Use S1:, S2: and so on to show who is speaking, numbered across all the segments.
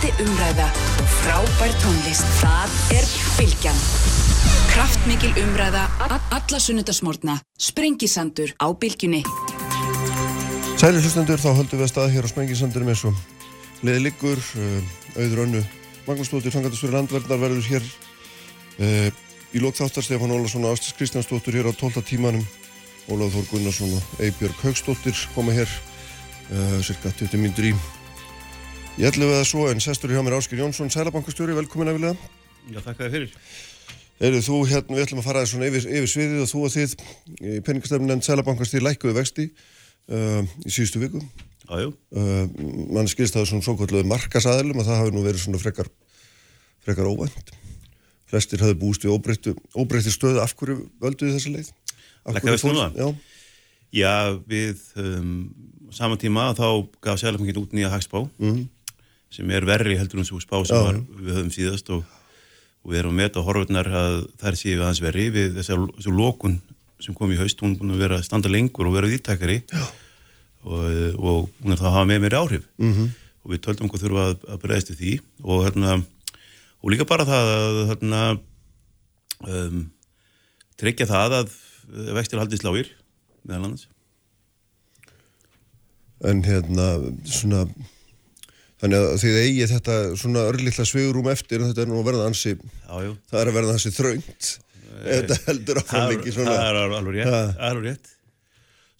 S1: Spennandi umræða og frábær tónlist. Það er Bilgjan. Kraftmikil umræða alla sunnudasmórna. Sprengisandur á Bilgjunni.
S2: Sæli hlustendur, þá höldum við að staða hér á Sprengisandurum eins og leði liggur, auður önnu Magnúsdóttir, Sangatisfyrir Landverðnar verður hér uh, í lókþáttar Stefán Ólarsson og Astris Kristjánsdóttir hér á 12. tímanum Ólaf Þór Gunnarsson og Eibjörg Haugstóttir koma hér uh, cirka 20 mínutur í ég ætlu að svo en sestur hjá mér Áskir Jónsson Sælabankastjóri, velkomin að vilja.
S3: Já, þakka þér fyrir.
S2: Eru þú hérna, við ætlum að fara svona yfir, yfir sviðið og þú og þið í peningastefnin en Sælabankastjóri lækkuðu vexti uh, í síðustu viku.
S3: Jájú
S2: mann skilst það svona svo kvölduðu markasaðilum að það hafi nú verið svona frekar frekar óvænt. Flestir hafði búist við óbreytti stöðu. Af hverju völduðu þessa leið?
S3: Lækka vexti núna? Já. Við um, saman tíma þá gaf Sælabankinn út nýja hagspá. Mm -hmm. Sem er verri heldur um svo spá sem var, við höfum síðast og, og við erum að meta horfurnar að þær séu aðeins verri við þessu lókun sem kom í haust, hún er búin að vera standa lengur og vera viðtækari Já. og, og hún er það að hafa með mér áhrif. Mm -hmm. og við töldum hvað þurfa að, að breyðast í því og, hérna, og líka bara það að hérna, um, tryggja það að vextir haldist lágir meðal annars.
S2: En hérna svona þannig að þið eigi þetta svona örlítla sveigurum eftir en þetta er nú að verða ansi
S3: Jájú.
S2: það er að verða ansi þraungt þetta heldur áfram ekki svona
S3: Það er alveg rétt, það alveg rétt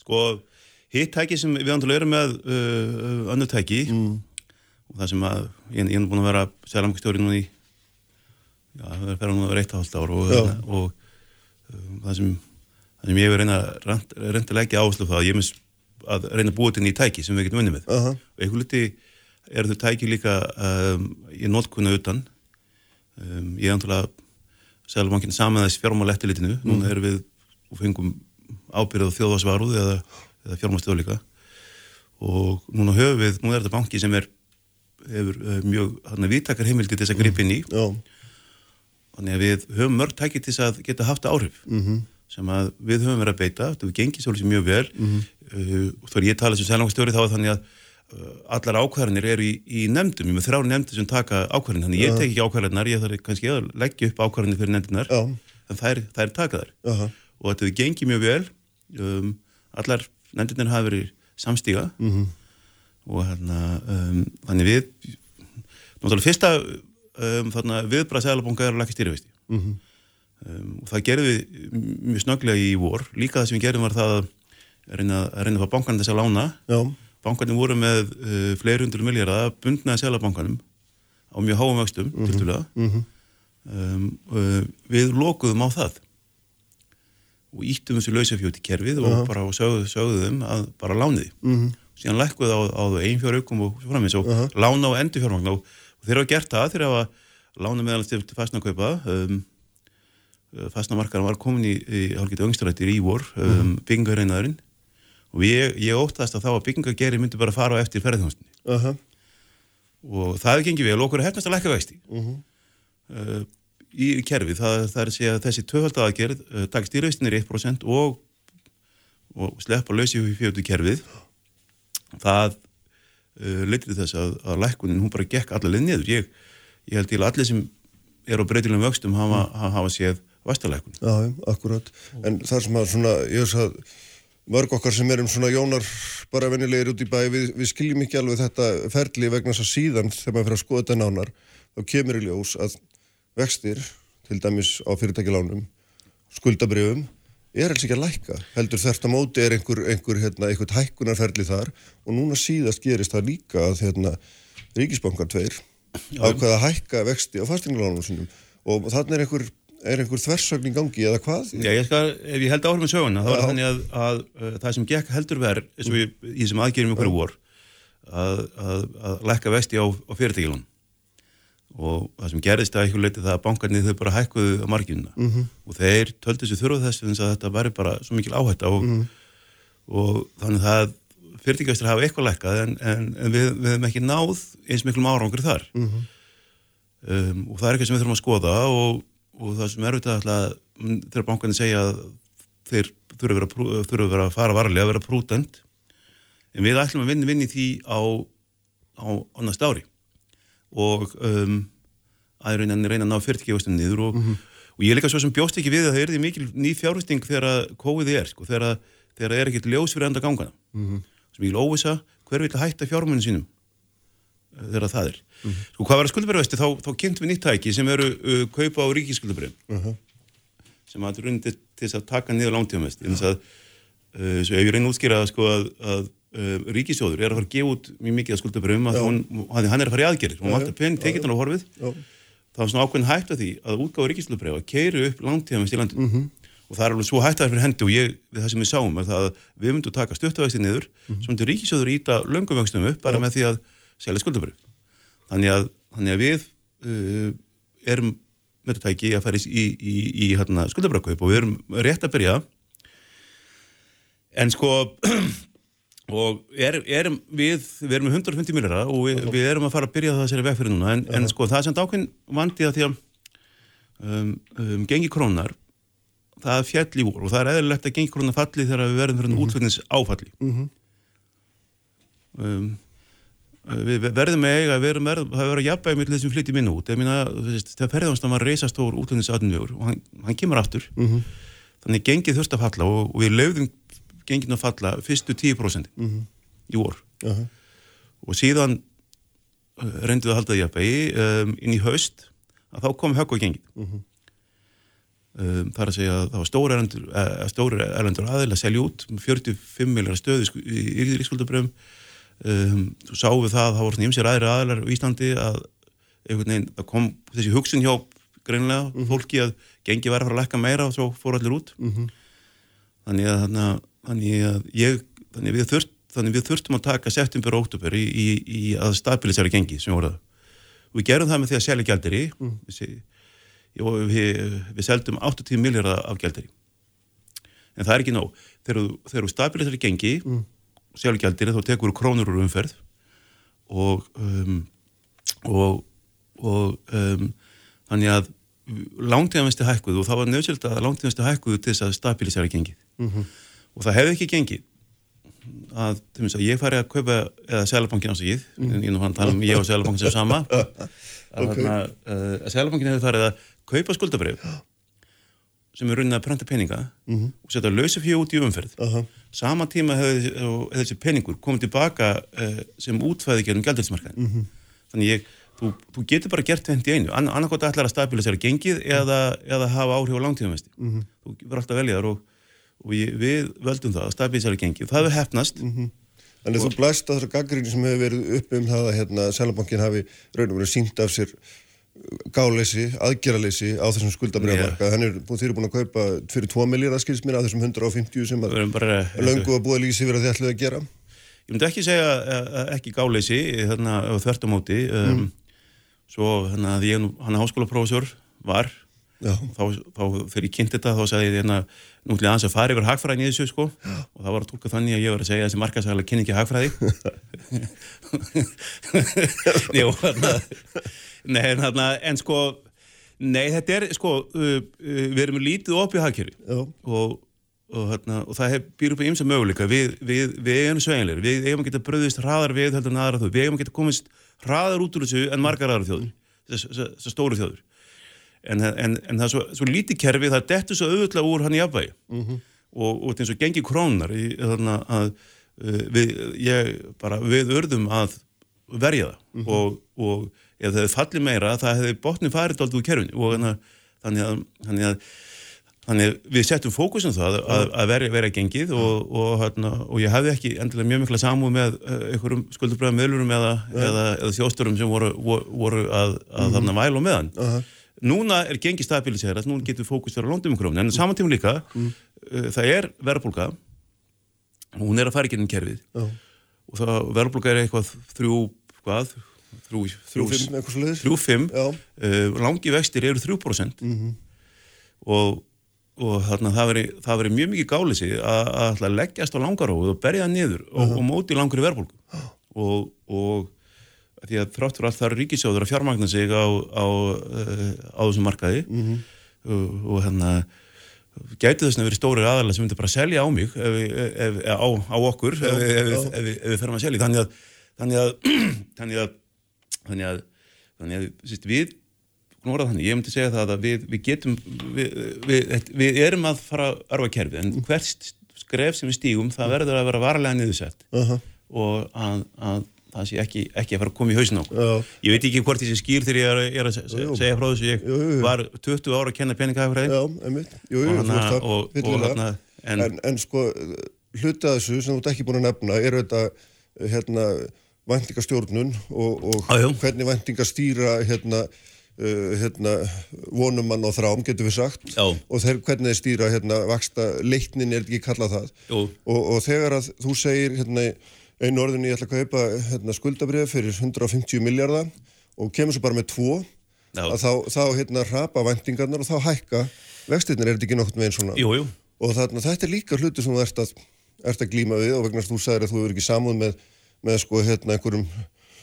S3: sko Hitt tæki sem við að vera með uh, önnu tæki mm. og það sem að ég, ég er búin að vera sérlamkstjóri núna í já, það er fyrir að vera eitt áhald ár og, og, og um, það, sem, það sem ég hefur reynd að leggja áherslu það ég er að reyna að búa þetta inn í tæki sem við getum vunnið með uh -huh. og einhver luti er þau tæki líka um, í nótkunna utan um, ég er að sérlamkinn saman þess fjármálettilitinu mm. núna erum við og fengum ábyrðað þjóðvarsvaruð eða eða fjármástöðu líka og núna höfum við, nú er þetta banki sem er hefur uh, mjög viðtakar heimildi til þess að gripa inn í
S2: mm.
S3: þannig að við höfum mörg tækið til þess að geta haft áhrif
S2: mm -hmm.
S3: sem að við höfum verið að beita þetta við gengið svolítið mjög vel
S2: mm -hmm.
S3: uh, og þá er ég að tala sem sælangstjóri þá er þannig að allar ákvarðanir eru í, í nefndum, ég með þrjá nefndir sem taka ákvarðanir, þannig ég tek ekki ákvarðanar ég þarf kannski að leggja upp ákvarðanir fyrir nefndinar en það er, það er takaðar
S2: -huh.
S3: og þetta við gengið mjög vel. Um, allar nefndinir hafi verið samstíga.
S2: Mm -hmm.
S3: og hérna um, þannig við náttúrulega fyrsta um, viðbræð Sælabanka er að lakka stýriveisti
S2: mm -hmm.
S3: um, og það gerði við mjög snöglega í vor. Líka það sem við gerðum var það að reyna að, reyna að fá bankan þess að lána.
S2: Já.
S3: Bankanum voru með uh, fleiri hundur miljardar að bundnaði Sælabankanum á mjög háum vöxtum mm
S2: -hmm. -hmm.
S3: uh, við lokuðum á það og íttum þessu lausafjóti kerfið og uh -huh. bara sögðu, sögðum að bara lániði
S2: uh -huh.
S3: síðan lækkuði á, á einfjöraukum og framins og
S2: uh -huh.
S3: lána á endurfjörmagn og, og þeir hafa gert það þeir hafa lána meðalans til fastnakaupa um, fastnamarkaðan var komin í, í hálfgeti öngstrættir í vor um, byggingarreinaðurinn og ég, ég óttast að þá að byggingargeri myndi bara fara á eftir ferðarþjónstinni og það er gengið vel og okkur er hefnast að lækka vexti. Uh, í kerfi, það, það er að að þessi töfaldagagerð uh, takst í raustinir 1% og, og sleppa lausi í fjótu kerfið. Það uh, leytið þess að, að lækkunin hún bara gekk allaveg niður. Ég, ég held til að allir sem er á breytilegum vöxtum hafa, mm. hafa séð vastalækun
S2: Já, akkurat, en það sem að svona, ég að mörg okkar sem erum svona jónar bara venilegir út í bæ, við, við skiljum ekki alveg þetta ferli vegna þess að síðan þegar maður fyrir að skoða þetta nánar, þá kemur í ljós að vextir, til dæmis á fyrirtækilánum, skuldabrjöfum, er alls ekki að lækka. Heldur þert að móti er einhver, einhver, hérna, hækkunarferli þar og núna síðast gerist það líka að hérna, ríkisbankar tveir ákvaða að hækka vexti á fastinglánum sinum og þannig er einhver, er einhver þversögn í gangi eða hvað?
S3: Já, ég skal, ef ég held áhrifin um söguna, þá er þannig að, að, að það sem gekk heldur verð, eins og ég, í þessum aðgerðum ykkur vor, að, að lækka vexti á, á fyrirtækilánum og það sem gerðist að eitthvað leiti það að bankarnið þau bara hækkuðu á marginuna
S2: mm -hmm.
S3: og þeir töldu þessu þurfa þess að þetta væri bara svo mikil áhætt og,
S2: mm -hmm.
S3: og þannig að fyrirtíkastur hafa eitthvað lækkað en, en, en við, við hefum ekki náð eins miklum árangur þar
S2: mm -hmm.
S3: um, og það er eitthvað sem við þurfum að skoða og, og það sem er auðvitað þegar bankarnir segja að þeir þurfa að vera, að, vera að fara varlega að vera prútent en við ætlum að vinna vinni því á, á, á næst ári. Og um, að reyna, að ná 40 veistum niður og, og ég líka svo sem bjóst ekki við að það er því mikil ný fjárhusting þegar COVID er sko, þegar, það er ekkert ljós fyrir enda gangana. Sem ég vil óvisa hver vil hætta fjármunum sínum þegar það er sko hvað var að skuldabræðvesti þá, þá kynntum við nýtt tæki sem eru uh, kaupa á ríkiskuldabræðum sem að rundi til þess að taka niður lántíðamest eins að uh, svo ef ég reyna að útskýra sko, að, að uh, ríkisjóður er að fara að gefa út mjög mikið að skuldabröðum að hún, hann, er að fara í aðgerir hún vantar penn, tekið hann á horfið.
S2: Já.
S3: það var svona ákveðin hægt að því að útgáfa ríkisjóðurbröð að keiri upp lántíðamest í landinu. Og það er alveg svo hægt að það er fyrir hendi og ég, við það sem við sáum er það að við myndum taka stuttuvægsti niður svo myndum ríkisjóður íta löngumvöxtum upp bara með því að selja skuldabröð þannig þannig að við uh, erum með þetta tæki að fara í, í, í, hérna, skuldabröðkaup og við erum rétt að byrja. En sko og er, erum við við erum með 150 miljara og við, við erum að fara að byrja það að sér vegfyrir núna. En, en sko það sem dákvinn vandi að því að um, um, gengi krónar það fjall í vor og það er eðlilegt að gengi krónar falli þegar við verðum fyrir mm -hmm. útflutnins áfalli um, við verðum með eiga, við verðum með það verður að jafnvægi með þessum flytti minna út. Ég veist, þegar ferðanstam var reysastór útlendinsadnvegur og hann, hann kemur aftur. Þannig gengið þurft að falla og, og við lögðum gengið að falla fyrstu 10% í vor.
S2: Aha.
S3: og síðan uh, reyndum við að halda það jafnvægi um, inn í haust að þá kom högg á gengið. Um, það er að segja að það var stóri erlendur, uh, stóri erlendur aðeil að selja út með 45 miljar stöðu í ríkiskuldabröfum um, sáum við það að það voru svona ymsir aðri aðeilar í Íslandi að veginn, það kom þessi hugsun hjá greinlega fólki að gengi var að fara að lekka meira og svo fór allir út. Þannig að, þannig að, þannig að ég þannig að við, þurft, þannig að við þurftum að taka september og oktober í, í, í að stabilisera gengi sem voru það og við gerum það með því að selja gjaldiri mm. við, se- já, við, við seldum 80 miljardar af gjaldiri en það er ekki nóg. Þegar þú- þegar þú stabilisera gengi mm. gjaldiri þá tekur krónur úr umferð og um, og, og um, þannig að langtíðanvesti hækkuðu og það var nöðsjöld að langtíðanvesti hækkuðu til þess að stabilisera gengið og það hefði ekki gengið að, til dæmis að ég fari að kaupa eða Sælabankin ásakið mm. ég tala um ég og Sælabankin sem sama að,
S2: Ok.
S3: okay. að, að Sælabankin hefði farið að kaupa skuldabrif sem er raunin að prenta peninga og setja lausa fjö út í umferð.
S2: Aha.
S3: sama tíma hefði þessi peningur komið tilbaka uh, sem útfæði gerum gældinsmarkaðin þannig ég, þú, þú getur bara gert tvent í einu, Ann, annarkot ætlar að stabilisera gengið eða, eða hafa áhrif á langtíðumesti þú verður alltaf velja þar og, og ég, við völdum það að stabilisera gengið. Það hefur hefnast.
S2: Þannig að þú blæst að þessar gaggrinni sem hefur verið upp um það að hérna, Sælabankin hafi raun og verið sínt af sér gáleysi, aðgerraleysi á þessum skuldabriðamarka. Yeah. Er búið, þeir eru búin að kaupa fyrir 2 miljardar skils mér af þessum 150 sem að löngu að búið að lýsi verið að þið ætluðu að gera.
S3: ég myndi ekki segja eh, eh, ekki gáleysi þarna á þvert á móti um, svo hérna að ég hann er háskólaprófessor var þá, þá ég kynnt þetta þá sagði ég hérna nú ætlum ég aðeins að fara yfir hagfræðin í þessu sko. Og það var að tólka þannig að ég var að segja þessi markasæðilega kynni ekki hagfræði. Jú, þarna Nei, þarna, en sko Nei, þetta er sko uh, uh, við erum lítið opið hagkerfi.
S2: Já.
S3: og, og, þarna, og það býr upp í ymsa möguleika. Við, við, við erum sveginleir, við eigum að geta bröðist hraðar við heldur en aðra þjóð, við eigum að geta komist hraðar út úr þessu en margar aðra þjóður þessar stóru þjóður en, en, en það er svo, svo lítið kerfi það dettur svo auðvitað úr hann í afvægi og, og þetta er eins og gengi krónar í, þarna, að uh, við, ég, bara, við urðum að verja það. Og, og ef það hefði fallið meira það hefði botni farið aldrei úr kerfinu. Og þannig að, þannig að, þannig að Þannig við settum fókusin það að, að vera, vera gengið og, og, hérna, og ég hefði ekki endilega mjög mikla samúð með uh, einhverjum skuldurbræðum meðlurum eða, eða, eða þjósturum sem voru, voru, að, að þarna væla á meðan. Núna er gengið stabiliserat, núna getur fókus vera á lóndumkrónu, en saman tíma líka uh, það er verðbólka hún er að fara í gennum kerfið.
S2: Já.
S3: og það verðbólka er eitthvað þrjú, hvað? Þrjú,
S2: Þrjú, leiðis.
S3: þrjú, fimm. Uh, langi vextir eru 3% og, og þarna það veri, það veri mjög mikið gálisi að, leggjast á langaróðu og berja það niður og, og móti langri verðbólgu. Og, og því að þrátt fyrir allt það eru ríkisjóður að fjármagna sig á, á, uh, á þessum markaði. Og, og hérna gæti þess að verið stórir aðalega sem myndi bara selja á mig ef, ef, ef, á, á okkur ef, ef, við- ferum að selja. Þannig að þannig að þannig að, þannig að þannig að síst, við Þannig, ég myndi segja það að við, við getum við, við, við erum að fara að örfa kerfið en hvert skref sem við stígum það verður að vera varlega niðursett. Uh -huh. og að, að það sé ekki, ekki að fara að koma í hausin á ég veit ekki hvort þessi skýr þegar ég er, er að segja frá þessu. Ég var 20 ára að kenna peningahafræði
S2: og, og, og en, en, en sko hluta þessu sem þú ert ekki búin að nefna er þetta hérna, vendingastjórnun og, og ah, hvernig vendingastýra hérna, uh, hérna, vonumann og þrám getur við sagt.
S3: Já.
S2: og þeir, hvernig þeir stýra hérna, vaksta leiknin er ekki kallað það? Og, og þegar að þú segir hérna, einu orðin ég ætla að kaupa hérna, skuldabrið fyrir 150 miljardar og kemur svo bara með tvo þá, þá hérna rapa vendingarnar og þá hækka vextirnir er þetta ekki nokkurt með einn svona
S3: jú, jú.
S2: og þarna, þetta er líka hluti sem þú ert að ert að glíma við og vegna þú sagðir að þú hefur ekki samúð með, með sko hérna einhverjum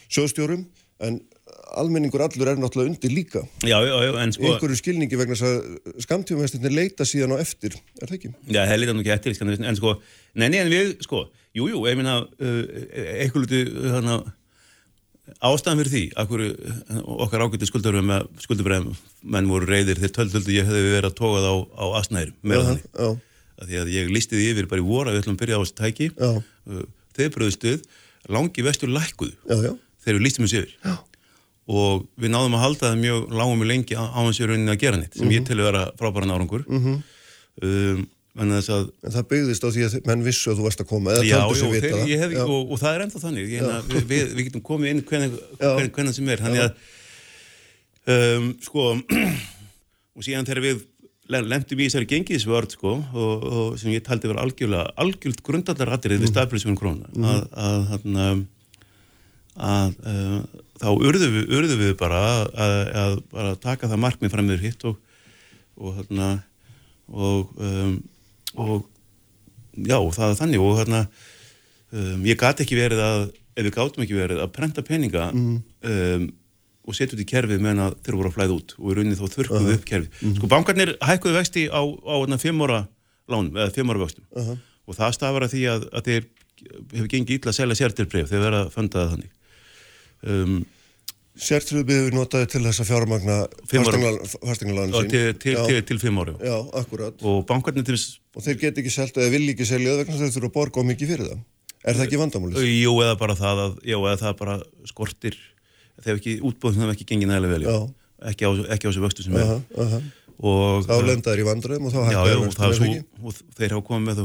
S2: sjóðstjórum en almenningur allur er náttúrulega undir líka
S3: já, já, já, en sko
S2: einhverju skilningi vegna að skamtífumestinni leita síðan á eftir, er það ekki?
S3: Já, það leita nú ekki eftir, en sko neini en við, sko, jújú, jú, ég minna uh, eitthvað luti þarna ástæðan fyrir því akkur, okkar ágætti skuldarum skuldabræðum menn voru reyðir þegar töldöldu ég hefði verið að tóka það á, á asnæður með þannig. að því að ég listi því yfir bara í voru að við ætlum að byrja á þessu tæki. Uh, þeir bröðstuð langi vestur lækkuð þegar við listum þessu yfir. Og við náðum að halda það mjög lágum og lengi á þessu rauninni að gera nýtt sem -hmm. ég mhm. til að vera frábæra nárangur
S2: mm -hmm. um, en, að, en það byggðist á því að menn vissu að þú varst að koma eða
S3: já, jó, þeir, hef, og, og það er ennþá þannig. Hérna, við, við, við getum komið inn hvernig, sem er. Þannig að um, sko og síðan þegar við lendum í þessari gengiðsvörð sko og, og sem ég taldi verið algjörlega algjörlt grundallarrattirið við mm. stabilismun krónar mm. að, að, að, að uh, þá urðu við, urðu við bara að bara taka það markmið fram meður hitt og og og, um, og já það er þannig og þarna um, ég gæti ekki verið að ef við gátum ekki verið að prenta peninga mm. um og setja út í kerfið meðan að þeir voru að flæða út og í rauninni þá þurfkuðu uh -huh. upp kerfið. Uh -huh. Sko bankarnir hækkuðu vexti á, á fimm ára lán, eða fimm ára vöxtum uh -huh. og það stafar að því að, að þeir hefur gengið ítla að selja sértilbreyf þegar verða að funda það þannig. Um,
S2: Sértilbreyf við notaði til þess að fjármagna fastingalanin sín.
S3: Til, til, til, til fimm ára.
S2: Já, akkurat.
S3: Og bankarnir til þess...
S2: Og þeir get ekki selta eða vil ekki selja vegna þeir þurfa að borga á mikið fyrir það. Er það ekki vandamálið?
S3: Jú, eða bara það að, jú, eða það bara skortir þegar ekki útbóðum það ekki gengið nægilega vel ekki á, ekki á þessu vöxtu sem er uh -huh.
S2: og þá lendaður í vandröðum og þá
S3: hættar vöxtu og þeir hafa komið með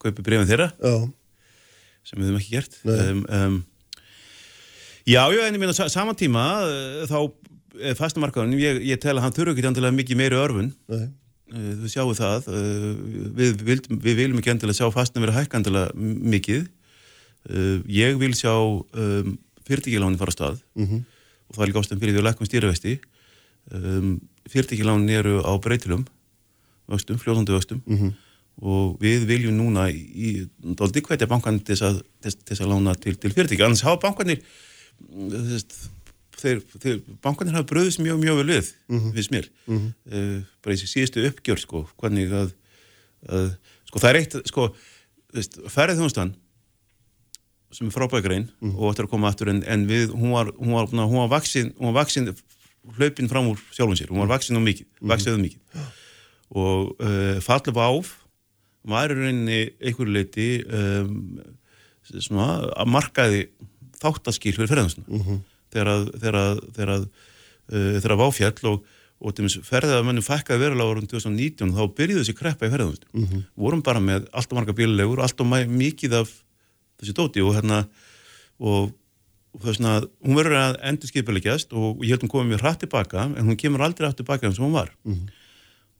S3: það brefin þeirra
S2: já.
S3: sem við hefum ekki gert um, um, já, já, en ég minna saman tíma eh, þá fastamarkaðunum, ég, ég tel að hann þurfu ekki andilega mikið meiri örfun
S2: Nei.
S3: Eh, þú sjáu það eh, við, við, við viljum ekki andilega sjá fastan vera hækkandilega mikið Uh, ég vil sjá um, fyrirtækilánin fara á stað
S2: mm -hmm.
S3: og það er líka ástæðan fyrir því að lækum stýrivesti um, fyrirtækilánin eru á breytilum vöxtum, fljóðandi vöxtum
S2: mm -hmm.
S3: og við viljum núna í doldi hvetja bankan til þess að, að lána til, til fyrirtæki, annars hafa bankanir þeir, þeir bankanir hafa bröðist mjög mjög vel við
S2: mm -hmm.
S3: við smér
S2: mhm.
S3: uh, bara í síðustu uppgjör sko, hvernig að, að sko það er eitt, sko ferðið þjónustan sem er frábækrein mm. og ætti að koma aftur en, en við, hún var, hún var, hún var vaksin, hún var vaksin hlaupin fram úr sjálfum sér, hún var vaksin á mikið, mm. vaksiðuð mikið og uh, fallið á áf var í rauninni einhverju leiti um, svona að markaði þáttaskýr fyrir
S2: mm -hmm.
S3: þegar að þegar að að, uh, þegar að váfjall og, og til og með ferðað að mennum fækkaði verulega árum 2019 þá byrjuði þessi kreppa í ferðansuna
S2: mm -hmm.
S3: vorum bara með allt og marga bílulegur, allt og mikið af þessi dóti og hérna og, og er svona, hún verður að endur skipilegjast og ég held hún komið mér hratt tilbaka en hún kemur aldrei hratt tilbaka eins og hún var
S2: mm -hmm.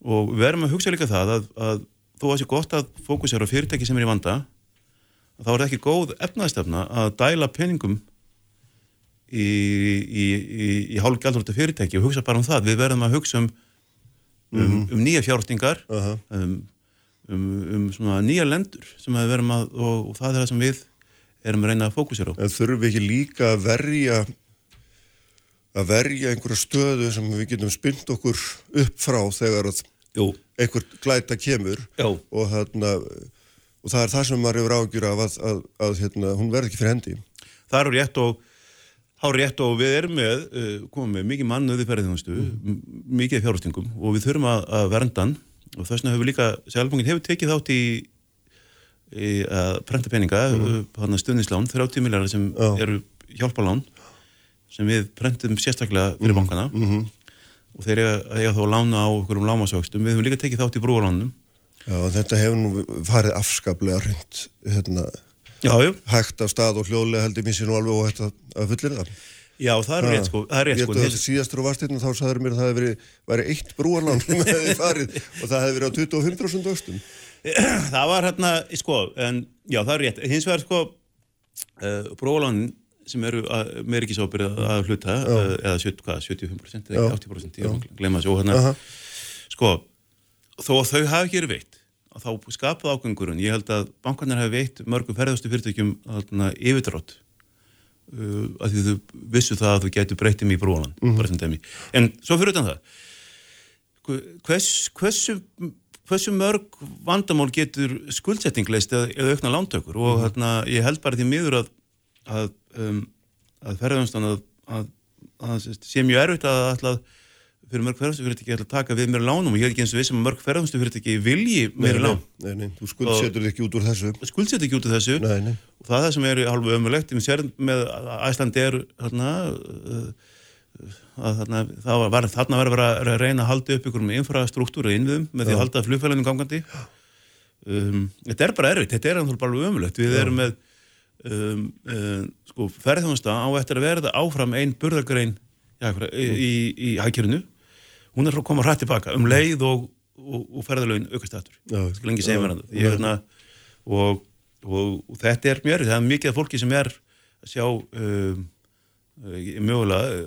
S3: og við verðum að hugsa líka það að, að þó að það sé gott að fókusera á fyrirtæki sem er í vanda þá er ekki góð efnaðstefna að dæla peningum í, í, í, í hálfgjaldrúta fyrirtæki og hugsa bara um það, við verðum að hugsa um, um, mm -hmm. um nýja fjárhastingar
S2: uh -huh.
S3: um, um, um nýja lendur sem við verðum að, og, og það er það sem við erum að reyna að fókusera á.
S2: En þurfum við ekki líka að verja að verja einhverja stöðu sem við getum spynt okkur upp frá þegar einhver glæta kemur og, þarna, og það er það sem maður hefur ágjur af að, að, að hérna, hún verði ekki fyrir hendi.
S3: Það eru rétt og Há rétt og við erum með, uh, komum með mikið mannuði ferðinhustu, mm. mikið fjárhustingum og við þurfum að, að verndan og þess vegna hefur líka, Sjálfbangin hefur tekið þátt í, í að prenta peninga, mm. stundinslán, 30 miljardar sem
S2: Já.
S3: eru hjálpalán sem við prentum sérstaklega fyrir bankana
S2: Mhm.
S3: og þeir eiga, eiga þá að lána á okkur um lámasvöxtum. Við hefum líka tekið þátt í brúarlánum.
S2: Já, þetta hefur nú farið afskaplega hreint hérna, hægt af stað og hljóðlega heldur mér sér nú alveg og hægt að fullir það.
S3: Já, það er rétt sko. Það er rétt
S2: Ég
S3: sko.
S2: held að síðastur og varst hérna þá sagður mér að það hefði verið, eitt brúarlán sem hefði farið og það hefði verið á 25% vöxtum.
S3: það var hérna, sko, en já, það er rétt. Hins vegar, sko, uh, brólanin sem eru að, með ekki sábyrð að hluta, uh, eða 70, hvað, 75% eða
S2: Já.
S3: ekki 80%, ég er að og hérna, sko, þó að þau hafi ekki verið veitt, að þá skapað ágangurinn, ég held að bankarnir hafi veitt mörgum ferðastu fyrirtækjum þarna yfirdrátt, uh, að því þau vissu það að þau getur breytið í brólan, bara sem dæmi. En svo fyrir utan það, hvers, hversu, hversu mörg vandamál getur skuldsetting leist eða, eða aukna lántökur? Og hérna, ég held bara því miður að, að, um, að ferðanstan að, að, sé mjög erfitt að að fyrir mörg ferðarstufyrirtæki ætla að taka við mér lánum og ég er ekki eins og vissum að mörg ferðarstufyrirtæki vilji meiri lán.
S2: Nei, nei, þú skuldsetur ekki út úr þessu.
S3: Skuldsett ekki út af þessu
S2: Nei, nei.
S3: og það er það sem er halvu ömulegt. Ég sér með Æslandi er þarna, að þarna, það var, þarna var að reyna að halda upp ykkur með infrastruktúra innviðum með því að halda flugfælunum gangandi. Um, þetta er bara erfitt, þetta er náttúrulega bara ömulegt. Við erum með um, um, sko, ferðhjónasta á eftir að verða áfram einn burðargrein já, í, í, í hækjörinu. Hún er frá að koma hrætt tilbaka um leið og, og, og ferðalögin aukast aftur.
S2: Já.
S3: Skal lengi segja mér. Ég er hérna og, og, þetta er mjög, það er mikið af fólki sem er að sjá um, uh, mögulega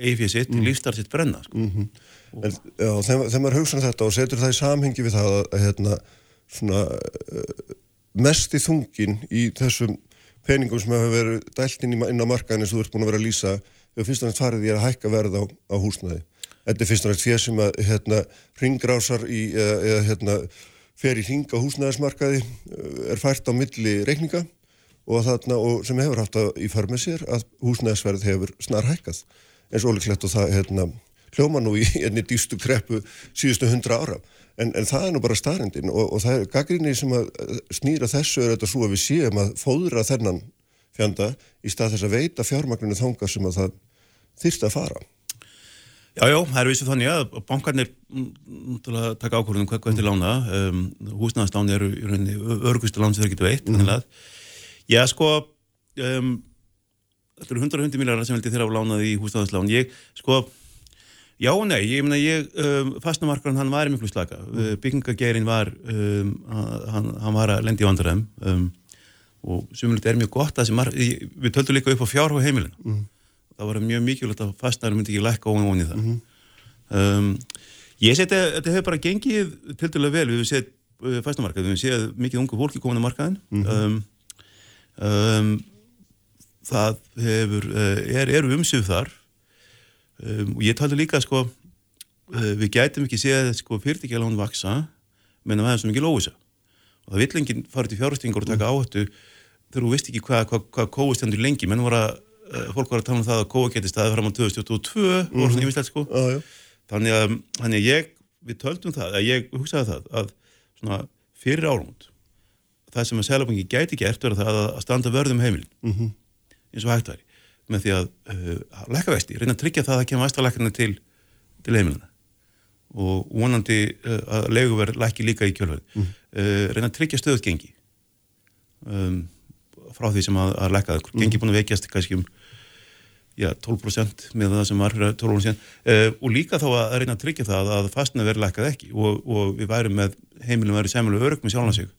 S3: eifið sitt, mm. lífstar sitt brenna sko.
S2: En, já, þegar, þegar maður hugsa um þetta og setur það í samhengi við það að, að hérna, svona, uh, mest í þungin í þessum peningum sem hefur verið dælt inn, í, inn á markaðin eins og þú ert búin að vera að lýsa hefur fyrst og næst farið í að hækka verð á, á húsnæði. Þetta er fyrst og næst fyrir sem að hérna, ringrásar í, eða, hérna, fer í ring á húsnæðismarkaði uh, er fært á milli reikninga og, þarna, og sem hefur haft að í sér að húsnæðisverð hefur snar hækkað eins og ólíklegt og það hérna, hljóma nú í enni dýstu kreppu síðustu hundra ára. En, en það er nú bara starrendin og, og það er gaggrinni sem að eh, snýra þessu er þetta svo að við séum að fóðra þennan fjanda í stað þess að veita fjármagninu þanga sem að það þyrst að fara
S3: Já, já, það er vissu þannig að bankarnir mm, náttúrulega taka ákvörðunum hvað til lána um, húsnæðasláni eru í rauninni örgustu lán sem þeir getur veitt mm. Já, sko um, þetta eru 150 miljardar sem vildi þeirra á lánaði í húsnæðaslán ég, sko, já og nei ég meina ég, um, fastnamarkarinn hann var miklu slaka, mm. byggingagerin var um, hann, hann var að lendi í vandræðum um, og sumulegt er mjög gott að marg, við töldum líka upp á fjárhá heimilina mm það var mjög mikilvægt að fastnæður myndi ekki lækka ofan í það. um, ég seti að þetta hefur bara gengið til dælu vel, við hefum séð uh, fastnæmarkað, við hefum séð mikið ungu fólki komin á markaðin. um, um, það hefur, uh, er, eru umsöf þar. Um, og ég taldi líka sko, uh, við gætum ekki séð sko, fyrirtækjalán vaksa menn að það er svo mikið lóisa og það vill enginn fara til fjárhustingur og taka áhættu þegar þú veist ekki hvað hva, hva kóistendur lengi, menn voru að fólk var að tala um það að kóa geti staðið fram á 2022 mm -hmm. yfirstætt sko
S2: já.
S3: þannig að, þannig ég, við töldum það að ég hugsaði það að svona fyrir árumund það sem að Sælabangi gæti gert verður það að standa vörðum heimilin
S2: Mhm.
S3: eins og hægt væri með því að uh, lækka vesti, reyna að tryggja það að kemur aðstæðalækkarna til, til heimilina og vonandi uh, að leguverð lækki líka í kjölverð
S2: Mhm.
S3: uh, reyna að tryggja stöðut gengi um, frá því sem að, að lækka það gengi búin að veikjast kannski um já, 12% með það sem var fyrir 12 ára síðan uh, og líka þá að reyna að tryggja það að fastna verið lækkað ekki og, og við værum með heimilum verið sæmulega örug með sjálfan sig.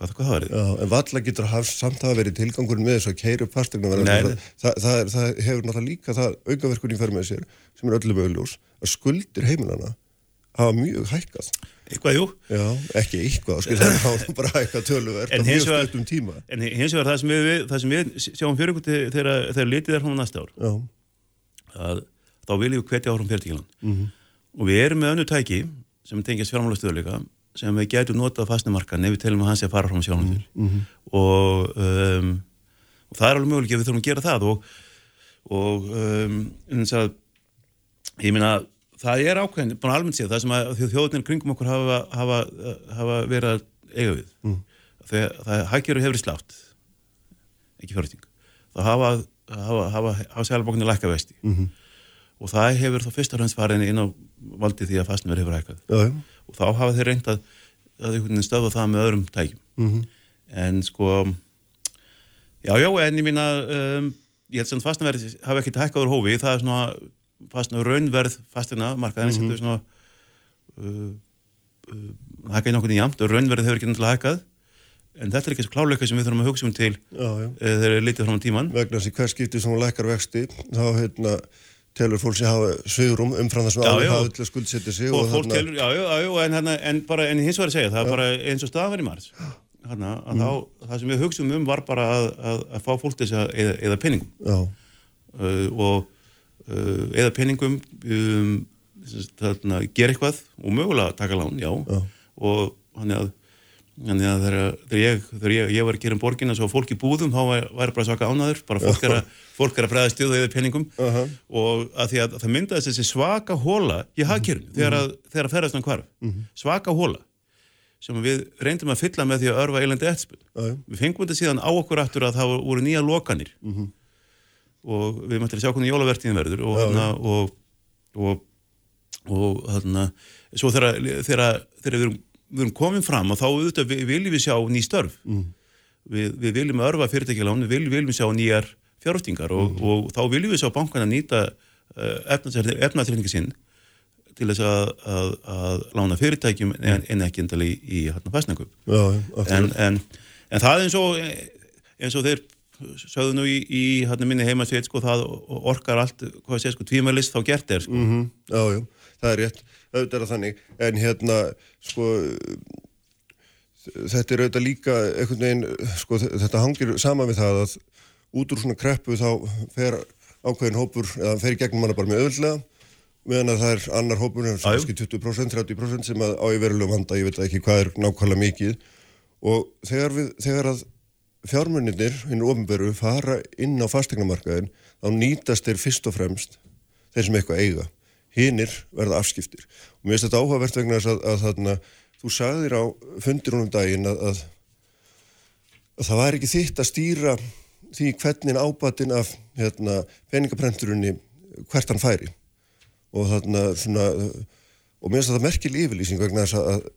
S3: Hvað, hvað það verið?
S2: Já, en valla getur haf, samt hafa verið tilgangurinn með þess að keira upp fastegna
S3: Nei,
S2: það, það, það, er, það hefur náttúrulega líka það aukaverkunni fyrir með sér sem er öllum auðljós að skuldir heimilana hafa mjög hækkað
S3: Eitthvað, jú.
S2: Já, ekki eitthvað, skil það hafa bara hækkað töluvert á mjög stuttum tíma.
S3: en hins vegar það sem við, það sem við sjáum fyrir ykkur til- þegar, litið er hún næsta ár að þá viljum við hvetja áfram fyrirtíkilan -hmm. og við erum með önnu tæki sem tengjast fjármálastöðuleika sem við getum notað fastnumarkan ef við telum að hans sé að fara fram sjálfum til -hmm. og, um, og það er alveg möguleik að við þurfum að gera það og, og um, að ég meina það er ákveðin, bara almennt séð það sem að þjóðunir kringum okkur hafa, hafa, hafa verið að eiga við mm. þegar það hækjur hefur slátt ekki fjárhætting þá hafa hafa, hafa, hafa sælbóknir lækka vesti mm -hmm. og það hefur þá fyrst og fremst farin inn á valdi því að fastnverð hefur hækkað
S2: já.
S3: og þá hafa þeir reynd að, að stöða það með öðrum tækjum mm -hmm. en sko já, já, en ég að um, ég held sem fastnverð hafa ekkert hækkað úr hófi, það er svona fastna raunverð fastina markaðin mm -hmm. svona uh, uh, hækka í nokkurni jamt og raunverð hefur ekki náttúrulega hækkað. En þetta er ekki svo kláleika sem við þurfum að hugsa um til. Eh, þegar við litið fram á tíman
S2: vegna þess að hver skipti sem hún lækkar vexti þá hérna telur fólk sem hafa svigurum umfram þessum áður hafa til að skuldsetja sig
S3: og, og fólk telur, já, já, en, hérna, en bara en hins vegar að segja, það er bara eins og staðverð í margs að mm. þá, það sem við hugsaum um var bara að, að, að fá fólk þess að eða, eða penningum uh, og eða peningum um, þarna, gera eitthvað og mögulega taka lán, já, já. og hann er að Þannig að þegar ég, ég, ég var að gera um borginna svo fólk í búðum, þá væri bara svaka ánaður, bara fólk er að, fólk er að bregða stjóðu eða peningum uh -huh. og að því að það myndaðist þessi svaka hóla í hagkerfinu uh -huh. þegar að, að ferðast hann hvarf. Uh -huh. Svaka hóla sem við reyndum að fylla með því að örfa eilandi eftirspil. Við fengum þetta síðan á okkur aftur að það voru nýja lokanir og við möttum að sjá hvernig jólavertíðin verður og hérna og og, og hérna svo þegar, þegar, þegar við, erum, við erum komin fram og þá auðvitað við, viljum við sjá ný störf. Mm. við, við viljum örfa fyrirtækilán við viljum, viljum sjá nýjar fjárhustingar og, mm. og, þá viljum við sjá bankan að nýta uh, efnaðsefningi sinn til þess að, að, að lána fyrirtækjum en, en ekki endali í, í hérna fæsningum en, en, en það er eins og eins og þeir sögðu nú í, í hérna minni heimasveit sko það orkar allt, hvað sé sko, tvímælist þá gert er sko. Mm
S2: -hmm. Já, já, það er rétt, auðvitað er þannig, en hérna sko þetta er auðvitað líka einhvern veginn, sko þetta hangir sama við það að út úr svona kreppu þá fer ákveðin hópur, eða fer í gegnum manna bara með öðvöldlega meðan að það er annar hópur, kannski 20%, 30% sem að á í verulegum vanda, ég veit ekki hvað er nákvæmlega mikið. Og þegar, við, þegar að fjármunninir, hinn ofinberu, fara inn á fastegnamarkaðin, þá nýtast þeir fyrst og fremst þeir sem eitthvað eiga. Hinnir verða afskiptir. Og mér finnst þetta áhugavert vegna þess að, að þarna, þú sagðir á fundir húnum daginn að, að, að það var ekki þitt að stýra því hvernig ábatinn af hérna, peningaprenturunni hvert hann færi. Og þarna svona, og mér finnst þetta merkil yfirlýsing vegna þess að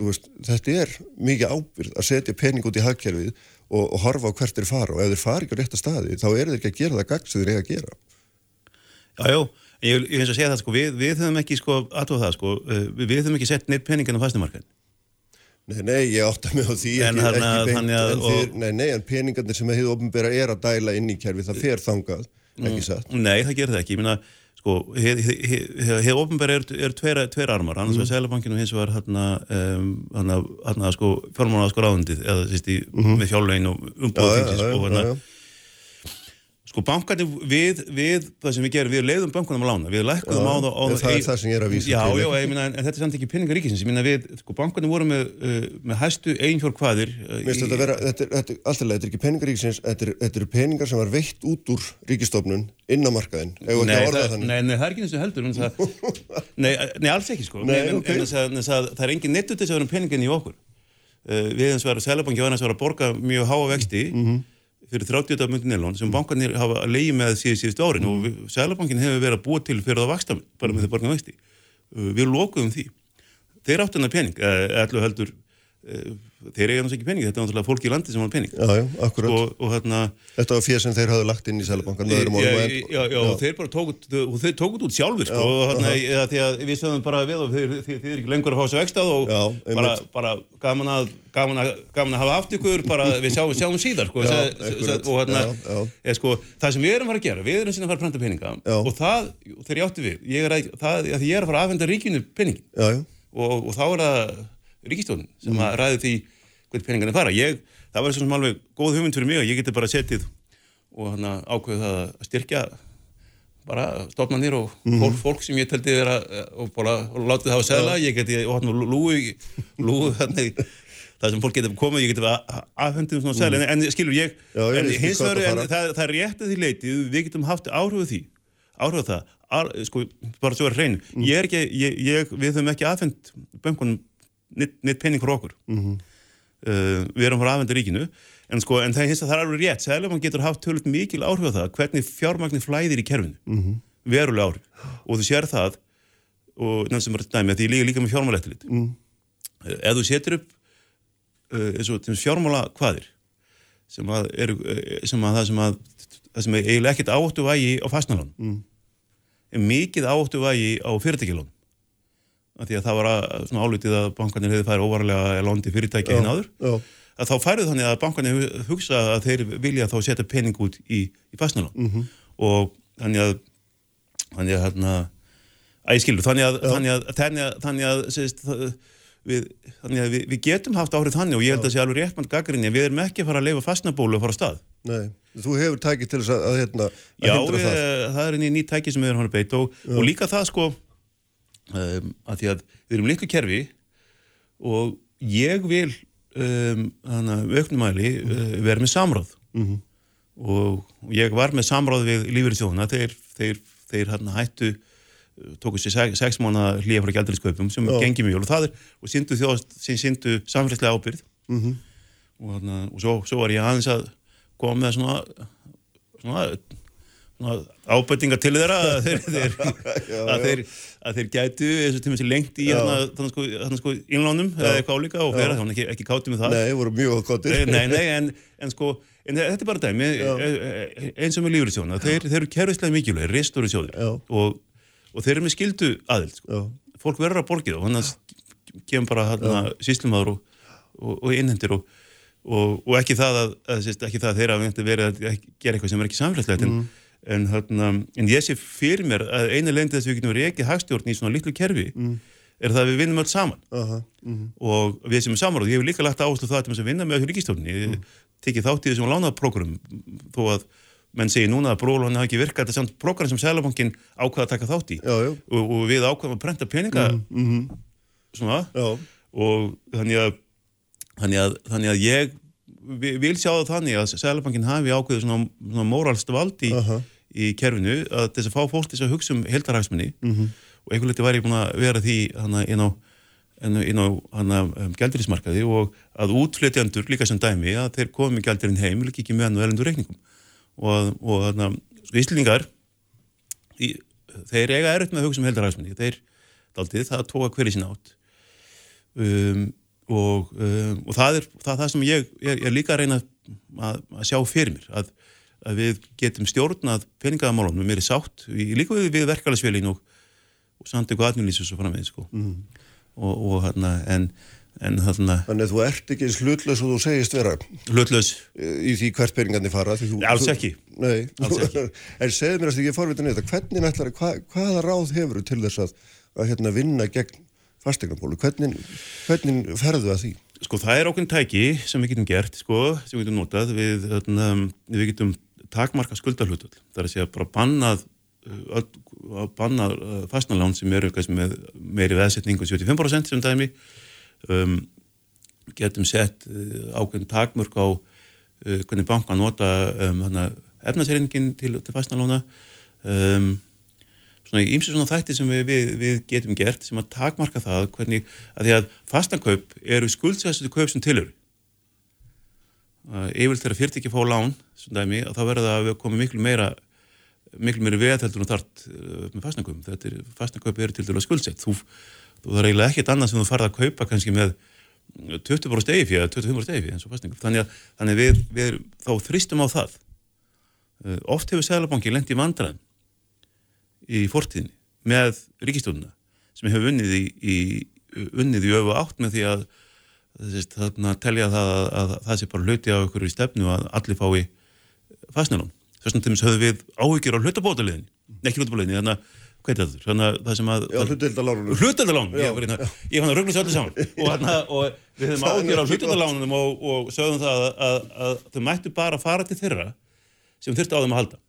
S2: Veist, þetta er mikið ábyrð að setja pening út í hagkerfið og, og horfa á hvert þeir fara og ef þeir fara ekki á rétta staði þá eru þeir ekki að gera það gagd sem þeir eiga að gera.
S3: Jájó, ég finnst að segja það sko, við, við höfum ekki sko aðtóða það sko, eh, við, við höfum ekki sett neitt peningin á fastumarkaðin
S2: Nei, nei, ég átta mig á því
S3: en, ekki, ekki beint,
S2: en, þeir, nei, nei, en peningarnir sem hefur ofnbæra er að dæla inn í kerfi það fer þangað, ekki satt?
S3: Nei, það það ekki, ég minna sko, hefur ofnbæri er, er tveir, tveir armar, annars mm. var Sælabankinu hins var hérna um, hérna sko fjármálaða sko ráðundið eða sýst í mm -hmm. með fjárlegin og umbúðið og hérna Sko bankarnir við, við, það sem við gerum, við leiðum bankunum að lána, við lækkuðum á það
S2: það. Er það sem ég er að vísa
S3: já, til. Já, já, myna, en þetta er samt ekki pinningar ríkisins, ég minna við, sko bankarnir voru með, uh, með hæstu einhjórn hvaðir.
S2: Uh, Mér finnst þetta að er, alltaf leið, þetta er ekki pinningar ríkisins, þetta eru er peningar sem var veitt út úr ríkistofnun inn á markaðin, ef
S3: ekki að orða þannig. Nei, nei, það er ekki eins og heldur, það, nei, nei, alls ekki sko, nei, en, okay. en, en, en það, það er engin þess að vera um peningin í okkur. Uh, við eins og verðum Að mm fyrir 30 myndi nelón sem bankanir hafa leiði með síðan síðustu árin mm. og Sælabankin hefur verið að búa til fyrir það vaksta bara með því borgum vexti. Við lokuðum því. Þeir áttu hennar pening, ætlu eh, heldur þeir eiga náttúrulega ekki pening, þetta er náttúrulega fólki í landi sem hafa pening.
S2: Já, já,
S3: og, og, hérna,
S2: Þetta var fyrir sem þeir hafði lagt inn í Sælabankan
S3: Já, já, og þeir bara tókut og þeir tókut út sjálfur sko, og hérna, eða, því að við sögum bara við og þeir, þeir, þeir er ekki lengur að fá þessu ekstað og bara, bara gaman að gaman að, gaman að hafa aft ykkur bara við sjáum, sjáum síðar sko, og hérna, eða, sko, það sem við erum að fara að gera við erum síðan að fara að prenta peninga og það, þegar ég átti við ég er að, það, að ég er að fara að afhenda ríkinu peningin og, og þá er það ríkistjónin sem mm. að ræði því hvernig peningarnir fara. Ég, það var svona alveg góð hugmynd fyrir mig og ég geti bara settið og hana, ákveðu það að styrkja bara stofnarnir og mm. fólk, fólk sem ég teldi vera og bara og látið það á segla, ég geti og hann lúi, lúi þannig það sem fólk getur komið, ég getur aðfendum svona sæl, mm. en, en skilur ég,
S2: Já, ég
S3: en hins vegar,
S2: það
S3: það, er rétt að því leiti, við getum haft áhrif á því, áhrif á það, ar, sko, bara svo er hrein,
S2: Mm.
S3: ég er ekki, ég, ég, við höfum ekki aðfend bönkunum neitt, penning fyrir okkur,
S2: Mhm.
S3: -hmm. uh, við erum frá aðfendu ríkinu, en sko, en það, það er alveg rétt, sælega mann getur haft tölvöld mikil áhrif á það, hvernig fjármagnir flæðir í kerfinu,
S2: Mhm.
S3: -hmm. verulega áhrif, og þú sér það, og nefnum sem er dæmi, að því líka líka með fjármálættilit,
S2: Mm.
S3: ef þú setur upp uh, eins og til dæmis fjármála hvaðir sem að, er, sem að það sem að það sem eiginlega ekkert áttu vægi á fastnalón mm. er mikið áttu vægi á fyrirtækilón af því að það var að, svona álutið að bankarnir hefði færið óvarlega lóndi fyrirtæki hinn áður.
S2: Já,
S3: að þá færið þannig að bankarnir hu- hugsa að þeir vilja þá setja pening út í, í fastnalón -hmm. og þannig að þannig að hérna að ég skilur, þannig að þannig að, þannig að, þannig að sést, það, við, þannig að við, við getum haft áhrif þannig og ég held að sé alveg rétt mann gaggrinni við erum ekki að fara að leifa fastnabólu og fara á stað.
S2: Nei, þú hefur tækið til þess að, að, hérna, að
S3: Já, við,
S2: það.
S3: það er einn ný tæki sem við erum hann að beita og, og líka það sko um, að því að við erum litlu kerfi og ég vil um, auknumæli uh, vera með samráð
S2: Mhm.
S3: og ég var með samráð við þjóðuna þeir, þeir, þeir hann hættu uh, tóku sér sex, mánu hlýja frá gælduriskaupum sem
S2: Já.
S3: gengi mjög og það er og síndu þjóðast, síndu samfélagslega ábyrð
S2: Mhm.
S3: og, þarna, og svo, svo var ég aðeins að koma með svona, svona ábætinga til þeirra að þeir, þeir, að þeir, að þeir gætu eins og tíma sér lengt í
S2: Já.
S3: þarna sko, sko innlánum eða eitthvað álíka og fleira, þannig ekki, ekki kátum með það
S2: Nei, voru mjög.
S3: Eh, nei, nei, en, en sko en þetta er bara dæmi, eh, eins og með lífurisjóna þeir, þeir eru kerfislega mikilvægir, restóri sjóðir
S2: Já.
S3: og, og þeir eru með skildu aðild sko.
S2: Já.
S3: fólk verður að borgið og þannig að kemur bara síslumadur og, og, og innhendir og, ekki það að, ekki það að þeirra verið að gera eitthvað sem er ekki samfélagslegt en, en, hérna, en ég sé fyrir mér að einu lendi þess að við getum ekki hagstjórn í svona litlu kerfi er það að við vinnum öll saman.
S2: Aha, mhm.
S3: og við sem er saman og ég hef líka lagt áherslu það til að vinna með okkur ríkistjórni ég tekið þátt í þessum lánaðprógram þó að menn segir núna að brólu hann hafi ekki virkað þetta er samt prógram sem Sælabankin ákvaða að taka þátt í.
S2: Já, já.
S3: Og, og við ákvaðum að prenta peninga svona.
S2: Já,
S3: og þannig að þannig að, þannig að ég vi- vil sjá það þannig að Sælabankin hafi ákveðið svona, svona móralst valdi
S2: Aha.
S3: Í kerfinu að þess að fá fólk þess að hugsa um heldarhagsmunni
S2: Mhm.
S3: og einhvern veginn var ég búin að vera því inn á, á, um, gældirismarkaði og að útflytjandur líka sem dæmi að þeir komi gældirinn heim líka ekki með hann og elendur reikningum. Og, og hana, sko Íslingar í, þeir eiga erut með að hugsa um heldarhagsmunni þeir daldið það tóka hverju sín átt. Um, og, um, og það er það, það sem ég, ég, ég er líka að reyna að, að sjá fyrir mér að, að við getum stjórnað peningaðamálunum með meiri sátt, í, líka við, við verkefælisvelin og, og samt eitthvað atvinnlýsus og framvegð sko. og, og hérna en, en hérna
S2: þannig að þú ert ekki eins hlutlaus og þú segist vera
S3: hlutlaus
S2: í því hvert peningarnir fara. Þú,
S3: Alls ekki.
S2: Nei,
S3: Alls ekki.
S2: en segðu mér að ég forvitin í þetta, hvernig ætlar, hva, hvaða ráð hefur til þess að, að hérna, vinna gegn fastegnabólu? Hvernig, hvernig ferðu að því?
S3: sko það er okkur tæki sem við getum gert sko, sem við getum notað við, þarna, við getum takmarka skuldarhlutul það er að segja bara bannað uh, öll- að bannað uh, fastnalán sem eru með meiri veðsetningu 75% sem dæmi. Um, getum sett uh, ákveðin takmörk á uh, hvernig banka nota um, efnaserringin til, til fastnalána. Um, svona ímsi svona þætti sem við, við, við getum gert sem að takmarka það hvernig, að því að fastankaup eru skuldsæstu kaup sem tilur yfirlt þegar fyrirtæki fá lán dæmi, þá verður það að komum miklu meira miklu meiri veðheldur og þart uh, með fastankaup, þetta er fastankaup eru til dælu skuldsætt, þú, þú þarf eiginlega ekkert annað sem þú farð að kaupa kannski með 20% stegi fyrir, 25% stegi fyrir eins og fastankaup, þannig að, þannig að við, við þá þristum á það. Uh, oft hefur Sælabanki lent í vandræðum í fortíðinni með ríkistjónuna sem hefur unnið í, í, unnið í öfu átt með því að þarna, telja það að, að það sé bara hluti á ykkur í stefnu að allir fái fastnælón. Þess vegna til þess höfum við áhyggjur á hlutabótaliðinni, ekki hlutabótaliðinni, þannig að hvað er þetta? Þannig að það sem að...
S2: Já, hlutdeildarlánunum.
S3: Hlutdeildarlán, ég var hérna, ég fann að ruggla sér allir saman og, hana, og við höfum áhyggjur á
S2: ekki
S3: hlutdeildarlánunum og, og sögðum það að, að, að þau mættu bara fara til þeirra sem þurfti á þeim að halda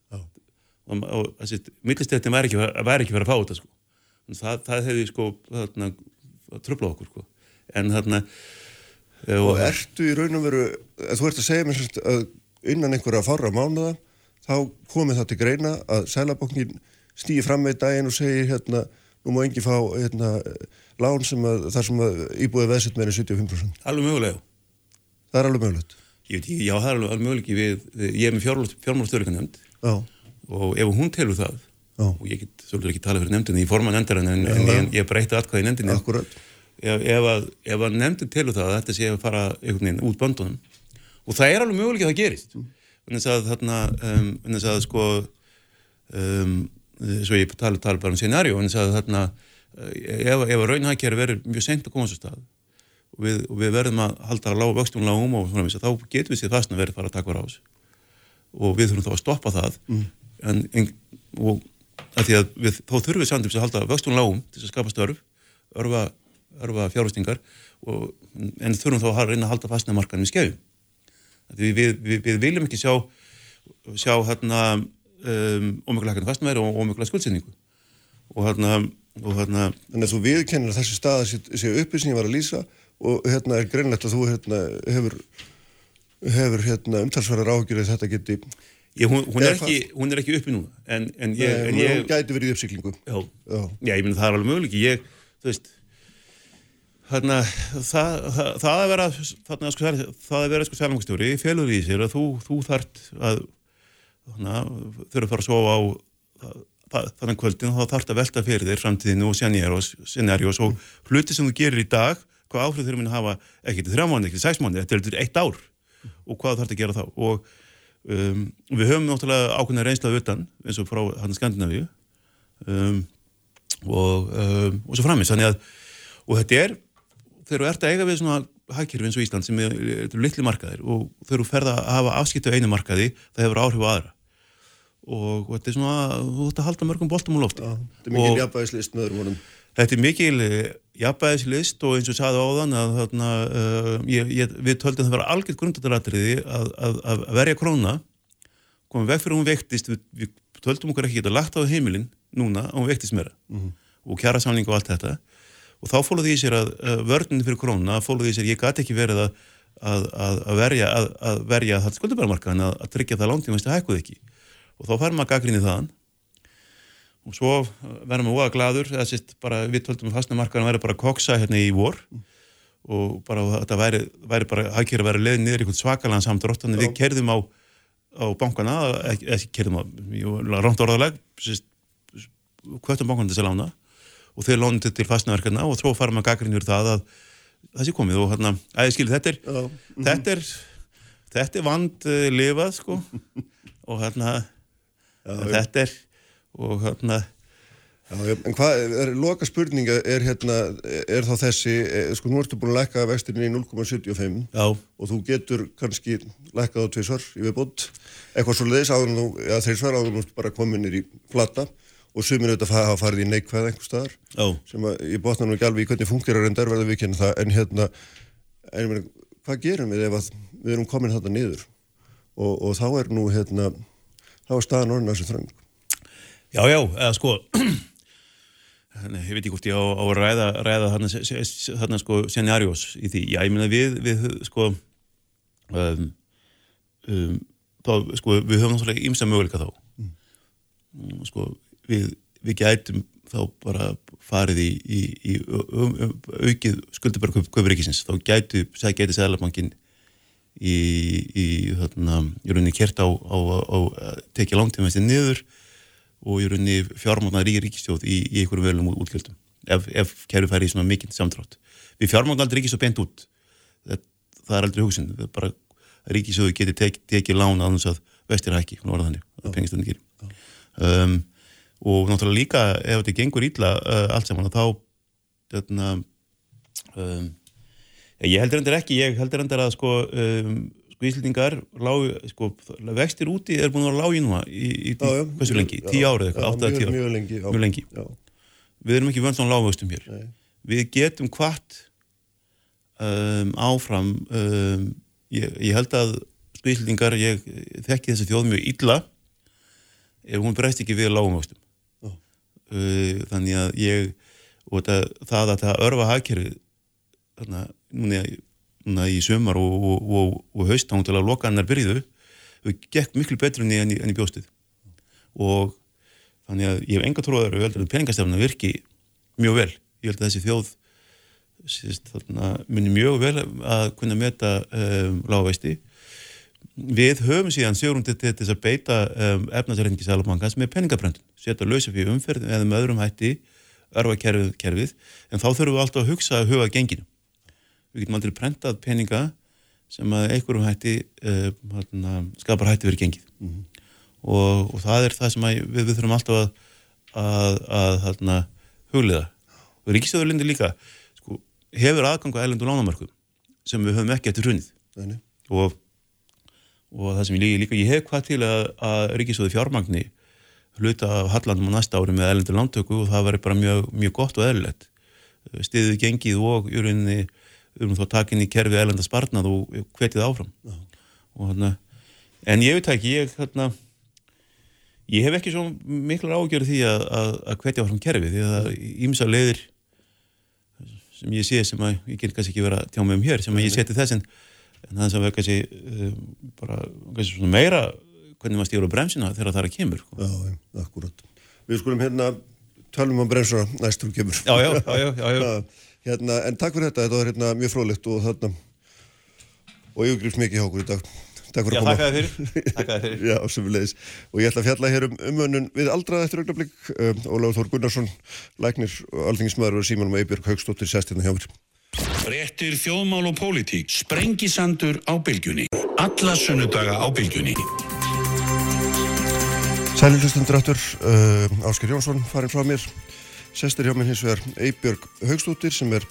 S3: og, og þessi millistéttin væri ekki, ekki verið að fá þetta sko. Það, það hefði sko þarna, tröfla okkur sko. en þarna
S2: og ertu í raun og veru, þú ert að segja mér sérst að innan einhverja fára mánuða þá komið það til greina að Sælabankin stýði fram með daginn og segir hérna, nú má engi fá hérna, lán sem að, þar sem að íbúið veðsett meira 75%.
S3: Alveg mögulega.
S2: Það er alveg mögulegt.
S3: Ég veit ekki, já það er alveg, alveg möguleiki við, ég er með fjármálastörleikanefnd og ef hún telur það já. og ég get svolítið ekki tala fyrir nefndinni, ég forma nefndarinn en, en ég, ég breytti atkvæði nefndinni.
S2: Akkurat.
S3: Ef, að, að nefndin telur það að þetta sé að fara einhvern veginn út böndunum og það er alveg möguleiki að það gerist. Mm en þess að þarna um, en þess að sko um, svo ég tala, tala bara um scenarjó en þess að þarna eh, ef, ef raunhækjari verður mjög sent að koma svo stað og við, og við verðum að halda lág vöxtum lágum og svona þá getum við sér fastna verið fara að taka á þessu og við þurfum þá að stoppa það mm. en, en og að því að við, þá þurfum við samt að halda vöxtum lágum til að skapa störf örfa, örfa fjárhustingar en þurfum þá að reyna að halda fastna markanum í skefjum Við, við, við, við viljum ekki sjá, sjá hérna, um, ómjögulega hækkan fastmæri og ómjögulega skuldsinningu. Og hérna, og hérna...
S2: Þannig að þú viðkennir þessi stað að sé uppi sem ég var að lýsa og hérna er greinlegt að þú hérna, hefur, hefur hérna, umtalsverðar að þetta geti...
S3: Ég, hún, hún, er ekki, hún er ekki uppi núna, en, en ég...
S2: Nei,
S3: en ég
S2: hún gæti verið í uppsýklingu.
S3: Já, já. já ég minn það er alveg möguleik. Ég, þú veist Þarna, það, það, það að vera þarna, sko, það að vera sko sælangstjóri félur í sér að þú, þú þart að þurfa að fara að sofa á þannig kvöldin og þá þart að velta fyrir þér framtíðinu og scenarios og hluti sem þú gerir í dag hvað áhrif þurfum að hafa ekki til þrjá mánu, ekki til sex mánu, þetta er til eitt ár og hvað þetta að gera þá. Og um, við höfum náttúrulega ákveðna reynslað utan eins og frá hann Skandinavíu um, og, um, og svo framins þannig að og þetta er þegar þú ert að eiga við svona hagkerfi eins og Ísland sem er, er litli markaðir og þegar þú ferða að hafa afskiptu á einu markaði það hefur áhrif á aðra og, og þetta er svona, þú ætti að halda mörgum boltum á lofti.
S2: Þetta er mikil jafnbæðislist með öðrum vonum.
S3: Þetta er mikil eh, jafnbæðislist og eins og saði áðan að þarna, uh, ég, ég, við töldum það vera algjört grundatalatriði að, að, að verja króna komum veg fyrir hún vektist, við, við töldum okkur ekki geta lagt á heimilin núna og hún vektist meira mm -hmm. og kjara samling og allt þetta og þá fóluði í sér að, að vörnum fyrir krónuna, fóluði í sér, ég gæti ekki verið að, að, að verja að verja það skuldabæramarkaðan að tryggja það langtíma sem það hækkuð ekki. Og þá fær maður gaggrinni þaðan. Og svo verðum við óa gladur eða sérst bara við töldum að vera bara koksa hérna í vor. Og bara þetta væri, væri bara hækkir að vera leðin niður í eitthvað svakalega samdrótt þannig við kerðum á, á bankana ekki, kerðum á, ránt orðaleg hvöttum og þeir lónið til fastnaverkana og þó fara maður gaggrinur það að það sé komið og hérna, æði skil, þetta er Já. þetta er þetta er vand uh, lifað sko. Og hérna Já, þetta er og hérna
S2: Já, en hvað, er, loka spurninga er hérna, er þá þessi er, sko nú ertu búin að lekka vextinni í 0,75 og þú getur kannski lekkað á tvísvar í viðbútt eitthvað svo leiðis áður þú, eða þeir svar áður nú bara kominir í flata og sumir auðvitað hafa farið í neikvæð einhver staðar
S3: oh.
S2: sem að ég botna nú ekki alveg í hvernig fungerar en der verður við kynna það en hérna, en meni, hvað gerum við ef við erum komin þetta niður og, og þá er nú hérna, þá er staðan orðin að þessu þröng
S3: Já, já, eða sko ég veit ekki hvort ég á, á að ræða ræða þarna sko scenarios í því, já, ég meina við, við sko um, um, þá, sko, við höfum náttúrulega ímsa möguleika þá mm. sko við, við gætum þá bara farið í, í, í um, um, aukið skuldabæra köpuríkisins, þá gætu gæti Sæðalabankin í, í þarna, í rauninni kert á, á, á að tekja langtímaðsinn niður og í rauninni fjármáknar ríkir ríkistjóð í einhverjum velum útgjöldum ef, ef kæru færi í svona mikinn samtrátt við fjármáknar aldrei ríkistjóð bent út. Það, það er aldrei hugsin bara ríkistjóðu geti tekið teki lán að þess að vestir hækki, hún var þannig að pengistöndin gerir um og náttúrulega líka ef þetta gengur ítla uh, allt saman þá þetta, um, ég heldur endur ekki ég heldur endur að sko, um, sko íslendingar sko, vextir úti er búin að vera lág í núna í, í já, já, hversu lengi, já, tíu árið eitthvað, tíu
S2: mjög lengi,
S3: mjög lengi. við erum ekki vönd svona lágvöxtum hér. Nei. við getum hvart um, áfram um, ég, ég held að sko íslendingar, ég þekki þessi þjóð mjög illa ef hún breyst ekki við lágvöxtum Uh, þannig að ég og það, það að það örfa hagkerfið þannig að núna na, í sömar og, og, og, og haustang til að loka annar byrjuðu þau gekk miklu betur enn í, enn í bjóstið og þannig að ég hef enga tróðar og heldur að peningastefna virki mjög vel. Ég held að þessi þjóð síst, þarna, muni mjög vel að kunna meta um, lágveisti við höfum síðan sigurum til þess að beita um, efnarsarhengi Sælabankans með peningabröndun setja lausa fyrir umferð eða með öðrum hætti örfa kerfið, kerfið en þá þurfum við alltaf að hugsa að huga genginu. Við getum aldrei prentað peninga sem að einhverjum hætti uh, skapar hætti verið gengið. Mm -hmm. og, og það er það sem við, við þurfum alltaf að, að, að, að hugliða og Ríkisjóðurlindi líka sko, hefur aðgang á ellendu lánamörku sem við höfum ekki eftir hrunnið og, og það sem ég líka ég hef hvað til að, að Ríkisjóður fjármagni hluta af Hallandum á næsta ári með ellendu lántöku og það verður bara mjög, mjög gott og eðlilegt. Stiðið gengið og rauninni um þá takin í kerfið ellenda sparnað og hvetið áfram. Og, hana, en ég veit ekki ég, hana, ég hef ekki svo miklu ágjörð því að, að, að hvetja áfram kerfið því að ímsa leiðir sem ég sé sem að ég get kannski ekki vera tjá mig um hér sem að ég seti þess en, það sem verður kannski um, bara kannski svona meira hvernig maður stýður á bremsina þegar það er að kemur sko.
S2: Já, já, akkurat. Við skulum hérna talum um bremsuna næstum kemur.
S3: Já, já, já, já, já.
S2: Hérna, en takk fyrir þetta, þetta var hérna mjög frólikt og þarna og ég grýfst mikið hjá okkur í dag. Takk fyrir
S3: Já,
S2: að koma.
S3: Takk að fyrir, takk að fyrir.
S2: Já, sömulegis og ég ætla að fjalla hér um umönnun við aldrað eftir augnablik. Um, Óláður Þór Gunnarsson, læknir og alþingismæður og Símanum Eibjörg Haugstóttir sestirna hjá mér
S4: Frettir þjóðmál og pólitík Sprengisandur á bylgjunni Alla sunnudaga á bylgjunni
S2: Sælilustundur aftur, uh, Ásker Jónsson farin frá mér, sestir hjá mér hins vegar Eibjörg Haugstóttir sem er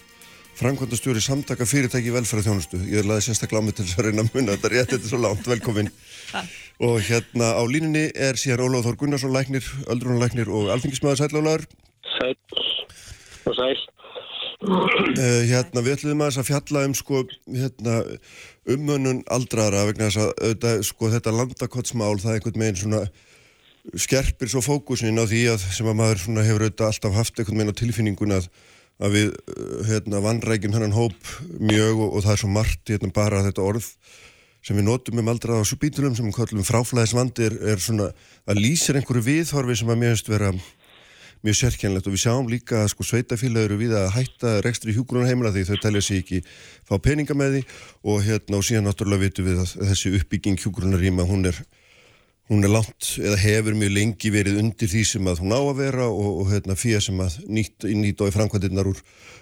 S2: framkvæmdastjóri samtaka fyrirtæki í velferða þjónustu. Ég laði sérstaklega á mig til þess að reyna að munna þetta rétt, þetta er svo langt, velkomin. og hérna á línunni er síðan Óláð Þór Gunnarsson læknir, öldrunarlæknir og alþingismæður Sælálaður.
S5: Sæl og sæl.
S2: Uh, hérna við ætlum að fjalla um sko, hérna, umönnun aldrara vegna þess að auðvitað, sko, þetta landakottsmál það er einhvern veginn svona skerpir svo fókusin á því að sem að maður hefur auðvitað alltaf haft einhvern veginn á tilfinningun að, að við uh, hérna, vannrækjum hennan hóp mjög og, og það er svo margt hérna, bara þetta orð sem við notum um aldraða á subítunum sem við kallum fráflæðisvandi er, svona að lýsir einhverju viðhorfi sem að finnst vera mjög sérkjænlegt og við sjáum líka að sko sveitafélag eru við að hætta rekstri hjúgrunarheimila því þau telja sér ekki fá peninga með því. Og hérna og síðan náttúrulega vitum við að þessi uppbygging hjúgrunarhýma hún er hún er langt eða hefur mjög lengi verið undir því sem að hún á að vera og, og hérna fyrir sem að nýtt, nýtt á í framkvæmdirnar úr,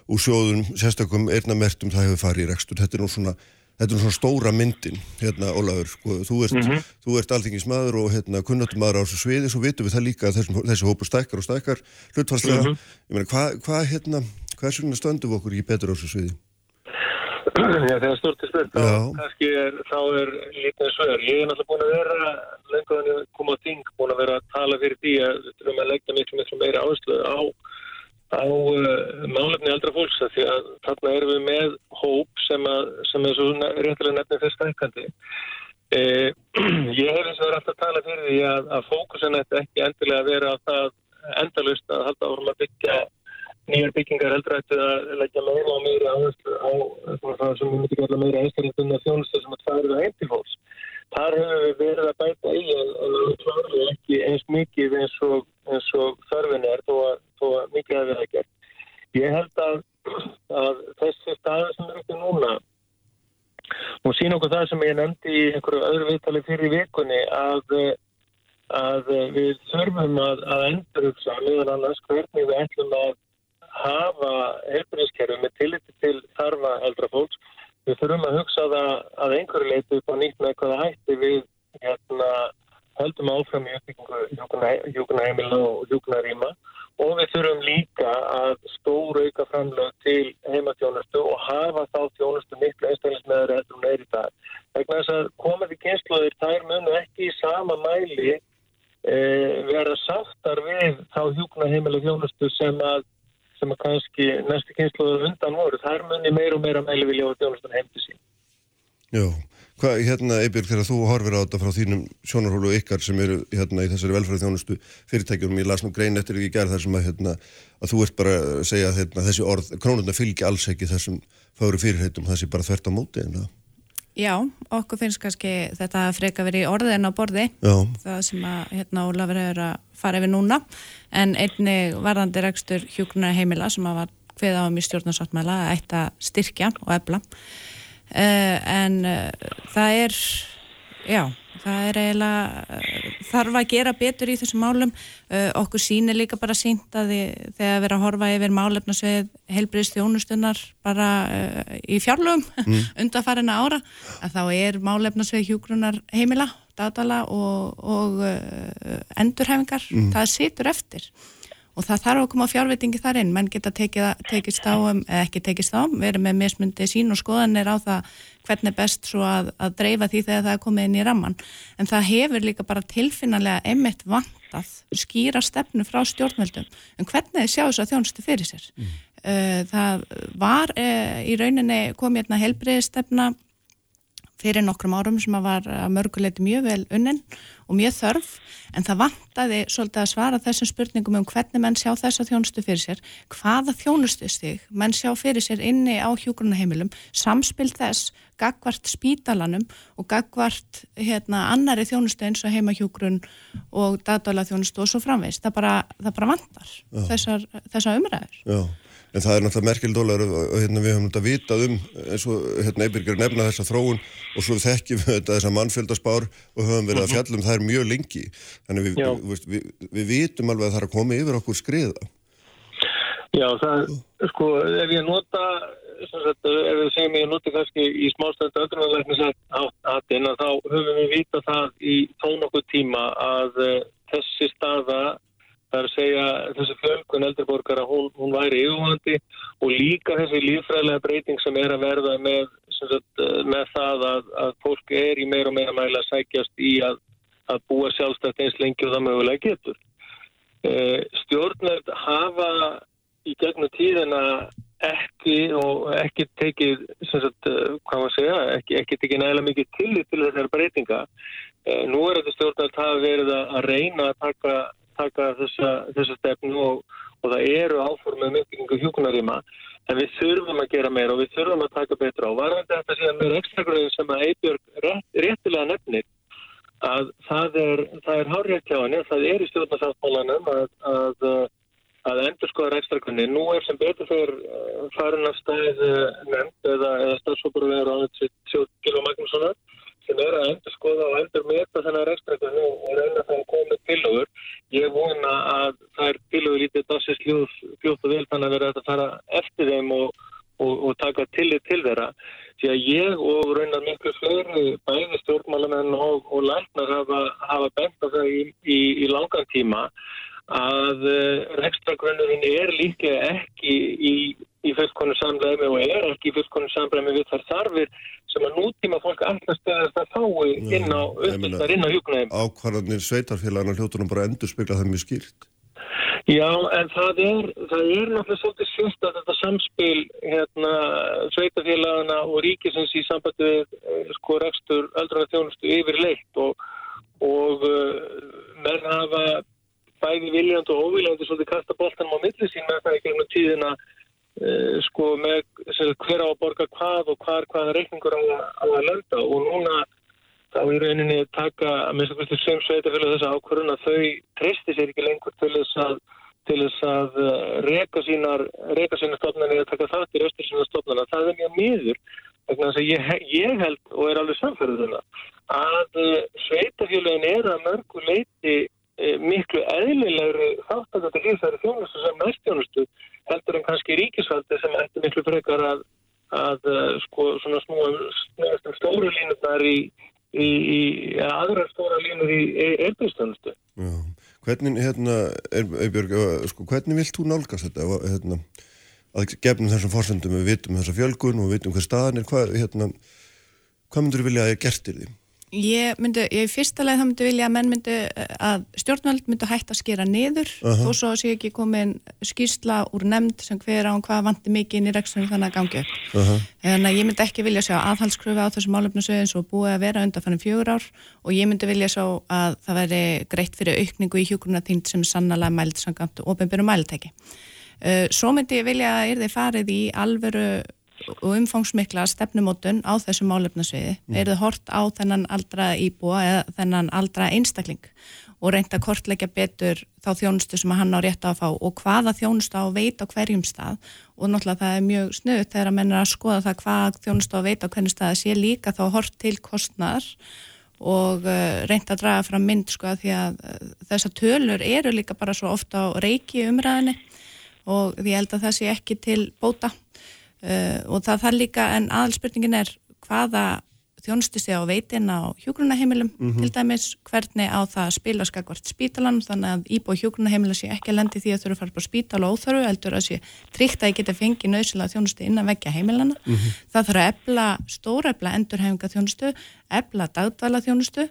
S2: úr sjóðum sérstakum ernamertum það hefur farið í rekstur. Þetta er nú svona Þetta er svona stóra myndin, hérna, Ólaður, sko, þú ert, mm -hmm. ert alþingismadur og hérna, kunnatummadur á þessu sviði, svo vitum við það líka að þessum, þessi hópu stækkar og stækkar hlutfarslega. Mm -hmm. Ég meina, hvað, hva, hérna, hvað svona stöndum okkur í betur á þessu sviði?
S5: Já, þegar stort er spurt, kannski er, þá er lítið svör. Ég er náttúrulega búin að vera, lengur en ég kom á ting, búin að vera að tala fyrir því að við þurfum að leggja miklu, miklu meira áherslu á á uh, málefni aldra fólks því að þarna erum við með hóp sem, að, sem er svo réttilega nefnir fyrst ækandi. Eh, ég hef eins og verið alltaf að tala fyrir því að, að fókusin þetta ekki endilega að vera að það endalust að halda árum að byggja nýjar byggingar heldur eftir að leggja meira og meira á það sem við myndum að meira einstaklega þjónustu sem að það eru heim til fólks. Þar hefur við verið að bæta í en, klárum ekki eins mikið eins og, eins og þörfin er þó að, þó að mikið hefur verið að gera. Ég held að, að þessi staði sem er ekki núna og sín okkur það sem ég nefndi í einhverju öðru viðtali fyrir vikunni að, að við þurfum að endurugsa meðan annars hvernig við ætlum að hafa helbriðskerfi með tilliti til þarfa eldra fólks við þurfum að hugsa það að einhverju leiti upp á nýtt með hvaða hætti við hérna, höldum áfram í uppbyggingu hjúkunaheimila og hjúkunarýma og við þurfum líka að stóru auka framlög til heimatjónustu og hafa þá tjónustu miklu einstaklismæður eftir hún er í dag. Þegar þess að komandi kynsluðir þær munu ekki í sama mæli e, vera sáttar við þá hjúkunaheimila tjónustu sem að sem að kannski næstu kynsluður undan voru, þær munni meira og meira meili vilja á þjónustan heim til sín.
S2: Já, Hvað, hérna, Eibjörg, þegar þú horfir á þetta frá þínum sjónarhólu ykkar sem eru hérna í þessari velfræði þjónustu fyrirtækjum, ég las nú grein eftir ekki gerð þar sem að, hérna, að þú ert bara að segja að hérna, þessi orð, krónuna fylgi alls ekki þessum fári fyrirheitum, þessi bara þvert á móti, en það
S6: Já, okkur finnst kannski þetta að freka verið í orðin á borði.
S2: Já.
S6: það sem að hérna Ólafur er að fara yfir núna. En einni varðandi rekstur hjúknar heimila sem að var hveð á um í stjórnarsáttmæla að eitt að styrkja og ebla uh, en uh, það er já, það er eiginlega þarf að gera betur í þessum málum okkur sínir líka bara sínt að þið, þegar við erum að horfa yfir málefnasvið helbriðst þjónustunnar bara í fjárlögum mm. undanfærin ára að þá er málefnasvið hjúgrunar heimila, datala og, og endurhefingar, mm. það situr eftir og það þarf að koma fjárvitingi þar inn. Menn geta tekið, tekist á um, eða ekki tekist á, við erum með mismundi sín og skoðanir á það hvernig best svo að, að dreifa því þegar það er komið inn í ramman en það hefur líka bara tilfinnalega emitt vantað skýra stefnu frá stjórnveldum en hvernig þið sjá þess að þjónustu fyrir sér. Mm. það var í rauninni komið hérna helbriðistefna fyrir nokkrum árum sem að var að mörguleiti mjög vel unnin og mjög þörf en það vantaði svolítið að svara þessum spurningum um hvernig menn sjá þessa þjónustu fyrir sér, hvaða þjónustu stig menn sjá fyrir sér inni á hjúgrunaheimilum, samspil þess gagvart spítalanum og gagvart hérna, annari þjónustu eins og heimahjúgrun og dagdala þjónustu og svo framveist, það bara, það bara vantar þessar, þessar umræður.
S2: Já en það er náttúrulega merkildólar og hérna, við höfum þetta vitað um eins og hérna, Eibirger nefna þessa þróun og svo þekkjum við þetta þessa mannfjöldaspár og höfum verið að mhm. fjallum það er mjög lengi. Þannig við, við, við, við vitum alveg að það er að koma yfir okkur skriða.
S5: Já, það, sko, ef ég nota sagt, ef við segjum ég nota kannski í smástöndu öldrunarleiknis að þá höfum við vitað það í tón okkur tíma að uh, þessi staða Það er að segja þessi fjölkun eldriborgara, hún, hún væri yfirvandi og líka þessi lífræðilega breyting sem er að verða með, sagt, með það að, að fólk er í meira og meira mæla að sækjast í að, að búa sjálfstætt eins lengi og það mögulega getur. E, stjórnveld hafa í gegnum tíðina ekki og ekki tekið, sagt, hvað maður segja, ekki, ekki tekið nægilega mikið tillit til þessar breytinga. Nú er þetta stjórnveld hafa verið að reyna að taka taka þessa, þessa stefnu og, og það eru áformið mjög hjúkunaríma en við þurfum að gera meira og við þurfum að taka betra og varðandi þetta síðan með gröðin sem að Eibjörg rétt, réttilega nefnir að það er, er henni, það er í stjórnarsáttmálanum að, að, að endur skoða gröðin. Nú er sem betur fyrir uh, farin að stæð nefnd eða, eða stafsóparvegar á þetta 7 km Magnússonar sem er að endur skoða og endur meta þennar rekstrækjum og reyna það að koma tilögur. Ég vona að það er tilögur lítið dagsins fljótt og vel þannig að vera að fara eftir þeim og, og, og taka tillit til þeirra. Því að ég og reynar miklu fleiri bæði stjórnmálamenn og, og læknar hafa, hafa bent á það í, í, í langan tíma að eh, rekstrakvöndurinn er líka ekki í, í fullkonu samræmi og er ekki í fullkonu samræmi við þar þarfir sem að nútíma fólk stöðast að fái inn á uppbyrðar inn á hjúknæðum.
S2: Ákvarðanir sveitarfélagana hljóttunum bara endur spegla það mjög skýrt.
S5: Já, en það er, það er náttúrulega svolítið sérst að þetta samspil hérna, sveitarfélagana og ríkisins í sambandi við eh, sko rekstur öldruna þjónustu yfir leitt og, og uh, menn hafa bæði viljandi og óviljandi svolítið kasta bóltanum á milli sín með það í gegnum tíðina sko með hver á að borga hvað og hvar hvaða reikningur á, á að landa og núna þá í rauninni taka að minnst að sem sveitafélag þessa ákvörðun að þau treysti sér ekki lengur til þess að til þess að uh, reka sínar reka sínar stofnarni eða taka það til östur sínar stofnarna. Það er mjög miður þannig að ég, ég held og er alveg samfærið þarna að uh, sveitafélagin er að mörgu leiti miklu eðlilegri þáttakandi lífæri þjónustu sem næstjónustu heldur en kannski ríkisvaldi sem ætti miklu frekar að, að e, sko svona snúum um stóru línunar í, í, í aðra stóra línur í erbjörnstjónustu.
S2: Hvernig, hérna, Eibjörg, sko, hvernig vilt þú nálgast þetta, hérna, að gefnum þessum fórsendum við vitum þessa fjölgun og við vitum hver staðan er, hvað, hérna, hvað myndur þú vilja að ég gertir því?
S6: Ég myndi, ég fyrsta leið þá myndi vilja að menn myndi að stjórnvöld myndi hægt að skera niður uh -huh. og svo sé ekki komin skýrsla úr nefnd sem hver á hvað vanti mikið inn í rekstunni þannig að gangi upp. Uh -huh. Þannig að ég myndi ekki vilja sjá aðhalskröfu á þessum álefnasögum svo búið að vera undan fannum fjögur ár og ég myndi vilja sjá að það veri greitt fyrir aukningu í hjókurna þín sem sannlega mælt samkvæmt og ofinbjörnum mæltæki. Uh, svo myndi ég vilja að er þið farið í alveru og umfangsmikla stefnumótun á þessu málefnasviði mm. er það hort á þennan aldra íbúa eða þennan aldra einstakling og reynda að kortleggja betur þá þjónustu sem hann á rétt á að fá og hvaða þjónustu á að veita á hverjum stað og náttúrulega það er mjög snuðt þegar að menna að skoða það hvað þjónustu á að veita á hverjum stað sé líka þá hort til kostnar og uh, reynda að draga fram mynd sko að því að uh, þessar tölur eru líka bara svo ofta á reiki umræðinni og ég held að það sé ekki til bóta Uh, og það þarf líka, en aðalspurningin er hvaða þjónustu sé á veitin á hjógrunaheimilum mm -hmm. til dæmis, hvernig á það spila skakvart spítalan, þannig að íbúi hjógrunaheimila sé ekki lendi því að þurfa að fara på spítal og óþörfu, heldur að sé tryggt að ég geti fengið nöðsilega þjónustu innan vekja heimilana, mm -hmm. það þarf að ebla stóra ebla endurhefinga þjónustu ebla dagdvala þjónustu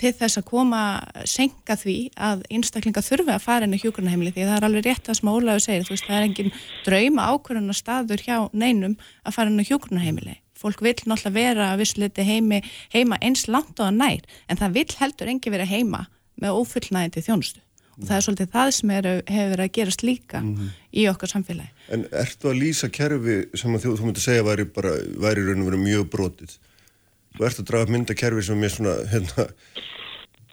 S6: til þess að koma senka því að einstaklinga þurfi að fara inn í hjókurnaheimili því það er alveg rétt að sem Ólaður segir þú veist það er engin drauma ákvörðuna staður hjá neinum að fara inn í hjókurnaheimili fólk vil náttúrulega vera að vissuleiti heimi, heima eins langt á að nær en það vil heldur engi vera heima með ofullnægindi þjónustu. Og það er svolítið það sem er, hefur verið að gerast líka mm -hmm. í okkar samfélagi.
S2: En ertu að lýsa kerfi sem að þú, þú myndi segja væri bara, væri raun og verið mjög brotið Þú ert að draga myndakerfi sem er svona, hérna,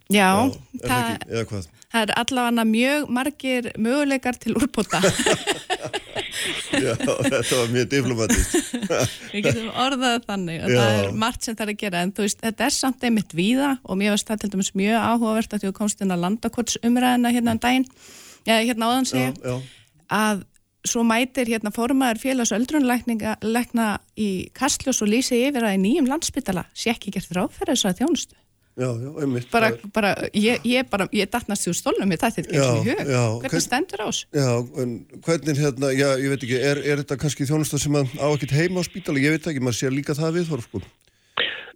S6: Já, Já það,
S2: ekki,
S6: það er allavega mjög margir möguleikar til úrbúta.
S2: Já, þetta var mjög diplomatist.
S6: Við getum orðað þannig og Já. það er margt sem það er að gera en þú veist, þetta er samt einmitt víða og mér varst það til dæmis mjög áhugavert að þú komst inn að landakortsumræðina hérna en um daginn, já, hérna áðan segja, að svo mætir hérna formaður félags- öldrunleikna í Kastljós og lýsi yfir að í nýjum landsbytala sé ekki gert ráðferðis að þjónustu.
S2: Já, já, einmitt.
S6: Bara, bara, ég, ég bara, ég datnast því úr stólnum, ég þætti þetta ekki í hug. Já, hvernig hvern, stendur ás?
S2: Já, en hvernig hérna, já, ég veit ekki, er, er þetta kannski þjónustar sem á ekkert heima á spítali? Ég veit ekki, maður sé líka það við, Þorf, sko.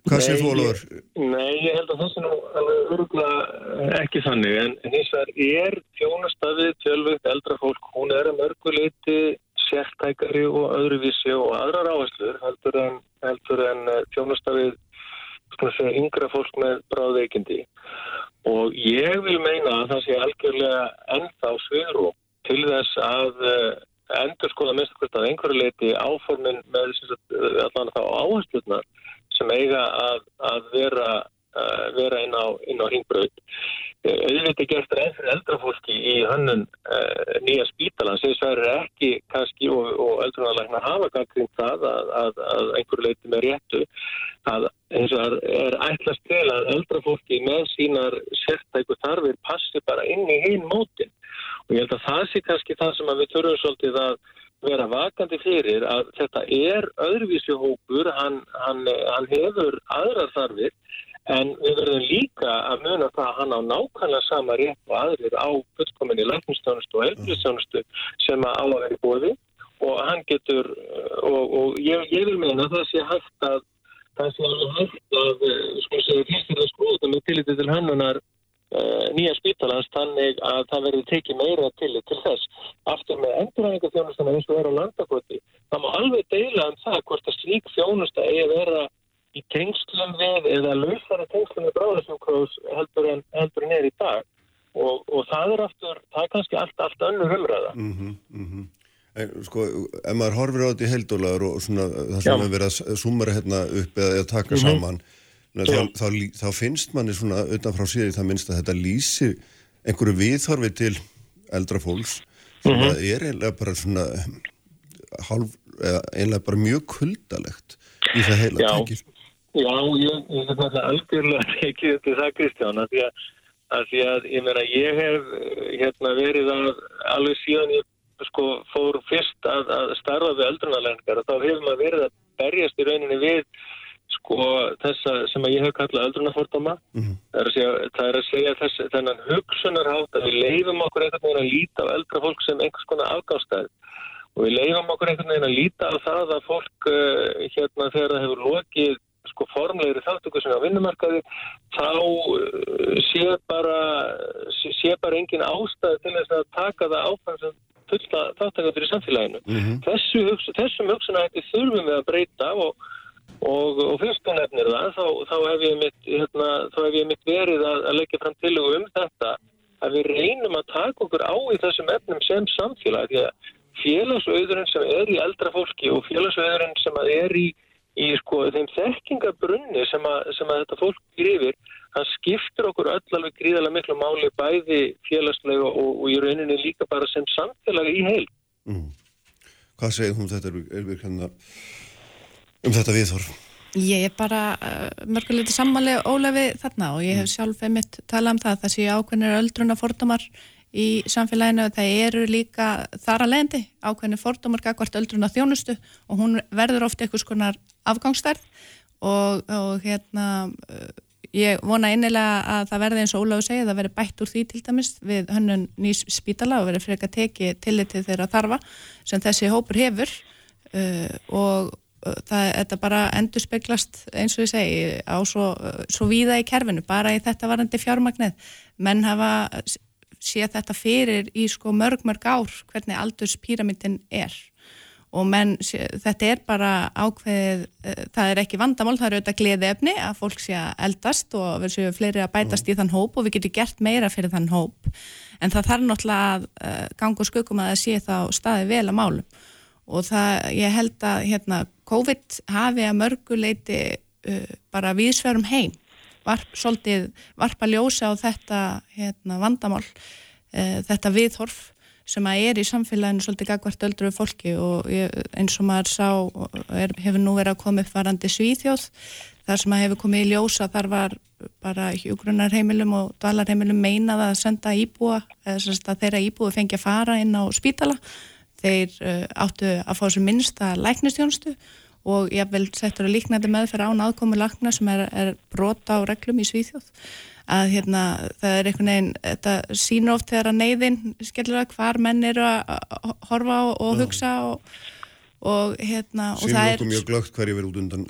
S2: Hvað séu þú alveg?
S5: Nei, ég held að það sé nú alveg öruglega ekki þannig, en hins vegar er þjónustafið tjölvögt eldra fólk, hún er að mörguleiti sértækari og öðruvísi og aðrar áherslur heldur en, heldur en eh, þjónustafið segja, yngra fólk með bráðveikindi og ég vil meina að það sé algjörlega ennþá sviðrú til þess að uh, endur skoða minnst að einhverju leiti áformin með allan þá áhersluðnar sem eiga að, að vera, uh, vera inn á, á hingbröð auðvitað gert reyn fyrir eldrafólki í hannun uh, nýja spítalan sem sverður ekki kannski og, og eldrunarlegnar hafa gangrind það að, að, að einhverju leiti með réttu að eins og það er ætlast til að eldrafólki með sínar sértæku þarfir passi bara inn í einn mótin. Og ég held að það sé kannski það sem við törfum svolítið að vera vakandi fyrir að þetta er öðruvísi hópur, hann, hann, hann hefur aðrar þarfir En við verðum líka að muna það að hann á nákvæmlega sama rétt og aðrir á fullkominni læknistjónustu og elbristjónustu sem að á að vera bóði og hann getur, og, og ég, ég vil meina að það sé hægt að, það sé hægt að, sko segja, fyrstir að skrúta með tilliti til hannunar uh, nýja spítalans þannig að það verður tekið meira tillit til þess. Aftur með endurhæfingarþjónustana eins og vera á landakoti, það má alveg deila um það hvort að slík þjónusta eigi að vera í tengslum við eða lausara tengslum við bráðarsjókrós heldur, heldur en er í dag og, og það er aftur, það er kannski allt, allt önnur umræða.
S2: Mm -hmm, mm -hmm. En, sko, ef maður horfir á þetta í heildólagur og svona það sem við verðum að sumara hérna upp eða að taka mm -hmm. saman þá, þá, þá finnst manni svona utanfrá síðan það minnst að þetta lýsir einhverju viðhorfi til eldra fólks sem mhm. er eiginlega bara svona hálf, eða eiginlega bara mjög kuldalegt í það heila tekið.
S5: Já, ég, er náttúrulega algjörlega ekki til það Kristján að því að, að því að ég meina ég hef hérna verið að alveg síðan ég sko fór fyrst að, að starfa við öldrunarlengar og þá hefur maður verið að berjast í rauninni við sko þessa sem að ég hef kallað öldrunarfordama mm -hmm. það, það er að segja þess þennan hugsunarhátt að við leifum okkur einhvern veginn að líta á eldra fólk sem einhvers konar afgástæð og við leifum okkur einhvern veginn að líta á það að fólk uh, hérna þegar það hefur lokið sko formlegri þáttöku sem á vinnumarkaði þá uh, sé bara sé bara engin ástæði til þess að taka það áfram sem fulla þáttakandur í samfélaginu. Mm -hmm. Þessu, þessum hugsunahætti þurfum við að breyta og, og, og fyrst og nefnir það, þá, þá hef ég mitt, hérna, mitt verið að, að leggja fram til og um þetta að við reynum að taka okkur á í þessum efnum sem samfélag því að félagsauðurinn sem er í eldra fólki og félagsauðurinn sem er í, í sko, þeim þekkingabrunni sem, sem að þetta fólk grifir hann skiptur okkur öll alveg gríðarlega miklu máli bæði félagslega og, og í rauninni líka bara sem samfélagi í heil. Mm.
S2: Hvað segir þú um þetta, Elvir, hérna, um þetta viðhorf?
S6: Ég er bara uh, mörguleiti sammáli ólefi þarna og ég hef mm. sjálf einmitt talað um það það séu ákveðinir öldruna fordómar í samfélaginu og það eru líka þar að lendi ákveðinir fordómar gagvart öldruna þjónustu og hún verður ofta eitthvað skonar afgangstærð og, og hérna uh, ég vona innilega að það verði eins og Óláfi segja það verði bætt úr því til dæmis við hönnun nýs spítala og verði freka teki tillitið þeirra þarfa sem þessi hópur hefur uh, og það, þetta bara endur speglast eins og ég segi á svo, svo víða í kerfinu, bara í þetta varandi fjármagnið, menn hafa séð þetta fyrir í sko mörg mörg ár hvernig aldurspíramindin er. Og menn, þetta er bara ákveðið, eh, það er ekki vandamál, það er auðvitað gleði efni að fólk sé að eldast og verður séu fleiri að bætast í þann hóp og við getum gert meira fyrir þann hóp. En það þarf náttúrulega að uh, ganga og skökum að það sé þá staði vel að málum og það, ég held að hérna, COVID hafi að mörguleiti uh, bara viðsverum heim varp, svolítið, varpa ljósa á þetta hérna, vandamál uh, þetta viðhorf sem að er í samfélaginu svolítið gagvart öldru fólki. Og ég, eins og maður sá er, hefur nú verið að koma upp varandi svíþjóð þar sem að hefur komið í ljósa þar var bara hjógrunarheimilum og dvalarheimilum meinað að senda íbúa eða að þeirra íbúi fengi að fara inn á spítala þeir uh, áttu að fá sér minnsta læknistjónstu og ég vel settur að líknandi með fyrir án aðkomi lakna sem er, er brota á reglum í Svíþjóð. Að hérna það er einhvern veginn þetta sínur oft þegar að neyðin skellur hvar menn eru að horfa og hugsa og, og hérna
S2: hverju verið út undan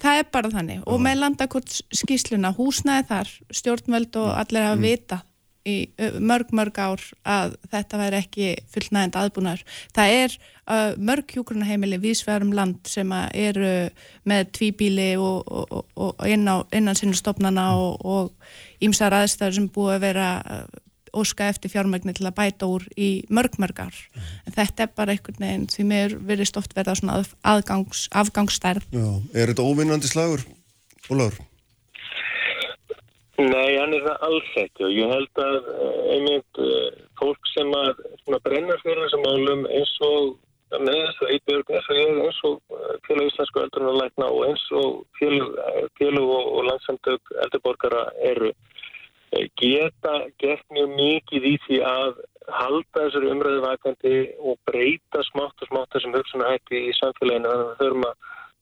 S6: það er bara þannig. Og með landakort skísluna húsnaði þar stjórnvöld og allir að mm. vita í mörg mörg ár að þetta væri ekki fullnægend aðbúnar. Það er uh, mörg hjókurunaheimili vísvegarum land sem eru með tvíbíli og, og, og inn á, innan sinu stopnana og ímsar aðstæður sem búið að vera uh, óska eftir fjármægni til að bæta úr í mörg mörg ár. Mm. En þetta er bara einhvern veginn því mér verist oft verða svona aðgangs, afgangsstærð.
S2: Já, er þetta óvinnandi slagur, Ólaur?
S5: Nei, hann er það alls ekki og ég held að eh, einmitt eh, fólk sem að brennar fyrir þessum málum eins og með þess að Eibjörg eins og ég eins og eh, félag íslensku eldurnalækna og eins og félag og, og landsamtök eldurborgara eru geta gert mjög mikið í því að halda þessari umræðu vakandi og breyta smátt og smátt þessum hugsunahætti í samfélaginu þannig að við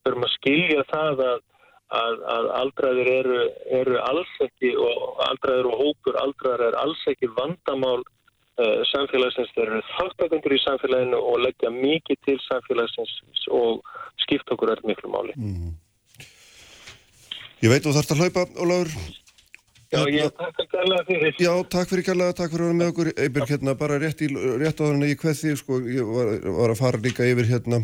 S5: þurfum að skilja það að að, að aldraðir eru, eru alls ekki og aldraðir og hópur aldraðir er alls ekki vandamál uh, samfélagsins, þeir eru þáttakundur í samfélaginu og leggja mikið til samfélagsins og skipta okkur öll miklu máli. Mm.
S2: Ég veit þú þarfst að hlaupa, Óláður.
S5: Já, ég takk fyrir kærlega fyrir.
S2: Já, takk fyrir kærlega, takk fyrir að vera með okkur. Eibjörg, hérna, bara rétt, í, rétt á þannig í hvað því, sko, ég var, var að fara líka yfir hérna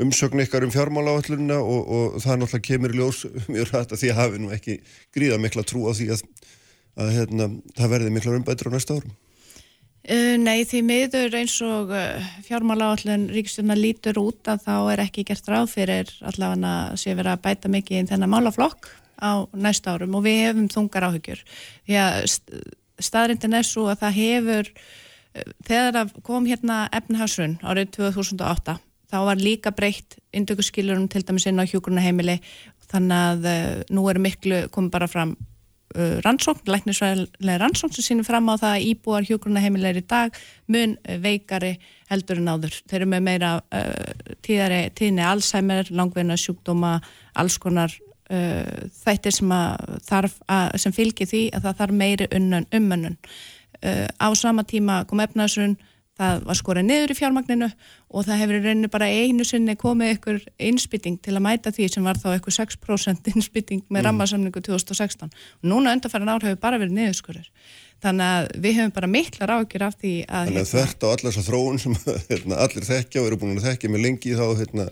S2: umsögn ykkar um fjármáláallunina og, og það náttúrulega kemur ljós mjög rætt að því að hafi nú ekki gríða mikla trú á því að, að hérna, það verði mikla umbættur á næsta árum.
S6: Uh, nei, því miður eins og uh, fjármáláallun ríkstjórna lítur út að þá er ekki gert ráð fyrir allavega að sé verið að bæta mikið í þennan málaflokk á næsta árum og við hefum þungar áhyggjur. Því að staðrindin er svo að það hefur, uh, þegar það kom hérna efnhagsrun árið 2008 þá var líka breytt indökuskilurum til dæmis inn á hjókurunaheimili þannig að uh, nú er miklu komið bara fram uh, rannsókn, læknisvæðilega rannsókn sem sínir fram á það að íbúar hjókurunaheimilegir í dag mun veikari heldur en áður. Þeir eru með meira tíðari, tíðni Alzheimer, langveina sjúkdóma, alls konar þættir sem, sem fylgir því að það þarf meiri unnun, umönnun. Á sama tíma kom efnaðsrun það var skorið niður í fjármagninu og það hefur rauninu bara einu sinni komið ykkur innspytting til að mæta því sem var þá ykkur 6% innspytting með mm. rammarsamningu 2016 og núna undanfæran ár hefur bara verið niðurskurður. Þannig að við hefum bara miklar ágjur af því að
S2: Þannig að hérna, þvert á allar þessar þróun sem hérna, allir þekkja og eru búin að þekkja með lengi þá hérna,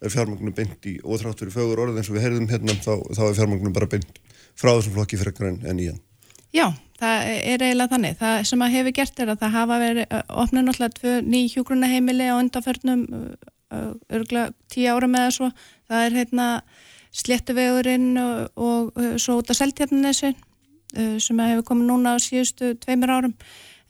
S2: er fjármagninu beint í óþráttur í fögur orð eins og við heyrðum hérna þá, þá er fjármagninu bara beint frá þessum flokki frekar en, en í hann
S6: Já, það er eiginlega þannig. Það sem að hefur gert er að það hafa verið opnið náttúrulega tvö ný hjógrunaheimili á undanförnum örgulega tíu ára með þessu. Það er hérna Sléttuvegurinn og, og svo út af Seltjarnissi sem hefur komið núna á síðustu tveimur árum.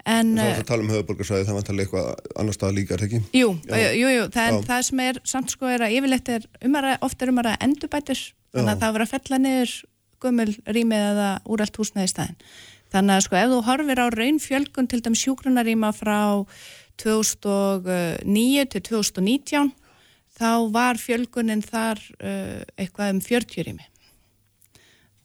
S2: En, það er að tala um höfuborgarsvæði, það tala eitthvað annar stað líka, er það ekki?
S6: Jú, jú, jú, það, það sem er samt sko er að yfirleitt er umara, ofta er umara endurbætur, þannig að það verður að fella niður gömul rýmið eða úrælt húsnaði stæðin. Þannig að sko ef þú horfir á raunfjölgun til dæmis sjúkrunarýma frá 2009 til 2019 þá var fjölgunin þar uh, eitthvað um 40 rými.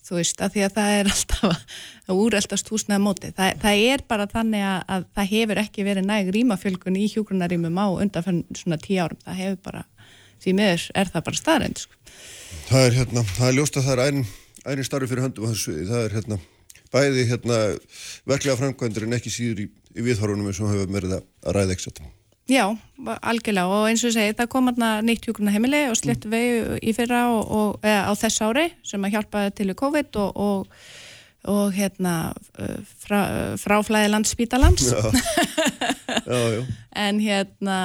S6: Þú veist að því að það er alltaf að úrældast húsnaði móti. Það, það er bara þannig að, að það hefur ekki verið næg rýmafjölgun í sjúkrunarýmum á undanfenn svona 10 árum. Það hefur bara, því miður er það bara staðrænt. Sko.
S2: Það er hérna, það er ljóst að það er einn æri starfi fyrir höndum á þessu það er hérna bæði hérna verklega framkvæmdur en ekki síður í, í viðhorfunum eins og hefur verið að ræða ekkert
S6: Já, algjörlega og eins og ég segi það kom hérna nýtt hjókurna heimili og slett mm. vegi í fyrra og, og eða, á þess ári sem að hjálpaði til í COVID og, og, og hérna frá, fráflæði landsbítalans já. já, já. en hérna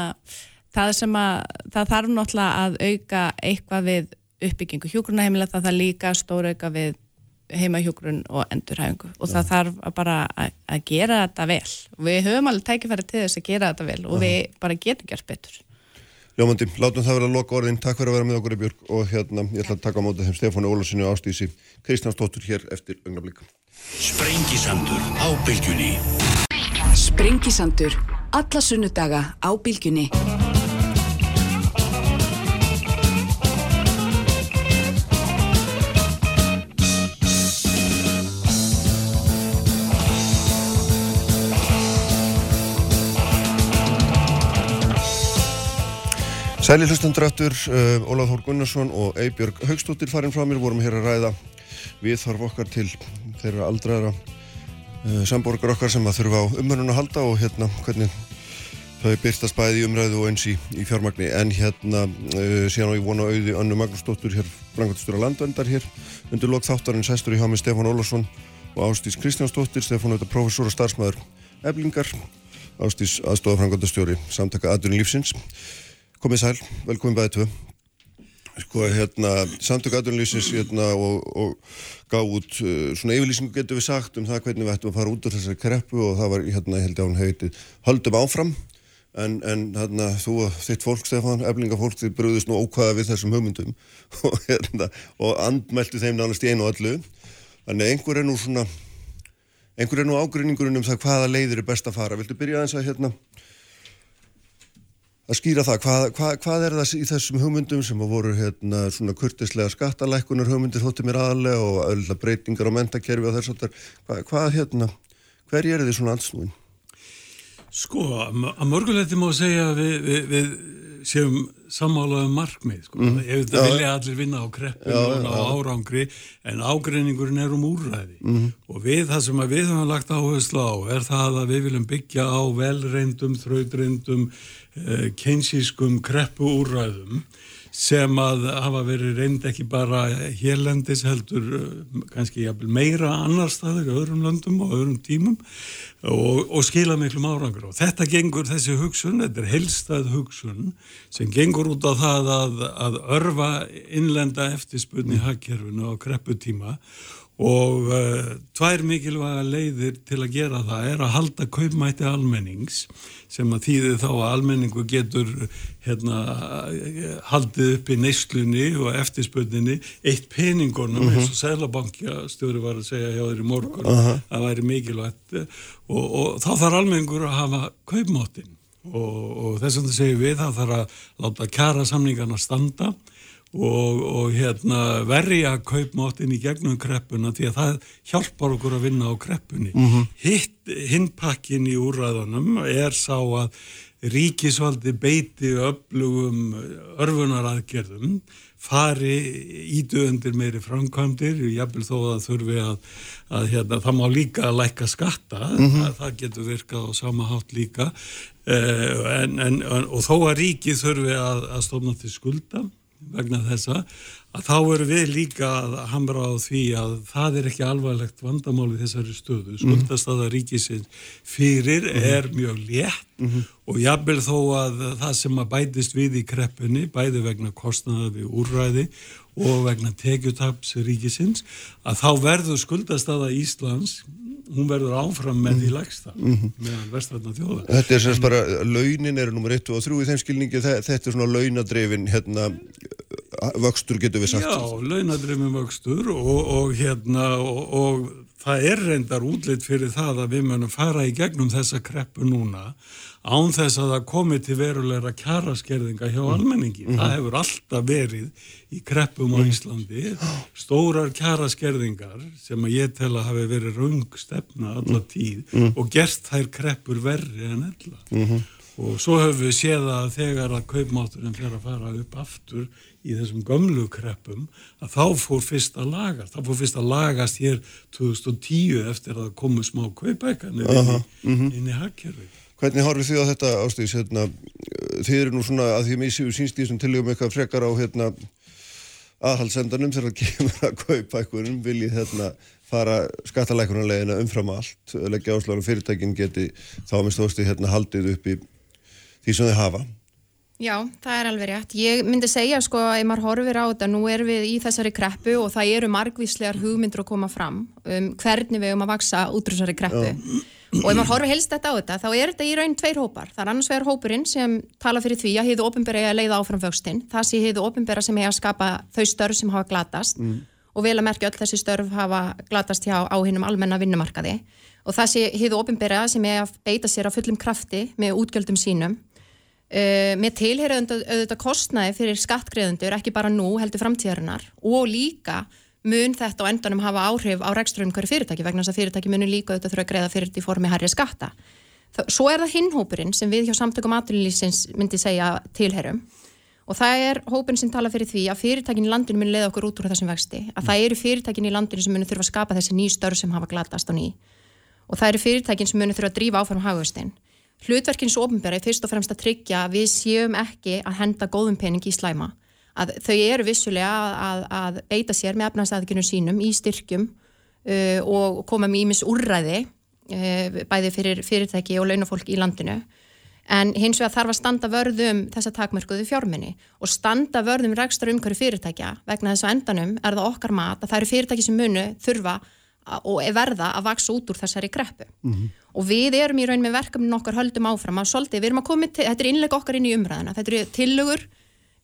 S6: það sem að það þarf náttúrulega að auka eitthvað við uppbyggingu hjókurunaheimilega það þarf líka stórauka við heimahjókurun og endurhæfingu. Og það þarf bara að, að gera þetta vel. Og við höfum alveg tækifæri til þess að gera þetta vel og við bara getum gert betur.
S2: Ljómandi, látum það vera að loka orðin Takk fyrir að vera með okkur í Björg. Og hérna ég ætla að taka á móta þeim Stefánu Ólarssoni og Ástísi Kristjánsdóttur hér eftir öngnablík
S4: Sprengisandur á bylgjunni.
S1: Sprengisandur alla sunnudaga á bylgjunni
S2: Sæli hlustendur aftur, uh, Ólaf Þór Gunnarsson og Eibjörg Haugstóttir farin frá mér, vorum hér að ræða við þarf okkar til þeirra aldraðara uh, samborgar okkar sem að þurfa á umhörnun að halda og hérna hvernig þau byrtast bæði umræðu og eins í, í fjármagni. En hérna uh, síðan á ég vona auði Annu Magnúsdóttur hér, Brankvæmstur að landvendar hér undir lok þáttarinn sestur í hami Stefán Ólafsson og Ástís Kristjánsdóttir, Stefán auðvitað professor og starfsmæður Eblingar, Ástís aðstofafrangandastjóri samtaka aðdurinn lífsins Komið sæl, velkomin bæðið tvö. Sko hérna, samtök aðdunlýsins hérna og, og gáð út uh, svona yfirlýsingu getur við sagt um það hvernig við ættum að fara út af þessari kreppu og það var hérna, ég held að hún heitið Haldum áfram en, en hérna, þú og þitt fólk, Stefán, eflingafólk, þið brúðist nú ókvæða við þessum hugmyndum og hérna, og andmeltu þeim nánast í einu og allu. Þannig einhver er nú svona, einhver er nú ágrunningurinn um það hvaða leiðir er best að fara. Viltu byrja aðeins að hérna að skýra það, hvað, hvað, hvað er það í þessum hugmyndum sem voru hérna, svona kurtislega skattalækunar hugmyndir þóttu mér aðlega og öll breytingar á mentakerfi og þess að hvað, hvað hérna, hver er þið svona ansnúin?
S7: Sko, að mörguleiti má segja við, við, við séum sammálaðum markmið sko. mm. ef þetta ja. vilja allir vinna á kreppinu og á árangri en ágreiningurinn er um úrræði mm. og við það sem við höfum lagt áherslu á er það að við viljum byggja á velreindum, þraudreindum eh, keinsískum kreppu úrræðum sem að hafa verið reynd ekki bara hérlendis heldur eh, kannski meira annar staður í öðrum löndum og öðrum tímum og, og skila miklum árangur og þetta gengur þessi hugsun, þetta er helstað hugsun sem gengur út á það að, að örfa innlenda eftirspunni mm. hagkerfinu á krepputíma og uh, tvær mikilvæga leiðir til að gera það er að halda kaupmætti almennings sem að þýði þá að almenningu getur hérna, haldið upp í neyslunni og eftirspöldinni eitt peningunum uh -huh. eins og Sælabankja stjóri var að segja hjá þeirri morgun uh -huh. að væri mikilvægt og, og þá þarf almenningur að hafa kaupmáttin og, og þess að það segir við það þarf að láta kjara samningarna standa og, og hérna, verja kaupmáttin í gegnum kreppuna því að það hjálpar okkur að vinna á kreppunni. Mm -hmm. Hitt hinpakkin í úræðunum er sá að ríkisvaldi beiti öflugum örfunaraðgerðum fari ídöðundir meiri framkvæmdir, jábel þó að þurfi að, að hérna, það má líka læka skatta, mm -hmm. það, það getur virkað á sama hátt líka eh, en, en, og þó að ríki þurfi að, að stofna til skulda vegna þessa að þá eru við líka að hamra á því að það er ekki alvarlegt vandamáli þessari stöðu. Mhm. Skuldastaða ríkisins fyrir mhm. er mjög létt mm -hmm. og jábel þó að það sem að bætist við í kreppunni, bæði vegna kostnaða við úrræði og vegna tekjutaps ríkisins, að þá verður skuldastaða Íslands hún verður áfram með því lagsta mm -hmm. meðan vestrætna þjóða.
S2: Þetta er semst bara, launin eru nummer 1 og 3 í þeim skilningi, þetta er svona launadrefin hérna, vöxtur getur við sagt.
S7: Já, launadrefin vöxtur og, og hérna og, og það er reyndar útlitt fyrir það að við mögum fara í gegnum þessa kreppu núna án þess að það komi til verulegra kjaraskerðinga hjá almenningi. Mm -hmm. Það hefur alltaf verið í kreppum á Íslandi, stórar kjaraskerðingar sem að ég tel að hafi verið raung stefna alla tíð mm -hmm. og gert þær kreppur verri en ella. Mm -hmm. Og svo höfum við séð að þegar að kaupmátturinn fyrir að fara upp aftur í þessum gömlu kreppum, að þá fór fyrst að lagast. Það fór fyrst að lagast hér 2010 eftir að komu smá kaupækanir inn í, mhm. inn í hagkerfið.
S2: Hvernig horfið þið á þetta ástýrs? Hérna, þið eru nú svona að því mér sínst í þessum tilögum eitthvað frekar á hérna, aðhalsendanum þegar það kemur að einhverjum, viljið hérna, fara skattalækunarlegina umfram allt, leggja ásláðan fyrirtækin geti þá með stósti hérna, haldið upp í því sem þið hafa.
S8: Já, það er alveg rétt. Ég myndi segja sko ef maður horfir á þetta, nú erum við í þessari kreppu og það eru margvíslegar hugmyndur að koma fram um hvernig við um að vaksa út úr þessari kreppu. Já og ef maður horfið helst þetta á þetta þá er þetta í raun tveir hópar það er annars vegar hópurinn sem tala fyrir því að heiðu ofinbæra er að leiða áfram vöxtinn það sé heiðu ofinbæra sem er að skapa þau störf sem hafa glatast mm. og vel að merkja öll þessi störf hafa glatast hjá áhinnum almenna vinnumarkaði og það sé heiðu ofinbæra sem er að beita sér á fullum krafti með útgjöldum sínum uh, með tilherröndu auðvitað kostnaði fyrir skattgreðundur ekki bara nú heldur framtíðarinnar og líka mun þetta á endanum hafa áhrif á reksturum hverju fyrirtæki vegna þess að fyrirtæki munir líka auðvitað þurfa að greiða fyrir þetta í formi herri skatta. Svo er það hinnhópurinn sem við hjá samtökum aðlýsins myndi segja tilherum og það er hópurinn sem tala fyrir því að fyrirtækin í landinu mun leiða okkur út úr þessum vexti að það eru fyrirtækin í landinu sem munir þurfa að skapa þessi ný störf sem hafa glatast á ný og það eru fyrirtækin sem munir þurfa að drífa áfram hagustin. Hlutverkins ofnbæra er fyrst og fremst að tryggja að við séum ekki að henda góðum pening í slæma. Að þau eru vissulega að, að beita sér með efnarstæðikinu sínum í styrkjum uh, og koma með ímis úrræði uh, bæði fyrir fyrirtæki og launafólk í landinu. En hins vegar þarf að standa vörðum þessa takmörkuðu fjárminni og standa vörðum rekstur umhverju fyrirtækja. Vegna þess að endanum er það okkar mat að það eru fyrirtæki sem munu þurfa og verða að vaksa út úr þessari greppu mm -hmm. Og við erum í raun með verkefnin okkar höldum áfram að svolítið, við erum að koma til, þetta er innleg okkar inn í umræðina, þetta eru tillögur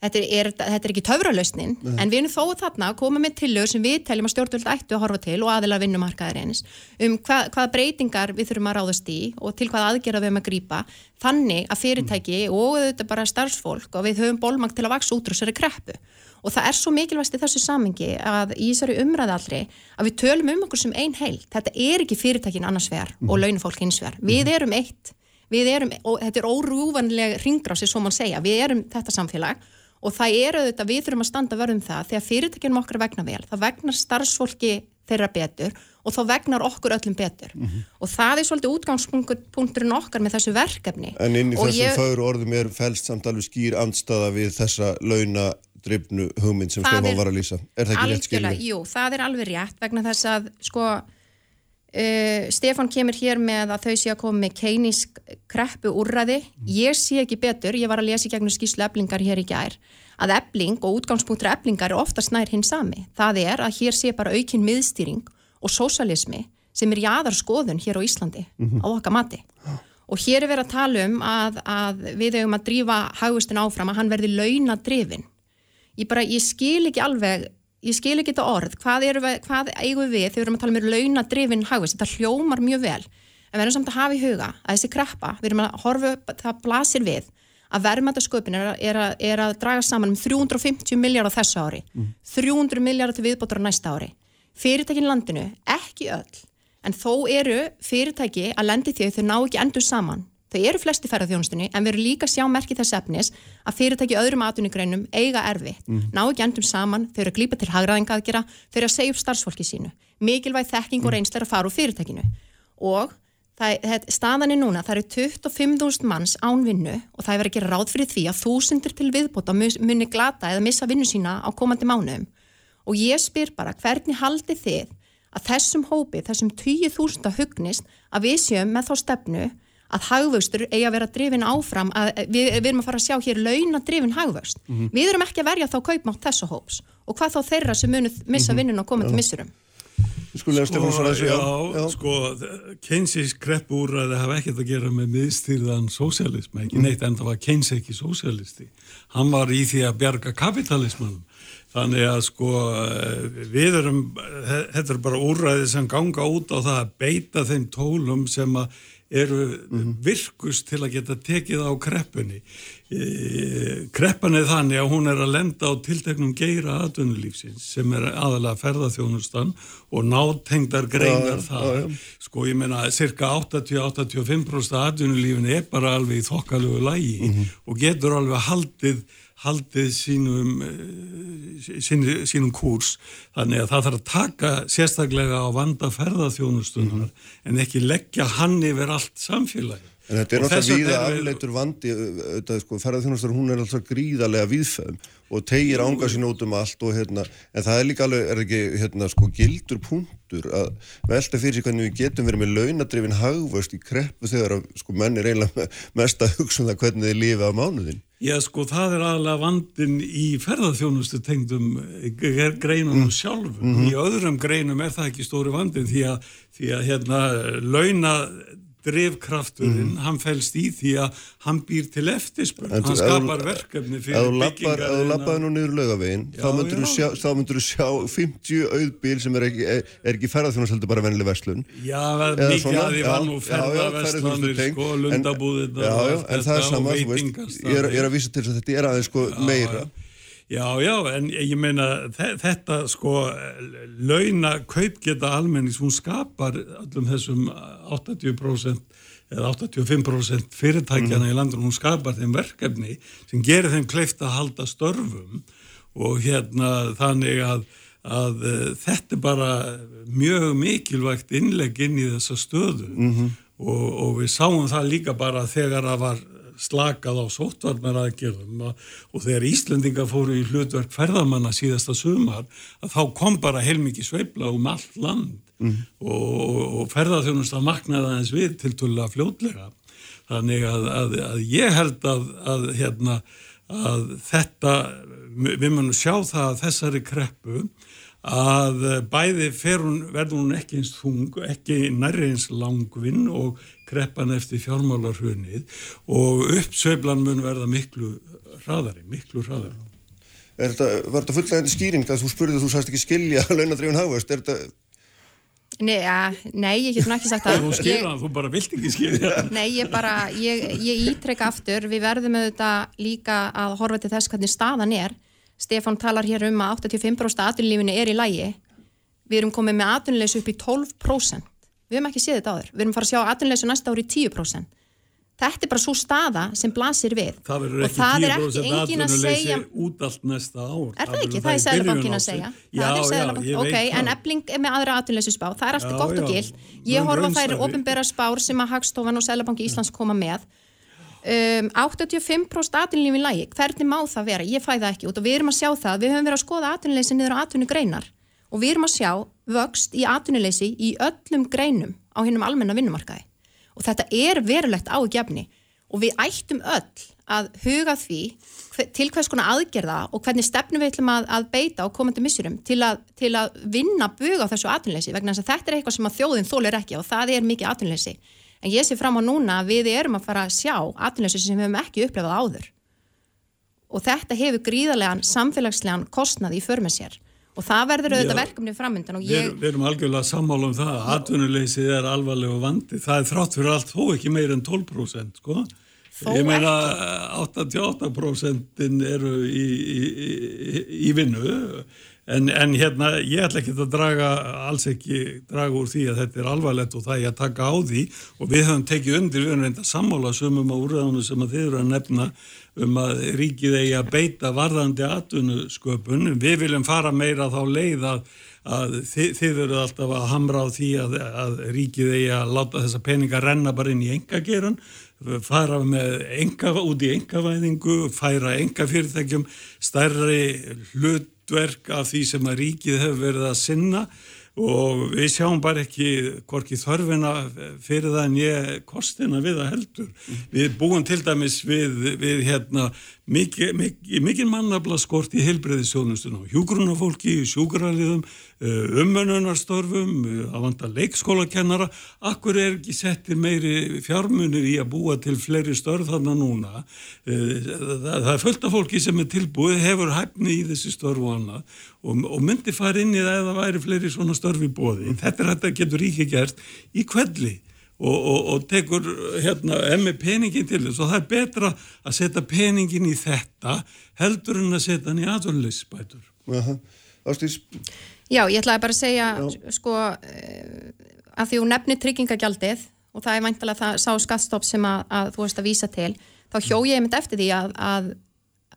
S8: Þetta er, þetta er ekki töfralausnin, Nei. en við erum þó þarna að koma með tillögur sem við teljum að stjórnvöld ættu að horfa til og aðilar vinnumarkaðir eins um hva, hvaða breytingar við þurfum að ráðast í og til hvaða aðgerða við höfum að grýpa þannig að fyrirtæki mm. og þetta bara starfsfólk og við höfum bólmang til að vaksa út úr þessari kreppu og það er svo mikilvægst í þessu samengi að í þessari umræðallri að við tölum um okkur sem einn heil, þetta er ekki fyrirtækin annars vegar mm. og launufólk hins vegar, við mhm. erum eitt, við erum, og þetta er órúvanlega ringrási, svo mann segja, við erum þetta samfélag og það er auðvitað, við þurfum að standa verðum það. Þegar fyrirtækjum okkar vegna vel, það vegnar starfsfólki þeirra betur og þá vegnar okkur öllum betur. Mm -hmm. og það er svolítið útgangspunkturinn okkar með þessu verkefni.
S2: En inn í og þessum ég... fögur orðum er fælst samt alveg skýr andstaða við þessa launa drifnu hugmynd sem Stefán var að lýsa. Er það ekki rétt skilja?
S8: Jú, það er alveg rétt vegna þess að sko Uh, Stefan kemur hér með að þau sé að koma með keinísk kreppu úrraði ég sé ekki betur, ég var að lesa í gegnum skýslu eblingar hér í gær að ebling og útgangspunktur eblingar er ofta snær hinn sami, það er að hér sé bara aukinn miðstýring og sósalismi sem er jáðar skoðun hér á Íslandi mm -hmm. á okkar mati. Og hér er verið að tala um að, að við hefum að drífa hagustin áfram að hann verði launadrifin ég bara, ég skil ekki alveg ég skil ekki þetta orð, hvað, við, hvað eigum við þegar við erum að tala um launadrifin hagvist, þetta hljómar mjög vel en við erum samt að hafa í huga að þessi kreppa, við erum að horfa, það blasir við að verðmættasköpun er, er, er að draga saman um 350 miljardar þessu ári, mm. 300 miljardar til viðbótur á næsta ári. Fyrirtækin landinu, ekki öll, en þó eru fyrirtæki að lendi því þau ná ekki endur saman. Þau eru flesti ferðarþjónustunni en við erum líka að sjá merki þess efnis að fyrirtæki öðrum atvinnugreinum eiga erfitt, mm. ná ekki endum saman, þau eru að glýpa til hagraðinga aðgera, þau eru að segja upp starfsfólki sínu. Mikilvæg þekking og reynslega að fara úr fyrirtækinu og það, staðan er núna, það eru 25.000 manns án vinnu og það er verið að gera ráð fyrir því að þúsundir til viðbóta muni glata eða missa vinnu sína á komandi mánuðum og ég spyr bara hvernig haldi þið að þessum hópi, þessum 10.000 hugnist að að hagvöxtur eigi að vera drifin áfram að við, við erum að fara að sjá hér launa drifin hagvöxt. Mm -hmm. Við erum ekki að verja þá kaupmátt þessu hóps og hvað þá þeirra sem munu missa mhm. vinnun og koma til missurum.
S2: Sko,
S7: já, já. Sko, Keynes kreppúræði hafa ekkert að gera með miðstýrðan sósialism, ekki mm. neitt, en það var Keynes ekki sósialisti. Hann var í því að bjarga kapitalismanum. Þannig að sko, við erum, þetta er bara úræði sem ganga út á það að beita þeim tólum sem að eru mm -hmm. virkust til að geta tekið á kreppunni. E, kreppan er þannig að hún er að lenda á tilteknum geira aðdunulífsins sem er aðalega ferðarþjónustan og nátengdar greinar ja, það. Ja, ja. Sko ég menna cirka 80-85% aðdunulífin er bara alveg í þokkalugu lægi mm -hmm. og getur alveg haldið haldið sínum, eh, sínu, sínum kúrs þannig að það þarf að taka sérstaklega á vanda ferðarþjónustunar mm -hmm. en ekki leggja hann yfir allt samfélagi.
S2: En þetta er náttúrulega víða afleitur vandi, sko, ferðarþjónustur hún er alltaf gríðarlega viðfæðum og tegir ánga sín út um allt og hérna, en það er líka alveg, er ekki hérna sko gildur punktur að velta fyrir sig hvernig við getum verið með launadrifin hagvöst í kreppu þegar að sko menn er eiginlega mest að hugsa um það hvernig þið lifa á mánuðin.
S7: Já sko það er aðalega vandin í ferðarþjónustu tengdum greinunum mm. sjálfum. Mm -hmm. Í öðrum greinum er það ekki stóri vandin því að, því að hérna launa drivkrafturinn, mm. hann fælst í því að hann býr til eftirspurn, hann skapar verkefni fyrir byggingar.
S2: Ef þú lappaði nú niður lögaveginn, þá myndur þú sjá, sjá 50 auðbíl sem er ekki, er ekki ferðarþjónast heldur bara vennileg verslun.
S7: Já, mikið að því var nú ferðarverslanir, sko, lundabúðina
S2: en það er sama, þú veist, ég er að vísa til þess að þetta er aðeins sko meira.
S7: Já, já, en ég meina þetta sko launa kaupgeta almennings, hún skapar allum þessum 80% eða 85% fyrirtækjana mm. í landunum, hún skapar þeim verkefni sem gerir þeim kleift að halda störfum og hérna þannig að, að uh, þetta er bara mjög mikilvægt innlegg inn í þessa stöðu mm -hmm. og, og við sáum það líka bara þegar það var slakað á sóttvarnar aðgerðum og þegar Íslendinga fóru í hlutverk ferðarmanna síðasta sumar að þá kom bara heilmikið sveibla um allt land mm. og, og ferðarþjónust að maknaða eins við til tulla fljótlega þannig að, að, að ég held að, að hérna, þetta við munum sjá það að þessari kreppu að bæði hún, verður hún ekki eins þung, ekki nærri eins langvinn og kreppan eftir fjármálarhunnið og uppsveiflan mun verða miklu hraðari, miklu hraðari.
S2: Þetta, var þetta fulllegandi skýring að þú spurðið að þú sæst ekki skilja að launadrifin hafast? Er þetta...
S8: Nei, ja, nei, ég get náttúrulega sagt
S7: að... Þú skilja það, þú bara vilt ekki skilja það.
S8: Nei, ég bara, ég, ég ítreka aftur, við verðum auðvitað líka að horfa til þess hvernig staðan er. Stefán talar hér um að 85% aðunlífinu er í lægi. Við erum komið með aðunleysu upp í 12%. Við hefum ekki séð þetta áður. Við erum farið að sjá aðtunleysu næsta ári í 10%. Þetta er bara svo staða sem blasir við.
S7: Það verður ekki 10% aðtunleysi út allt næsta ár.
S8: Er það, það ekki? Það er Sælabankin að segja.
S7: Já, já,
S8: okay, það. En ebling er með aðra aðtunleysu spá. Það er alltaf já, gott og gild. Ég horfa þær ofinbæra spár sem að Hagstofan og Sælabanki Íslands koma með. Um, 85% aðtunleyfi lægi. Hvernig má það vera? Ég fæ það ekki út og við erum að sjá það. Við höfum verið að skoða aðtunleysi niður á aðtunugreinar og við erum að sjá vöxt í atvinnuleysi í öllum greinum á hinnum almenna vinnumarkaði. Og þetta er verulegt ágefni og við ættum öll að huga því til hvers konar aðgerða og hvernig stefnum við ætlum að, að beita á komandi missurum til að, til að vinna buga á þessu atvinnuleysi vegna þess að þetta er eitthvað sem að þjóðin þólir ekki og það er mikið atvinnuleysi. En ég sé fram á núna að við erum að fara að sjá atvinnuleysi sem við hefum ekki upplefað áður. Og þetta hefur gríðarlegan samfélagslegan kostnað í förmið sér og það verður auðvitað verkefni framöndan og ég...
S7: Við, erum algjörlega sammála um það atvinnuleysið er alvarlegu vandi. Það er þrátt fyrir allt þó ekki meir en 12% sko.
S8: Þó
S7: Ég meina 88% eru í, í, í, í vinnu. En, en hérna ég ætla ekki að draga alls ekki draga úr því að þetta er alvarlegt og það er að taka á því. Og við höfum tekið undir, við höfum reynda sammála sumum á úrræðunum sem að þið eru að nefna um að ríkið eigi að beita varðandi atvinnusköpun. Við viljum fara meira þá leið að að þið, þið eru alltaf að hamra á því að, að ríkið eigi að láta þessa peninga renna bara inn í engageran, fara með enga, út í engavæðingu, færa engafyrirtækjum stærri hlutverk af því sem að ríkið hefur verið að sinna. og við sjáum bara ekki hvorki þörfina fyrir það en ég kostina við að heldur. Við búum til dæmis við, við hérna mikið miki, miki mannabla skort í heilbreyðisjónustunum, hjúgrunafólki, sjúkrarliðum, eh, umönunarstorfum, að vanda leikskólakennara, akkur er ekki settir meiri fjármunir í að búa til fleiri störð þarna núna. Eh, það, er fullt af fólki sem er tilbúið, hefur hæfni í þessi störf og annað og, og myndi fara inn í það eða væri fleiri svona störf í bóði. Þetta er þetta getur ríki gert í kvelli og, og, og tekur hérna emmi peningin til þess og það er betra að setja peningin í þetta heldur en að setja hann í aðvunleysbætur.
S2: Ástís?
S8: Já, ég ætlaði bara að segja Já. sko að því hún nefnir tryggingagjaldið og það er væntalega það sá skattstopp sem að, að þú veist að vísa til þá hjó ég mynd eftir því að, að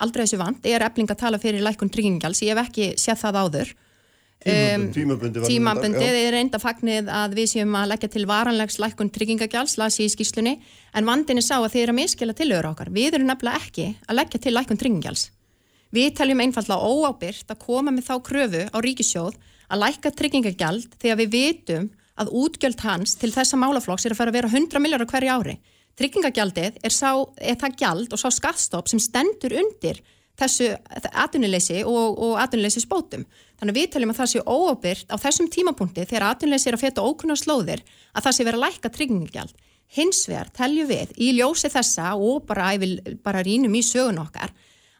S8: aldrei þessu vant er efling að tala fyrir lækun tryggingagjalds, ég hef ekki séð það áður.
S2: Um, tímabundið
S8: tímabundið er reynda fagnið að við séum að leggja til varanlegs lækkun tryggingagjáls, las ég í skýslunni en vandin er sá að þið eru að miskila tilögur okkar. Við erum nefnilega ekki að leggja til lækkun tryggingagjáls við teljum einfallega óábyrgt að koma með þá kröfu á ríkisjóð að lækka tryggingagjald þegar við vitum að útgjöld hans til þessa málaflokks er að fara að vera 100 miljórar hverju ári tryggingagjaldið er, sá, er það gjald og sá skattstopp sem stendur undir þessu atvinnuleysi og, og atvinnuleysi spótum. Þannig að við teljum að það sé óábyrgt á þessum tímapunkti þegar atvinnuleysi er að feta ókunna slóðir að það sé verið að lækka tryggingjald. Hins vegar teljum við í ljósi þessa og bara, bara rínum í sögun okkar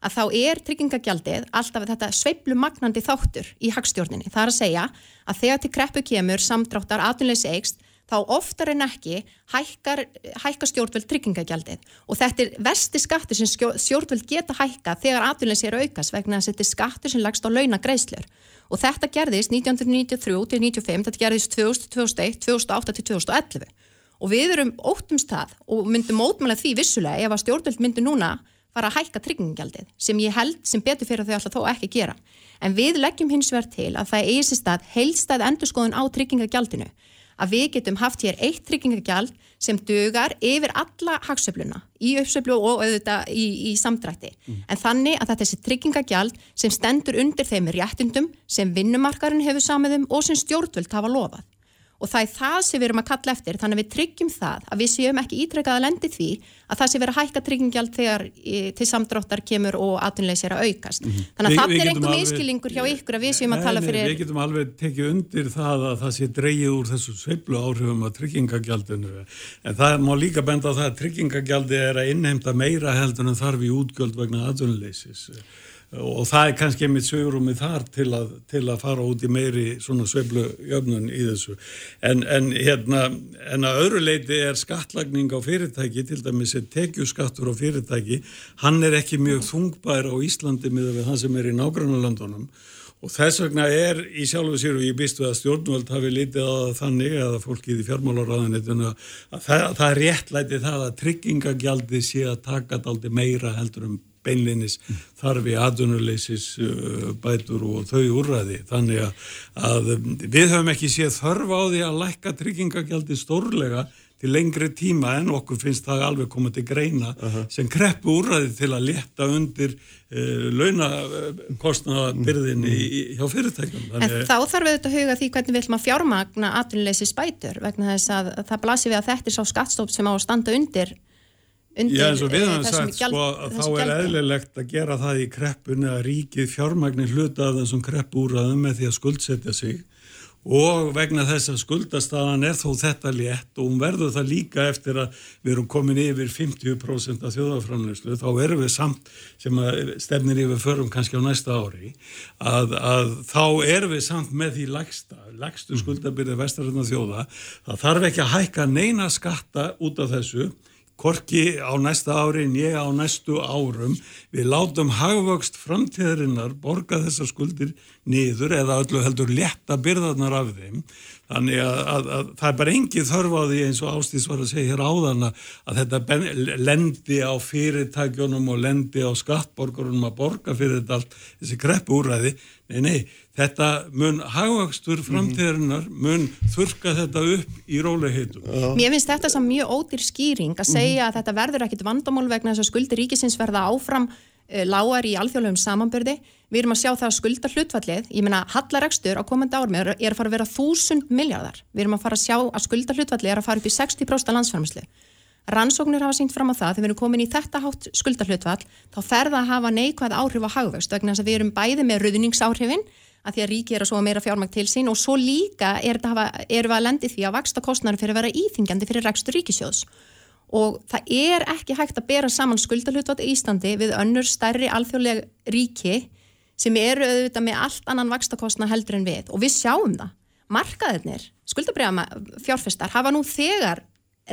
S8: að þá er tryggingagjaldið alltaf þetta sveiplu magnandi þáttur í hagstjórninni. Það er að segja að þegar til kreppu kemur samdráttar atvinnuleysi eigst þá oftar en ekki hækkar, hækkar stjórnvöld tryggingagjaldið. Og þetta er vesti skattur sem stjórnvöld geta hækka þegar atvinnleysi er aukast vegna að þetta er skattur sem lagst á launagreislur og þetta gerðist 1993 til 1995, þetta gerðist 2000, 2001, 2008 til 2011 og við erum óttumst það og myndum mótmæla því vissulega ef að stjórnvöld myndu núna fara að hækka tryggingagjaldið sem ég held sem betur fyrir þau alltaf þó ekki gera en við leggjum hins vegar til að það eigi sér stað heilstæð endurskoðun á tryggingagjaldinu að við getum haft hér eitt tryggingagjald sem dögar yfir alla hagsöfluna í uppsöflu og auðvitað í, í samdrætti. Mm. En þannig að þetta er þessi tryggingagjald sem stendur undir þeim réttundum sem vinnumarkarinn hefur samiðum og sem stjórnvöld hafa lofað og það er það sem við erum að kalla eftir. Þannig að við tryggjum það að við séum ekki ítrekkað að lendi því að það sé verið að hækka tryggingjald þegar e, til samdráttar kemur og atvinnulegs er að aukast. Mm -hmm. þannig að það er einhver miskilingur hjá ykkur að við séum að tala fyrir
S7: Við getum alveg tekið undir það að það sé dreyið úr þessu sveiblu áhrifum að tryggingagjaldinu. En það má líka benda á það að tryggingagjaldi er að innheimta meira heldur en þarf í útgjöld vegna atvinnulegsis og það er kannski einmitt sögurúmið þar til að, til að fara út í meiri svona sveiflujöfnun í þessu. En, en hérna en að öðru leiti er skattlagning á fyrirtæki til dæmis er tekjuskattur á fyrirtæki hann er ekki mjög þungbær á Íslandi með það sem er í nágrannarlandunum og þess vegna er í sjálfu sér og ég býst við að stjórnvöld hafi litið að þannig eða fólkið í fjármálaráðinituna að það, það réttlæti það að tryggingagjaldi sé að taka daldi meira heldur um beinleinis þarfi aðunuleysis uh, bætur og þau úrraði. Þannig að við höfum ekki séð þörf á því að lækka tryggingagjaldi stórlega til lengri tíma en okkur finnst það alveg komað til greina uh -huh. sem kreppu úrraði til að leta undir uh, launakostnabyrðinni uh, hjá fyrirtækjum.
S8: Þannig... En þá þarf við þetta að huga því hvernig við ætlum að fjármagna aðunuleysis bætur vegna þess að það blasir við að þetta er sá skattstóp sem á að standa undir
S7: Já, eins og við eh, hann sagt, gjald, sko, þá er eðlilegt að gera það í kreppunni að ríkið fjármagnir hluta af þessum kreppúraðum með því að skuldsetja sig og vegna þess að skuldastadan er þó þetta létt og hún verður það líka eftir að við erum komin yfir 50% af þjóðafránlöslu, þá erum við samt sem stefnir yfir förum kannski á næsta ári, að, að þá erum við samt með því lagsta, lagstu mm. skuldabyrði vestaröndar þjóða, það þarf ekki að hækka neina skatta út af þessu korki á næsta ári en ég á næstu árum. Við látum hagvöxt framtíðarinnar borga þessar skuldir niður eða öllu heldur letta byrðarnar af þeim. Þannig að, að, að það er bara engið þörf á því eins og Ástís var að segja hér áðan að þetta lendi á fyrirtækjunum og lendi á skattborgarunum að borga fyrir þetta allt þessi greppu úræði nei, nei, þetta mun hagvakstur framtíðarinnar mun þurka þetta upp í róliheitum.
S8: Mér finnst þetta sem mjög ódýr skýring að segja að þetta verður ekkit vandamál vegna þess að skuldir ríkisins verða áfram uh, lágar í alþjóðlegum samanbörði við erum að sjá það að skulda hlutfallið ég meina hallaregstur á komandi árum er, að fara að vera þúsund miljardar við erum að fara að sjá að skulda hlutfallið er að fara upp í 60% landsfærmislu rannsóknir hafa sínt fram á það þegar við erum komin í þetta hátt skulda hlutfall þá fer það að hafa neikvæð áhrif á hagvöxt vegna þess að við erum bæði með ruðningsáhrifin að því að ríki er að svo meira fjármægt til sín og svo líka er hafa, erum við að lendi því að vaksta kostnæri fyrir að vera íþingjandi fyrir rekstur ríkisjóðs og það er ekki hægt að bera saman skuldalutvat í Íslandi við önnur stærri alþjóðlega ríki sem eru auðvitað með allt annan vakstakostna heldur en við og við sjáum það. Markaðirnir, skuldabriðama fjárfestar hafa nú þegar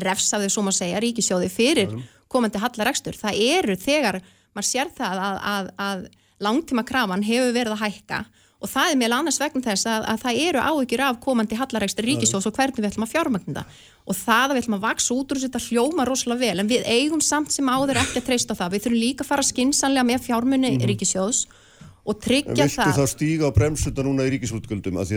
S8: refsaðið, svo maður segja, ríkisjóði fyrir komandi hallarekstur. Það eru þegar, maður sér það að, að, að langtíma krafan hefur verið að hækka og það er meðal annars vegna þess að, að það eru áhyggjur af komandi hallarekstur ríkisjós og hvernig við ætlum að fjármagna það og það að við ætlum að vaksa út úr þetta hljóma rosalega vel. En við eigum samt sem áður ekki að treysta það, við þurfum líka að fara skinsanlega með fjármunni mm -hmm. ríkisjós og tryggja það
S2: Viltu þá stíga á bremsunda núna í ríkisútgöldum að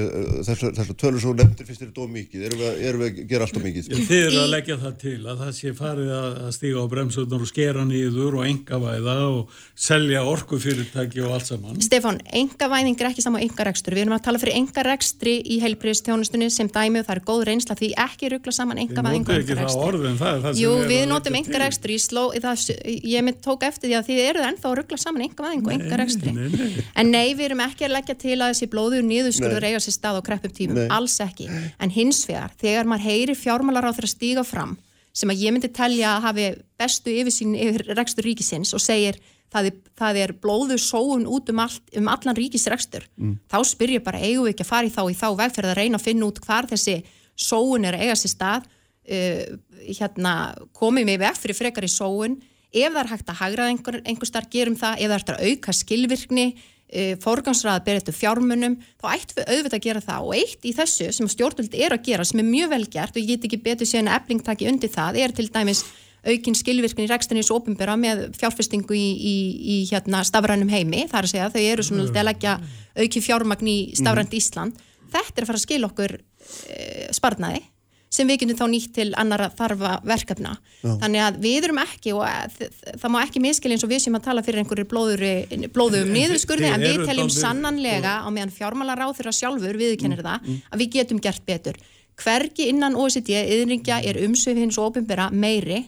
S2: þessar þess tölur svo nefndir finnst þér þetta ómikið, erum við, erum við að gera alltaf mikið?
S7: Þið eru að leggja það til að það sé farið að stíga á bremsundar og skera nýður og engavæða og selja orkufyrirtæki og allt saman
S8: Stefan, engavæðing er ekki saman á engarekstur, við erum að tala fyrir engarekstri í heilbriðstjónustunni sem dæmi og það er góð reynsla því ekki ruggla saman engavæðing og engarekstur Jú, við notum En nei, við erum ekki að leggja til að þessi blóður nýðuskurður eiga sér stað á kreppum tímum, nei. alls ekki. En hins vegar, þegar maður heyri fjármálar á þeirra stíga fram, sem að ég myndi telja að hafi bestu yfirsýn yfir rekstur ríkisins og segir það er, það er blóður sóun út um, all, um allan ríkisrekstur, mm. þá spyr ég bara, eigum við ekki að fara í þá í þá vegferð að reyna að finna út hvar þessi sóun er eiga sér stað, uh, hérna, komið við veg fyrir frekar í sóun, ef það er hægt að hagra einhver, einhver starf gerum það, ef það er að auka skilvirkni, e, forgansraða að byrja þetta fjármunum, þá ættum við auðvitað að gera það. Og eitt í þessu sem stjórnvöld er að gera sem er mjög vel gert og ég get ekki betur síðan að ebling taki undir það, er til dæmis aukin skilvirkni í rekstinnis ofinbera með fjárfestingu í, í, í hérna, stafrænum heimi, það er að segja, þau eru svona að leggja auki fjármagn í stafrænt Ísland, þetta er að fara að skilja okkur e, sparnaði sem við getum þá nýtt til annara þarfa verkefna. Já. Þannig að við erum ekki og það má ekki miskili eins og við sem að tala fyrir einhverju blóðum niðurskurði en við teljum sannanlega á meðan fjármálar á þeirra sjálfur viðkennir mm, það mm. að við getum gert betur. Hvergi innan OECD yðringja er umsöfið hins og ofinbera meiri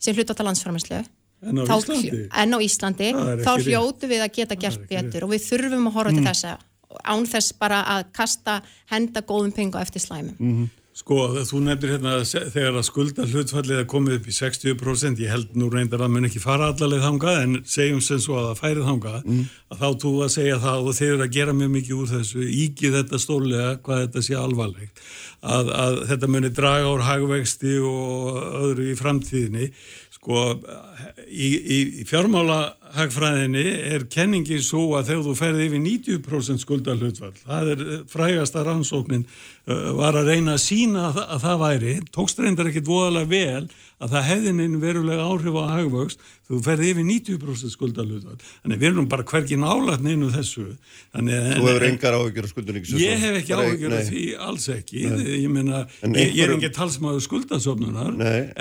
S8: sem hluta á landsfæraminslu
S7: en á Íslandi,
S8: en á Íslandi þá hljótu við að geta gert betur og við þurfum að horfa mm. til þessa án þess bara að kasta henda góðum pengu eftir slæmum.
S7: Sko, þú nefnir hérna þegar að skulda hlutfallið að komið upp í 60%, ég held nú reyndar að mun ekki fara allarleið þangað en segjum sem svo að það færið þangað, mm. að þá þú að segja það og þeir eru að gera mjög mikið úr þessu, íkið þetta stólega hvað þetta sé alvarlegt, að, að þetta muni draga úr hagvexti og öðru í framtíðinni, sko, í, í, í fjármála hagfræðinni er kenningin svo að þegar þú ferði yfir 90% skulda hlutfall, það er frægasta rannsóknin uh, var að reyna að sína að, að það væri, tókst reyndar ekkit voðalega vel að það hefðin verulega áhrif á hagvöxt. Þú ferði yfir 90% skuldaluðval þannig við erum bara hvergin álægt neinu þessu. Þannig,
S2: Þú hefur engar áhyggjur af skuldunni
S7: Ég hef ekki áhyggjur af því alls ekki. Nei. ég meina, ég, ég er ekki talsmaður skuldasofnunar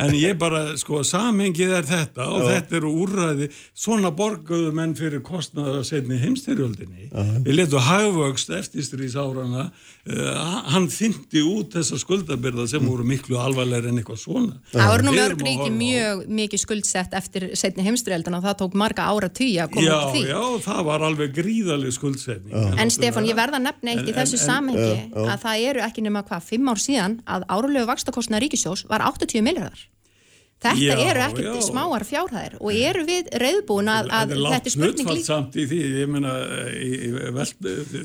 S7: en ég bara, sko, samengið er þetta og Já. þetta eru úrræði. Svona borguðu menn fyrir kostnaða setni heimstyrjöldinni við letu hagvöxt eftirstrís árana uh, hann fyndi út þessa skuldabyrða sem voru miklu alvarlega en eitthvað svona
S8: mörg ríki mjög mikið skuldsett eftir setni heimstureldan og það tók marga ára tíu að koma
S7: til því. Já, já, það var alveg gríðaleg skuldsetning.
S8: Já. En Stefan, ég verða að nefna eitt en, í þessu samhengi að það eru ekki nema hvað, fimm ár síðan að árulegu vakstakostna ríkisjós var 80 miljardar. Þetta já, eru ekkert smáar fjárhæðir og eru við reyðbúin að, að þetta er spurning líka.
S7: Er samt í því, ég meina,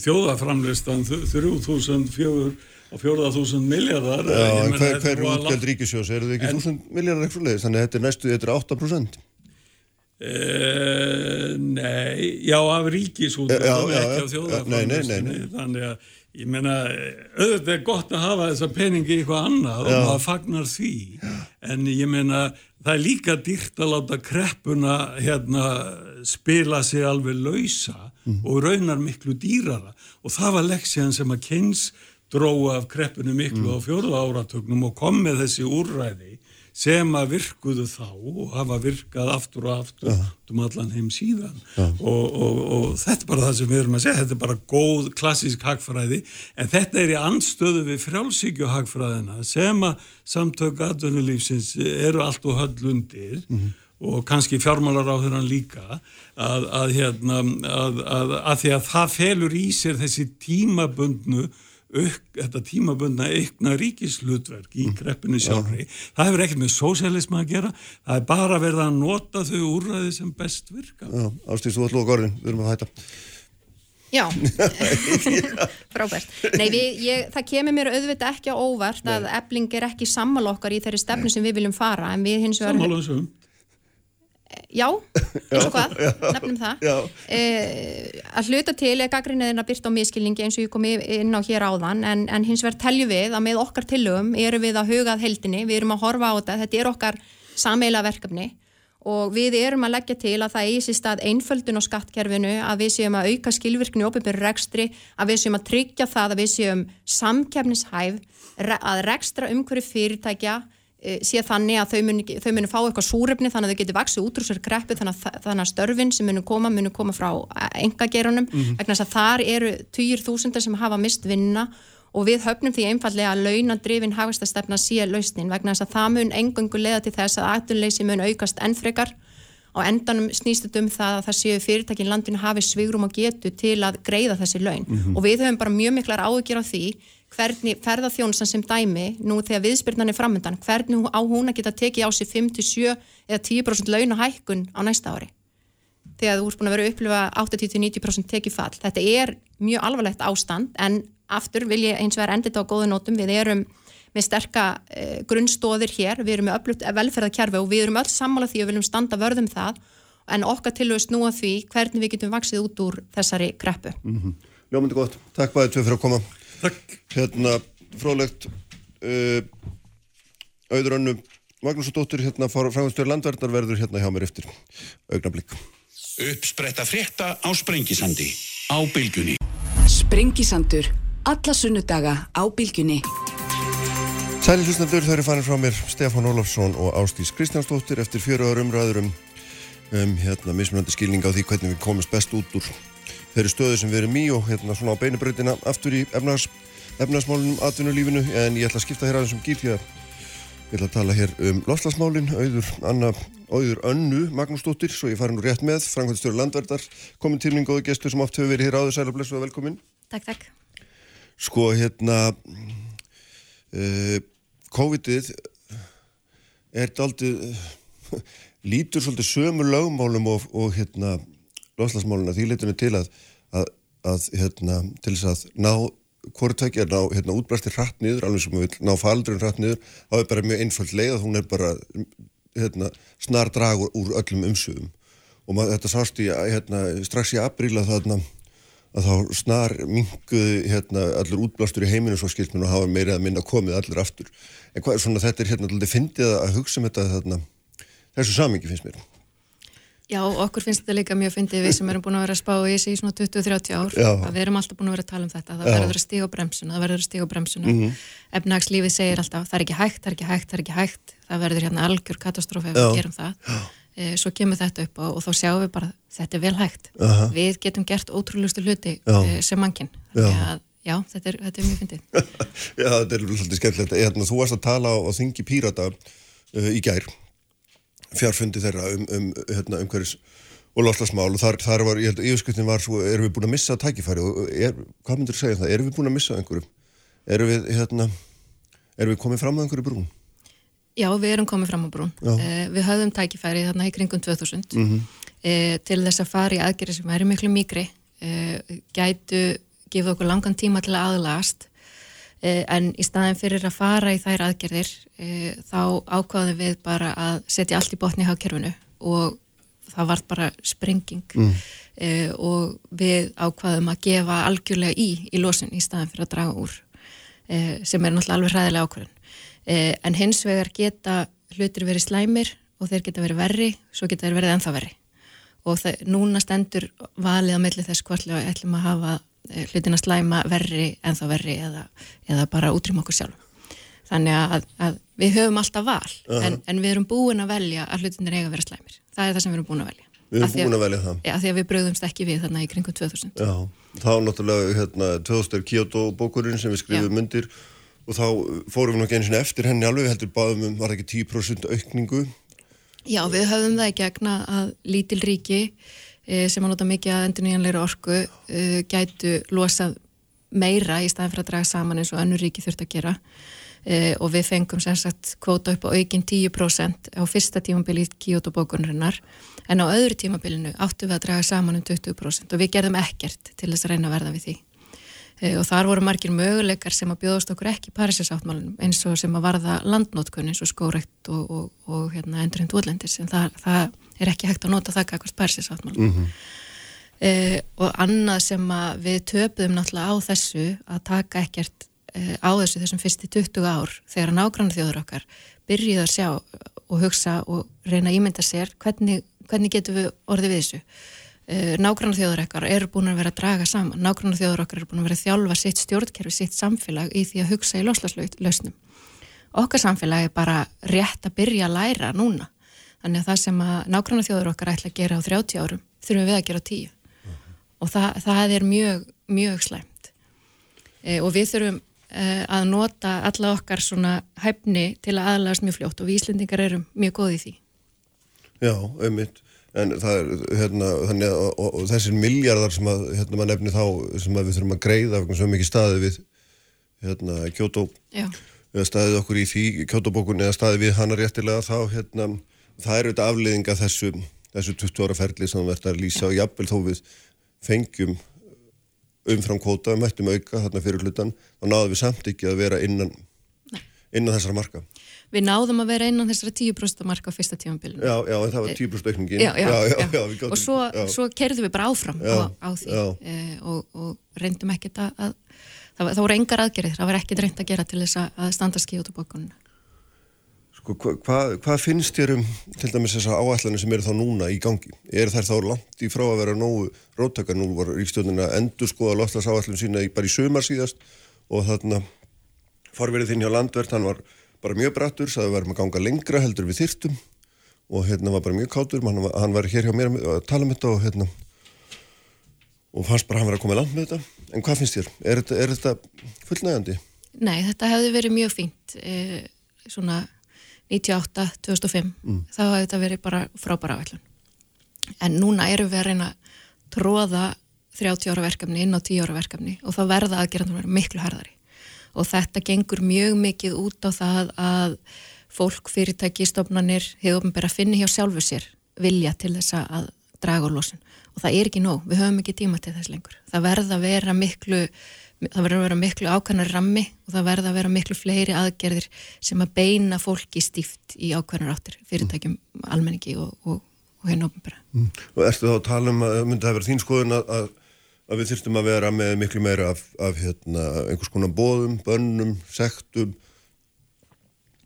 S7: þjóðaframlistan 3400 og 4.000 miljardar
S2: Já, en hver, hver er útgjöld ríkisjós? Er það ekki 1.000 miljardar eitthvað leiðis? Þannig að þetta er næstu, þetta er 8%.
S7: Uh, nei, já af ríkisútgjöldum ekki af þjóðarframlöstunni þannig að ég meina auðvitað er gott að hafa þessa peningi í eitthvað annað já. og maður fagnar því en ég meina það er líka dýrt að láta kreppuna hérna spila sig alveg lausa mm. og raunar miklu dýrara og það var leksjan sem að Keynes dróða af kreppunu miklu mm. á fjóruða áratögnum og kom með þessi úrræði sem að virkuðu þá og hafa virkað aftur og aftur -huh. um allan heim síðan -huh. og, og, og þetta er bara það sem við erum að segja þetta er bara góð klassísk hagfræði en þetta er í anstöðu við frjálsíkjuhagfræðina sem að samtök aðvönulífsins eru allt og höll undir mhm. -huh. og kannski fjármálar á þeirra líka að, að, hérna, að, að því að það felur í sér þessi tímabundnu auk, þetta tímabundna eikna ríkislutverk í mm. kreppinu sjálfri. Það hefur ekkert með sósélisma að gera, það er bara verið að nota þau úrræði sem best virka.
S2: Ástíðs, þú ætlum að gorðin, við erum að hætta.
S8: Já, frábært. Nei, við, ég, það kemur mér auðvitað ekki á óvart Nei. að ebling er ekki sammálokkar í þeirri stefnu sem við viljum fara, en við hins vegar...
S7: Sammálaðsum
S8: já, eins og hvað, nefnum það. Eh, að hluta til er gaggrinniðin að byrta á miskilningi eins og ég kom inn á hér áðan en, en hins vegar telju við að með okkar tillögum erum við að hugað heldinni, við erum að horfa á þetta þetta er okkar sameila verkefni og við erum að leggja til að það eigi sér stað einföldun á skattkerfinu að við séum að auka skilvirkni og ofinbjörn rekstri, að við séum að tryggja það að við séum samkefnishæf að rekstra umhverju fyrirtækja sé þannig að þau munu, þau munu fá eitthvað súröfni þannig að þau getur vaksið útrúsar greppi þannig að, þannig að störfin sem munu koma munu koma frá engagerunum mm -hmm. vegna þess að þar eru týjir þúsundar sem hafa mist vinna og við höfnum því einfallega að launadrifin hafastastefna sé lausnin vegna þess að það mun engungu leða til þess að aðtunleysi mun aukast ennfrekar og endanum snýst þetta um það að það séu fyrirtækin landinu hafi svigrum og getu til að greiða þessi laun mm -hmm. og við höfum bara mjög miklar áhugjur á því hvernig ferðarþjónusan sem dæmi nú þegar viðspyrnan er framöndan hvernig á hún að geta tekið á sig 5-7 eða 10% launahækkun á næsta ári? Þegar þú ert búin að vera að upplifa 80-90% tekið fall þetta er mjög alvarlegt ástand en aftur vil ég eins og er endit á góðu nótum. Við erum með sterka eh, grunnstóðir hér, við erum með öflugt velferðarkjærfi og við erum öll sammála því að við viljum standa vörðum það. En okkar tilvægst nú að því hvernig við getum vaksið út úr þessari greppu mm
S2: -hmm. Ljómandi gott, takk bæðið tvið fyrir að koma
S7: Takk.
S2: Hérna, frólægt, uh, auður önnu, Magnús og Dóttir, hérna, frangastjóður landverðnar verður hérna hjá mér eftir augnablík.
S4: Uppspretta frétta á Sprengisandi, á Bilgunni.
S1: Sprengisandur, alla sunnudaga á Bilgunni.
S2: Sæli hlustnaflur, þau eru farin frá mér Stefán Ólafsson og Ástís Kristjánsdóttir eftir fjöru ára umræður um, um hérna, mismunandi skilning á því hvernig við komumst best út úr þeirri stöðu sem við erum í og hérna svona á beinubröðina aftur í efnags, efnagsmálunum atvinnulífinu. En ég ætla að skipta hér aðeins um gýr því að ég ætla að tala hér um loslasmálin auður, Anna, auður Önnu Magnúsdóttir, svo ég fari nú rétt með Frankværtstjóri Landverðar, komin til minn góðu gestur sem oft hefur verið hér áður, sæla blessu og velkomin.
S8: Takk, takk.
S2: Sko hérna uh, COVID-ið er aldrei lítur svolítið sömu lögmálum og, og hérna loslasmáluna því leytunum til að, að, að hérna, til þess að ná hvort tækja ná hérna, útblæstir hratt niður, alveg sem við vil ná faldurinn hratt niður, þá er bara mjög einföld leið að hún er bara hérna, snar dragur úr öllum umsöðum og maður, þetta sást í hérna, strax í apríla þarna að þá snar minguði hérna, allur útblástur í heiminu svo skilt og hafa meirið að minna komið allir aftur. En hvað er svona þetta er hérna alltaf fyndið að hugsa um þetta þarna, þessu samingi finnst mér
S8: Já, okkur finnst þetta líka mjög fyndið við sem erum búin að vera að spá í þessi í svona 20-30 ár Já. að við erum alltaf búin að vera að tala um þetta það verður að stíga bremsuna, það verður að stíga bremsuna. Mm -hmm. efnagslífið segir alltaf það er ekki hægt, það er ekki hægt, það er ekki hægt það verður hérna algjör katastrófi ef við gerum það. E, svo kemur þetta upp og, og þá sjáum við bara þetta er vel hægt. Uh -huh. við getum gert ótrúlustu hluti e, sem mannkinn Já, þetta er, þetta er mjög fyndið.
S2: Já, þetta er svolítið skemmtilegt. Hérna, Þú varst að tala á, á Þingi Pírata uh, í gær fjárfundi þeirra um, um hérna, umhverjus og loslasmál og þar, þar var, ég held að yfirskutin var svo, erum við búin að missa tækifæri og er, hvað myndur þú segja um það, erum við búin að missa einhverju, erum við hérna, erum við komið fram á einhverju brún?
S8: Já, við erum komið fram á brún. Eh, við höfðum tækifæri þarna í kringum 2000 mm -hmm. eh, til þess að fara í aðgerri sem væri miklu mikri eh, gætu gefið okkur langan tíma til að aðlast
S9: en í staðin fyrir að fara í þær aðgerðir eh, þá ákvaðum við bara að setja allt í botni í hagkerfinu og það var bara sprenging. Mm. eh, og við ákvaðum að gefa algjörlega í í losun í staðin fyrir að draga úr eh, sem er náttúrulega alveg hræðilega ákvörðun. Eh, en hins vegar geta hlutir verið slæmir og þeir geta verið verri svo geta þeir verið ennþá verri. Og það, núna stendur valið á milli þess hvort við ætlum að hafa Eh, hlutin að slæma verri en þá verri eða, eða bara útrým okkur sjálf þannig að, að við höfum alltaf val uh -huh. en, en við erum búin að velja að hlutin er eiga að vera slæmir. Það er það sem við erum búin að velja.
S2: Við erum búin að velja það.
S9: Já, því að við bröðumst ekki við þarna í kringum 2000
S2: Já, þá náttúrulega hérna, 2000 er Kyoto bókurinn sem við skrifum myndir og þá fórum við nokkið eins og eftir henni alveg heldur báðum um, var ekki 10% aukningu?
S9: Já, við höfum það gegna að lítil ríki sem að nota mikið að endur nýjanleira orku uh, gætu losað meira í staðin fyrir að draga saman eins og önnur ríki þurft að gera. Uh, og við fengum sem sagt kvóta upp á aukin 10% á fyrsta tímabili í Kyoto bókunarinnar. En á öðru tímabilinu áttu við að draga saman um 20% og við gerðum ekkert til þess að reyna að verða við því. Uh, og þar voru margir möguleikar sem að bjóðast okkur ekki Parísasáttmálunum eins og sem að varða landnótkunn eins og skórekt og, og, og hérna, endurinn útlendis en það, það er ekki hægt að nota það kakvart Parísasáttmál mm -hmm. uh, og annað sem við töpuðum náttúrulega á þessu að taka ekkert uh, á þessu þessum fyrsti 20 ár þegar nágrann þjóður okkar byrjuð að sjá og hugsa og reyna að ímynda sér hvernig, hvernig getum við orðið við þessu. Uh, nágrann þjóður okkar eru búin að vera að draga saman. Nágrann þjóður okkar eru búin að vera að þjálfa sitt stjórnkerfi, sitt samfélag í því að hugsa í loslaslausnum okkar samfélag er bara rétt að byrja að læra núna Þannig að það sem að nákvæmlega þjóður okkar ætla að gera á 30 árum þurfum við að gera á 10 uh -huh. og það, það er mjög, mjög slæmt e, og við þurfum e, að nota alla okkar svona hæfni til að aðlæðast mjög fljótt og við Íslendingar erum mjög góði í því.
S2: Já, auðvitað. En það er, hérna, þannig að og, og þessir miljardar sem að, hérna, maður nefni þá, sem að við þurfum að greiða svo mikið staði við, hérna, kjótó, eða staðið okkur í því kjótóbókun eða staðið við hana réttilega þá, hérna, það er auðvitað afliðinga þessu, þessu 20 ára ferli sem verður að lýsa og jafnvel þó við fengjum umfram kvóta, mættum auka þarna fyrir hlutan, þá náðum við samt ekki að vera innan, innan þessara marka.
S9: Við náðum að vera innan þessara 10% marka á fyrsta tímanbílunum.
S2: Já, já, það var 10% aukningin.
S9: Já, já, já, já, og svo, svo kerðum við bara áfram á, á því e, og, og reyndum ekkert að, að það, það voru engar aðgerið, það var ekkert reynd að gera til þess að standa skíut á bókununa.
S2: Sko, hvað hva finnst þér um til dæmis þessar áætlanir sem eru þá núna í gangi? Er þær þá langt í frá að vera nógu róttakar? Nú var ríkstjóðin að endur skoða loftlas áætlun sína bara í sömar síðast og þarna farverið þinn hjá landverð, hann var bara mjög brattur, saði að varum að ganga lengra heldur við þyrtum og hérna var bara mjög kátur, hann var, hann var hér hjá mér að tala um þetta og hérna og fannst bara hann var að koma langt með þetta. En hvað finnst þér? Er er þetta fullnægandi?
S9: Nei, þetta hefði verið mjög fínt, eh, svona 98, 2005 mm. þá hefði þetta verið bara frábæra áætlun. En núna erum við að reyna að tróða 30 ára verkefni inn á 10 ára verkefni og þá verða aðgerðan að vera miklu harðari. Og þetta gengur mjög mikið út á það að fólk, fyrirtæki, stofnanir hefur bara að finna hjá sjálfu sér vilja til þess að draga úr losun. Og það er ekki nóg, við höfum ekki tíma til þess lengur. Það verða að vera miklu það verður að vera miklu ákvæmnar rammi og það verður að vera miklu fleiri aðgerðir sem að beina fólki stíft í ákvæmnar áttir fyrirtækjum, almenningi og, og, og hérna ofnbæra.
S2: Mm. Og erstu þá að tala um að myndi það vera þín skoðun að, að, að við þurftum að vera með miklu meira af, af hérna, einhvers konar bóðum, bönnum, sektum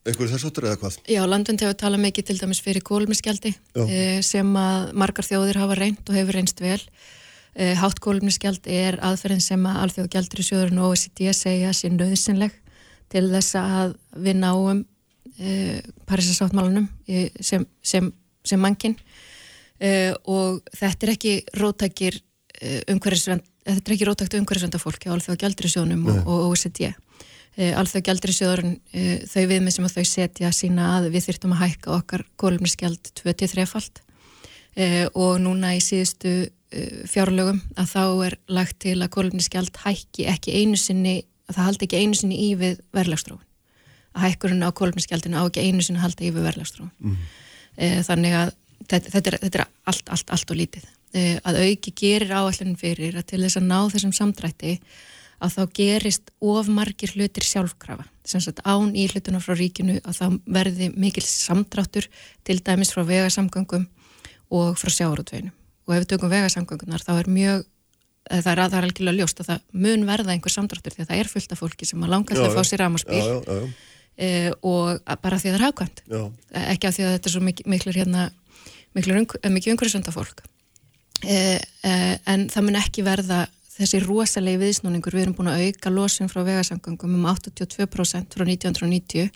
S2: einhverju þess áttur eða hvað?
S9: Já, landvind hefur talað mikið til dæmis fyrir kólmiskjaldi eh, sem að margar þjóðir hafa reynd og hefur reynst vel Eh, Háttkólumniskjald er aðferðin sem að Alþjóð Gjaldur í sjóðurinn og OECD segja sér nöðsynleg til þess að við náum e, eh, Parísasáttmálunum sem, sem, sem mankin e, eh, og þetta er ekki rótækir umhverfisvend þetta er ekki rótækt umhverfisvenda fólki á Alþjóð Gjaldur í sjóðunum og, og OECD e, Alþjóð Gjaldur í sjóðurinn þau viðmið sem að þau setja sína að við þyrtum að hækka okkar kólumniskjald 23 falt og núna í síðustu fjárlögum að þá er lagt til að kólumniskjald hækki ekki einu sinni, að það haldi ekki einu sinni í við verðlagstrófun. Að hækkurinn á kólumniskjaldinu á ekki einu sinni haldi í við verðlagstrófun. Mm. Eh, þannig að þetta, þetta, er, þetta er allt, allt, allt og lítið. Eh, að auki gerir áallin fyrir að til þess að ná þessum samdrætti að þá gerist of margir hlutir sjálfkrafa sem sagt án í hlutunar frá ríkinu að þá verði mikil samdráttur til dæmis frá vegasamgöngum og frá sjáurútveginu og ef við tökum vegasamgöngunar þá er mjög það er aðar algjörlega ljóst að það mun verða einhver samdráttur því að það er fullt af fólki sem að langast að fá sér rámaspíl e, og bara því að það er hafkvæmt ekki af því að þetta er svo mikil, miklur hérna miklur, mikið umhverfisönda fólk e, e, en það mun ekki verða þessi rosalegi viðsnúningur, við erum búin að auka losun frá vegasangangum um 82% frá 1990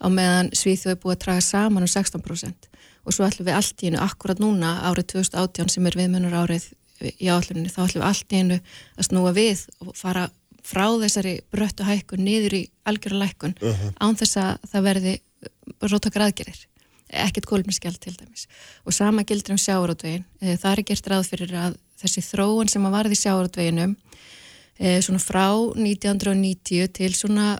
S9: á meðan Svíþjóð er búið að draga saman um 16% og svo ætlum við allt í einu akkurat núna árið 2018 sem er viðmennur árið í áalluninni, þá ætlum við allt í einu að snúa við og fara frá þessari bröttu hækkun niður í algjörða lækkun uh -huh. án þess að það verði rótakar aðgerir ekkert kólminskjald til dæmis. Og sama gildur um sjáurátvegin eh, það er gert ráð fyrir að þessi þróun sem að varði sjáuratveginum eh, svona frá 1990 til svona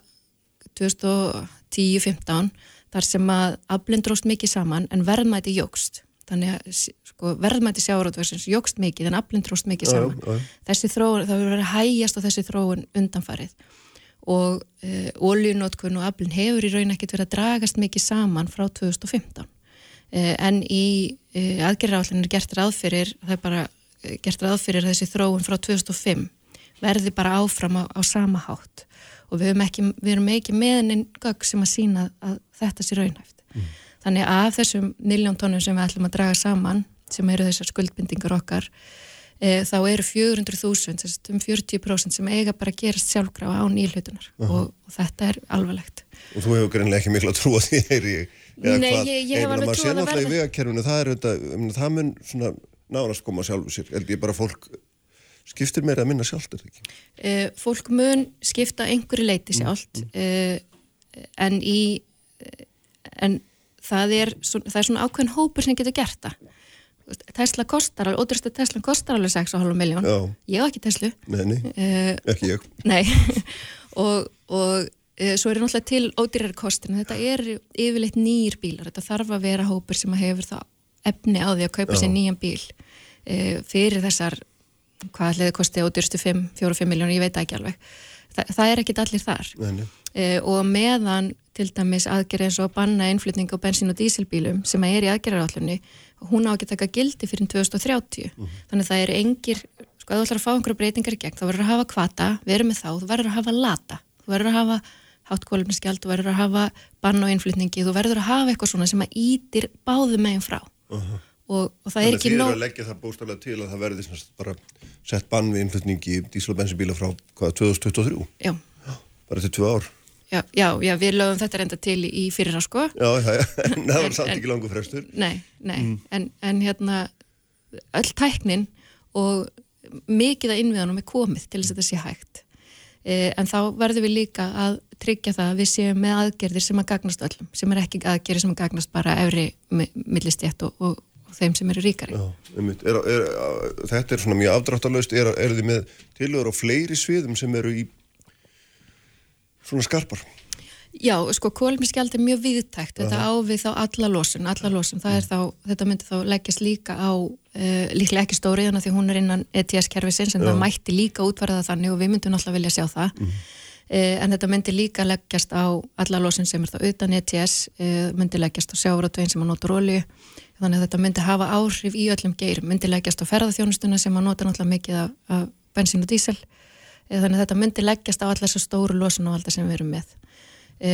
S9: 2010-15 þar sem að aflinn dróst mikið saman en verðmæti jógst þannig að sko, verðmætti sjáurútversins jógst mikið en aflinn tróst mikið saman. Æ, æ. Þessi þróun, það verður að hægjast á þessi þróun undanfarið og e, oljunótkun og aflinn hefur í raun ekkert verið að dragast mikið saman frá 2015 e, en í e, aðgerðarállinni er gert ráðfyrir, það er bara gert ráðfyrir þessi þróun frá 2005 verði bara áfram á, á sama hátt og við erum ekki, við erum ekki meðaninn gögg sem að sína að þetta sé raunhæft. Mm. Þannig að af þessum miljón tónum sem við ætlum að draga saman, sem eru þessar skuldbindingar okkar, e, þá eru 400.000, um 40% sem eiga bara að gerast sjálfgráða á nýlutunar uh -huh. og, og þetta er alvarlegt.
S2: Og þú hefur greinlega ekki miklu að trúa því, heyri ég.
S9: Nei, ég, ég hef alveg trúið
S2: að verða. Það, þetta, það mun svona náðast koma sjálfu sér, held ég bara fólk skiptir meira að minna sjálft, er það ekki?
S9: E, fólk mun skipta einhverju leiti sjálft, mm. e, en í, en það er, það er svona ákveðin hópur sem getur gert það. Tesla kostar, ódurstu Tesla kostar alveg 6,5 miljón, ég hef ekki Tesla
S2: Nei, nei, uh, ekki ég.
S9: Nei, og, og uh, svo er það náttúrulega til ódýrar kostin þetta er yfirleitt nýjir bílar. Þetta þarf að vera hópur sem að hefur það efni á því að kaupa sér nýjan bíl uh, fyrir þessar hvað ætlaði kosti ódurstu 4-5 miljón, ég veit ekki alveg. Þa, það er ekkit allir þar. Nei. og meðan til dæmis aðgerð eins og banna innflutning á bensín og dísilbílum sem er í aðgerðarallunni hún á ekki taka gildi fyrir 2030 mm þannig að það er engir sko að þú ætlar að fá einhverja breytingar í gegn þá verður að hafa kvata, verður með þá, þú verður að hafa lata þú verður að hafa hátt kólumskjald þú verður að hafa banna á innflutningi þú verður að hafa eitthvað svona sem að ítir báðu meginn frá. Uh -huh. Og, og það er ekki nóg
S2: Þannig að því að leggja það bústaflega til að það verði bara sett bann við innflutningi dísil og bensinbíla frá hvað, 2023 Já. bara til tvö ár
S9: Já, já, já, við lögum þetta reynda til í fyrirra sko.
S2: Já, já, já, en það var samt ekki langu frestur.
S9: Nei, nei, mm. en, en hérna, öll tæknin og mikið að innviðanum er komið til þess að þetta sé hægt. E, en þá verðum við líka að tryggja það að við séum með aðgerðir sem að gagnast öllum, sem er ekki aðgerðir sem að gagnast bara efri millistjætt og, og, og þeim sem eru ríkari. Já.
S2: Er, er, þetta er svona mjög afdráttalöst, er, er þið með tilöður á fleiri sviðum sem eru í svona skarpar?
S9: Já, sko, kólumskjald er mjög viðtækt, þetta á við þá alla losun, alla losun, það er þá, þetta myndi þá leggjast líka á, uh, líklega ekki stóriðana því hún er innan ETS-kerfisins en Já. það mætti líka útvarða þannig og við myndum alltaf vilja sjá það, mm. uh, en þetta myndi líka leggjast á alla losun sem er þá utan ETS, uh, myndi leggjast á sjáratögin sem að nota róli, þannig að þetta myndi hafa áhrif í öllum geirum, myndi leggjast á ferðarþjónustuna sem að nota náttúrulega mikið af, af bensín og dísel, þannig að þetta myndi leggjast á allar þessu stóru losunávaldar sem við erum með. E,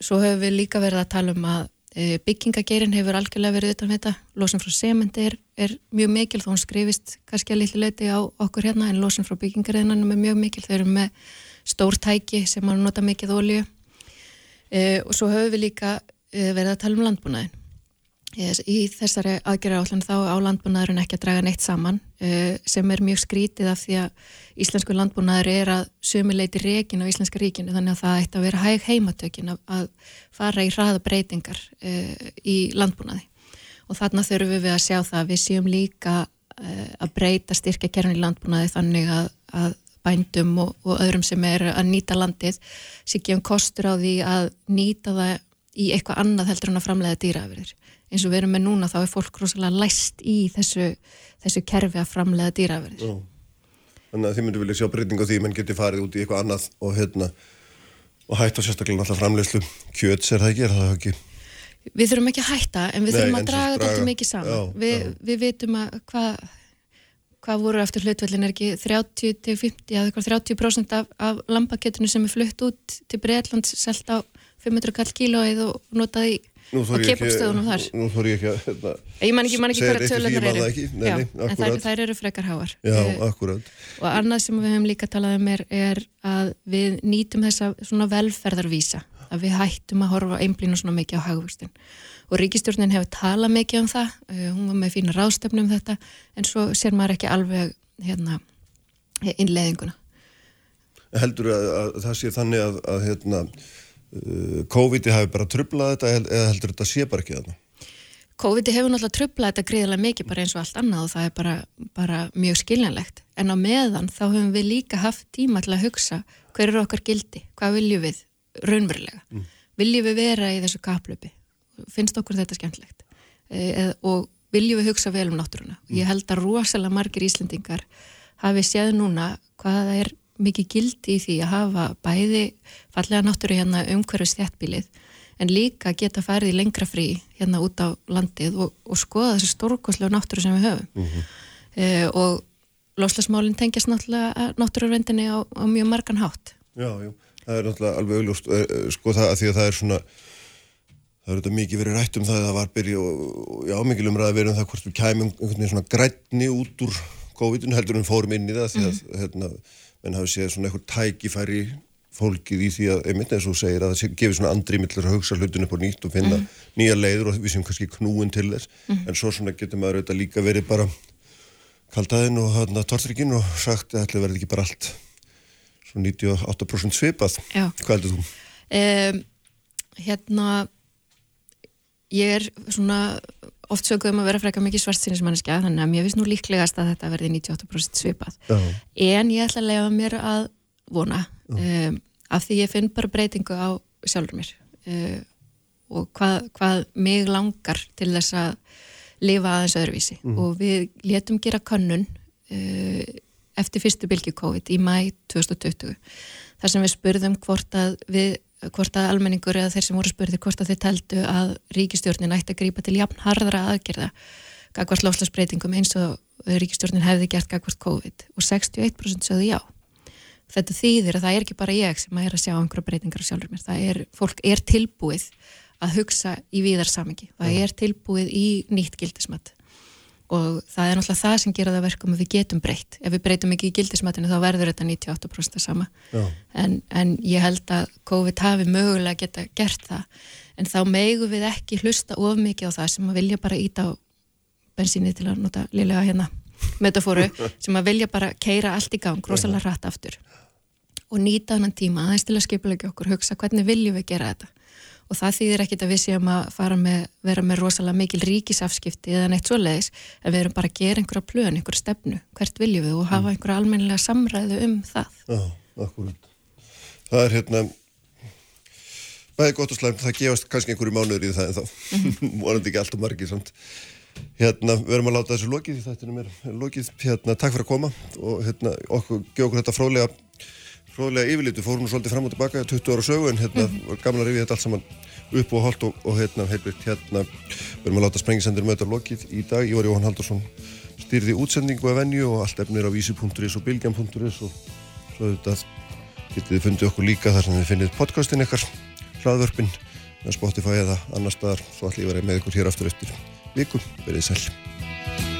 S9: svo höfum við líka verið að tala um að e, byggingageirinn hefur algjörlega verið utan þetta. Losun frá sementi er, er mjög mikil þó hún skrifist kannski að litlu leiti á okkur hérna en losun frá byggingarinnanum er mjög mikil. Þau eru með stór tæki sem að nota mikið ólju e, og svo höfum við líka verið að tala um landbúnaðin í þessari aðgerra áallan þá á landbúnaðurinn ekki að draga neitt saman uh, sem er mjög skrítið af því að íslensku landbúnaður er að sömuleiti reygin á Íslenska ríkinu þannig að það ætti að vera hæg heimatökin að, fara í hraða breytingar uh, í landbúnaði. Og þarna þurfum við að sjá það að við séum líka uh, að breyta styrkja kerfin í landbúnaði þannig að, að bændum og, og öðrum sem er að nýta landið sé ekki um kostur á því að nýta það í eitthvað annað heldur en að framlega dýraafyrðir eins og við erum með núna þá er fólk rosalega læst í þessu, þessu kerfi að framlega dýraverðir.
S2: þannig að þið myndu vilja sjá breyting á því menn geti farið út í eitthvað annað og hérna og hætta sérstaklega alltaf framleyslu kjöts er það ekki, er það ekki?
S9: Við þurfum ekki að hætta en við
S2: Nei,
S9: þurfum að draga þetta mikið saman.
S2: Já,
S9: Vi,
S2: já.
S9: Við vitum að hvað hvað voru eftir hlutvellin er ekki 30 til 50 eða eitthvað 30% af, af lambakjötinu sem er flutt út til Breitlands selt á 500 kall kílóið og notað í
S2: Nú
S9: og
S2: þori ég ekki,
S9: kebabstöðunum þar.
S2: nú þori ég ekki að hérna,
S9: Ég man ekki, man ekki hverja
S2: því,
S9: tölunar eru.
S2: ekki. Nei,
S9: Já,
S2: nei,
S9: en þær, þær eru frekar háar.
S2: Já,
S9: Eh,
S2: akkurat.
S9: og annað sem við höfum líka talað um er, er að við nýtum þessa svona velferðarvísa að við hættum að horfa einblínu svona mikið á hagvöxtin og ríkistjórnin hefur talað mikið um það uh, hún var með fína ráðstefnu um þetta en svo sér maður ekki alveg hérna innleðinguna
S2: heldur að, að það sé þannig að, að hérna, uh, COVID hafi bara trublað þetta eða heldur þetta sé bara ekki þarna?
S9: COVID hefur náttúrulega trublað þetta gríðilega mikið bara eins og allt annað og það er bara, bara mjög skiljanlegt. En á meðan þá höfum við líka haft tíma til að hugsa hver eru okkar gildi, hvað viljum við raunverulega, viljum við vera í þessu kaplöpi, finnst okkur þetta skemmtilegt? E, og viljum við hugsa vel um náttúruna? Ég held að rosalega margir Íslendingar hafi séð núna hvað það er mikið gildi í því að hafa bæði fallega náttúru hérna umhverfis þéttbílið en líka geta farið í lengra frí hérna út á landið og, og skoða þessi stórkoslega náttúru sem við höfum.
S2: Mhm.
S9: e, og loslasmálinn tengjast náttúrulega náttúruvendinni á, á mjög margan hátt.
S2: Já, já, það er náttúrulega alveg augljóst eh, eh, sko það að því að það er svona það er þetta mikið verið rætt um það að það var byrja og, já, mikil umræði verið um það hvort við kæmum einhvern veginn svona grænni út úr COVID-un heldur en fórum inn í það því að hérna, menn hafi séð svona eitthvað tækifæri fólkið í því að, einmitt eins og segir að það sé- gefi svona andri millir að hugsa hlutin upp á nýtt og finna nýja leiður og við sem kannski knúin til þess en svo svona getur maður auðvitað líka verið bara kaldaðinn og hérna tortrykinn og sagt að ætla verði ekki bara allt svo 98% svipað
S9: Já.
S2: hvað heldur þú?
S9: um, hérna ég er svona oft sögum um að vera frekar mikið svartsýnismanniska þannig að mér finnst nú líklegast að þetta verði 98% svipað.
S2: Já,
S9: en ég ætla að lega mér að vona um, af því ég finn bara breytingu á sjálfur mér uh, og hvað, hvað mig langar til þess að lifa aðeins öðruvísi. Og við létum gera könnun uh, eftir fyrstu bylgi COVID í mæ 2020 þar sem við spurðum hvort að við hvort að almenningur eða þeir sem voru spurði hvort að þeir teldu að ríkistjórnin ætti að grípa til jafn harðra aðgerða gagvart lofslagsbreytingum eins og ríkistjórnin hefði gert gagvart COVID. Og 61% sögðu já. Þetta þýðir að það er ekki bara ég sem er að sjá einhverja breytingar á sjálfur mér, það er, fólk er tilbúið að hugsa í víðarsamingi, það er tilbúið í nýtt gildismat og það er náttúrulega það sem gera það verkum að við getum breytt, ef við breytum ekki í gildismatinu þá verður þetta 98% sama. En, en ég held að COVID hafi mögulega geta gert það. En þá megum við ekki hlusta of mikið á það sem að vilja bara íta á bensíni til að nota liðlega hérna metafóru, sem að vilja bara keira allt í gang, rosalega hratt aftur. Og nýta hann tíma aðeins til að skipulegja okkur, hugsa hvernig viljum við gera þetta og það þýðir ekkit að við séum að með, vera með rosalega mikil ríkisafskipti eða neitt svoleiðis, en við erum bara að gera einhverja plön, einhverja stefnu, hvert viljum við? Og hafa einhverja almennilega samræðu um það.
S2: Já, akkurat. Það er hérna bæði gott og slæmt, það gefast kannski einhverju mánuður í það en þá vonandi ekki alltaf margir samt. Hérna, við erum að láta þessu lokið þetta er mér lokið, hérna, takk fyrir að koma og hérna, okkur, gefa okkur þetta fróðlega fróðlega yfirlitu, fórum nú svolítið fram og tilbaka 20 ára sögu en hérna var gaman að rifja þetta allt saman upp og holt og, og hérna heilbært hérna, við erum að láta sprengisendir möta lokið í dag, Ívar Jóhann Haldursson stýrði útsendingu af venju og allt efnir á vísi.is og bilgjan.is og svo þetta getið þið fundið okkur líka þar sem þið finnið podcastin ykkar hlaðvörpin, Spotify eða annar staðar, svo allir verið með ykkur hér aftur eftir viku, verið sæl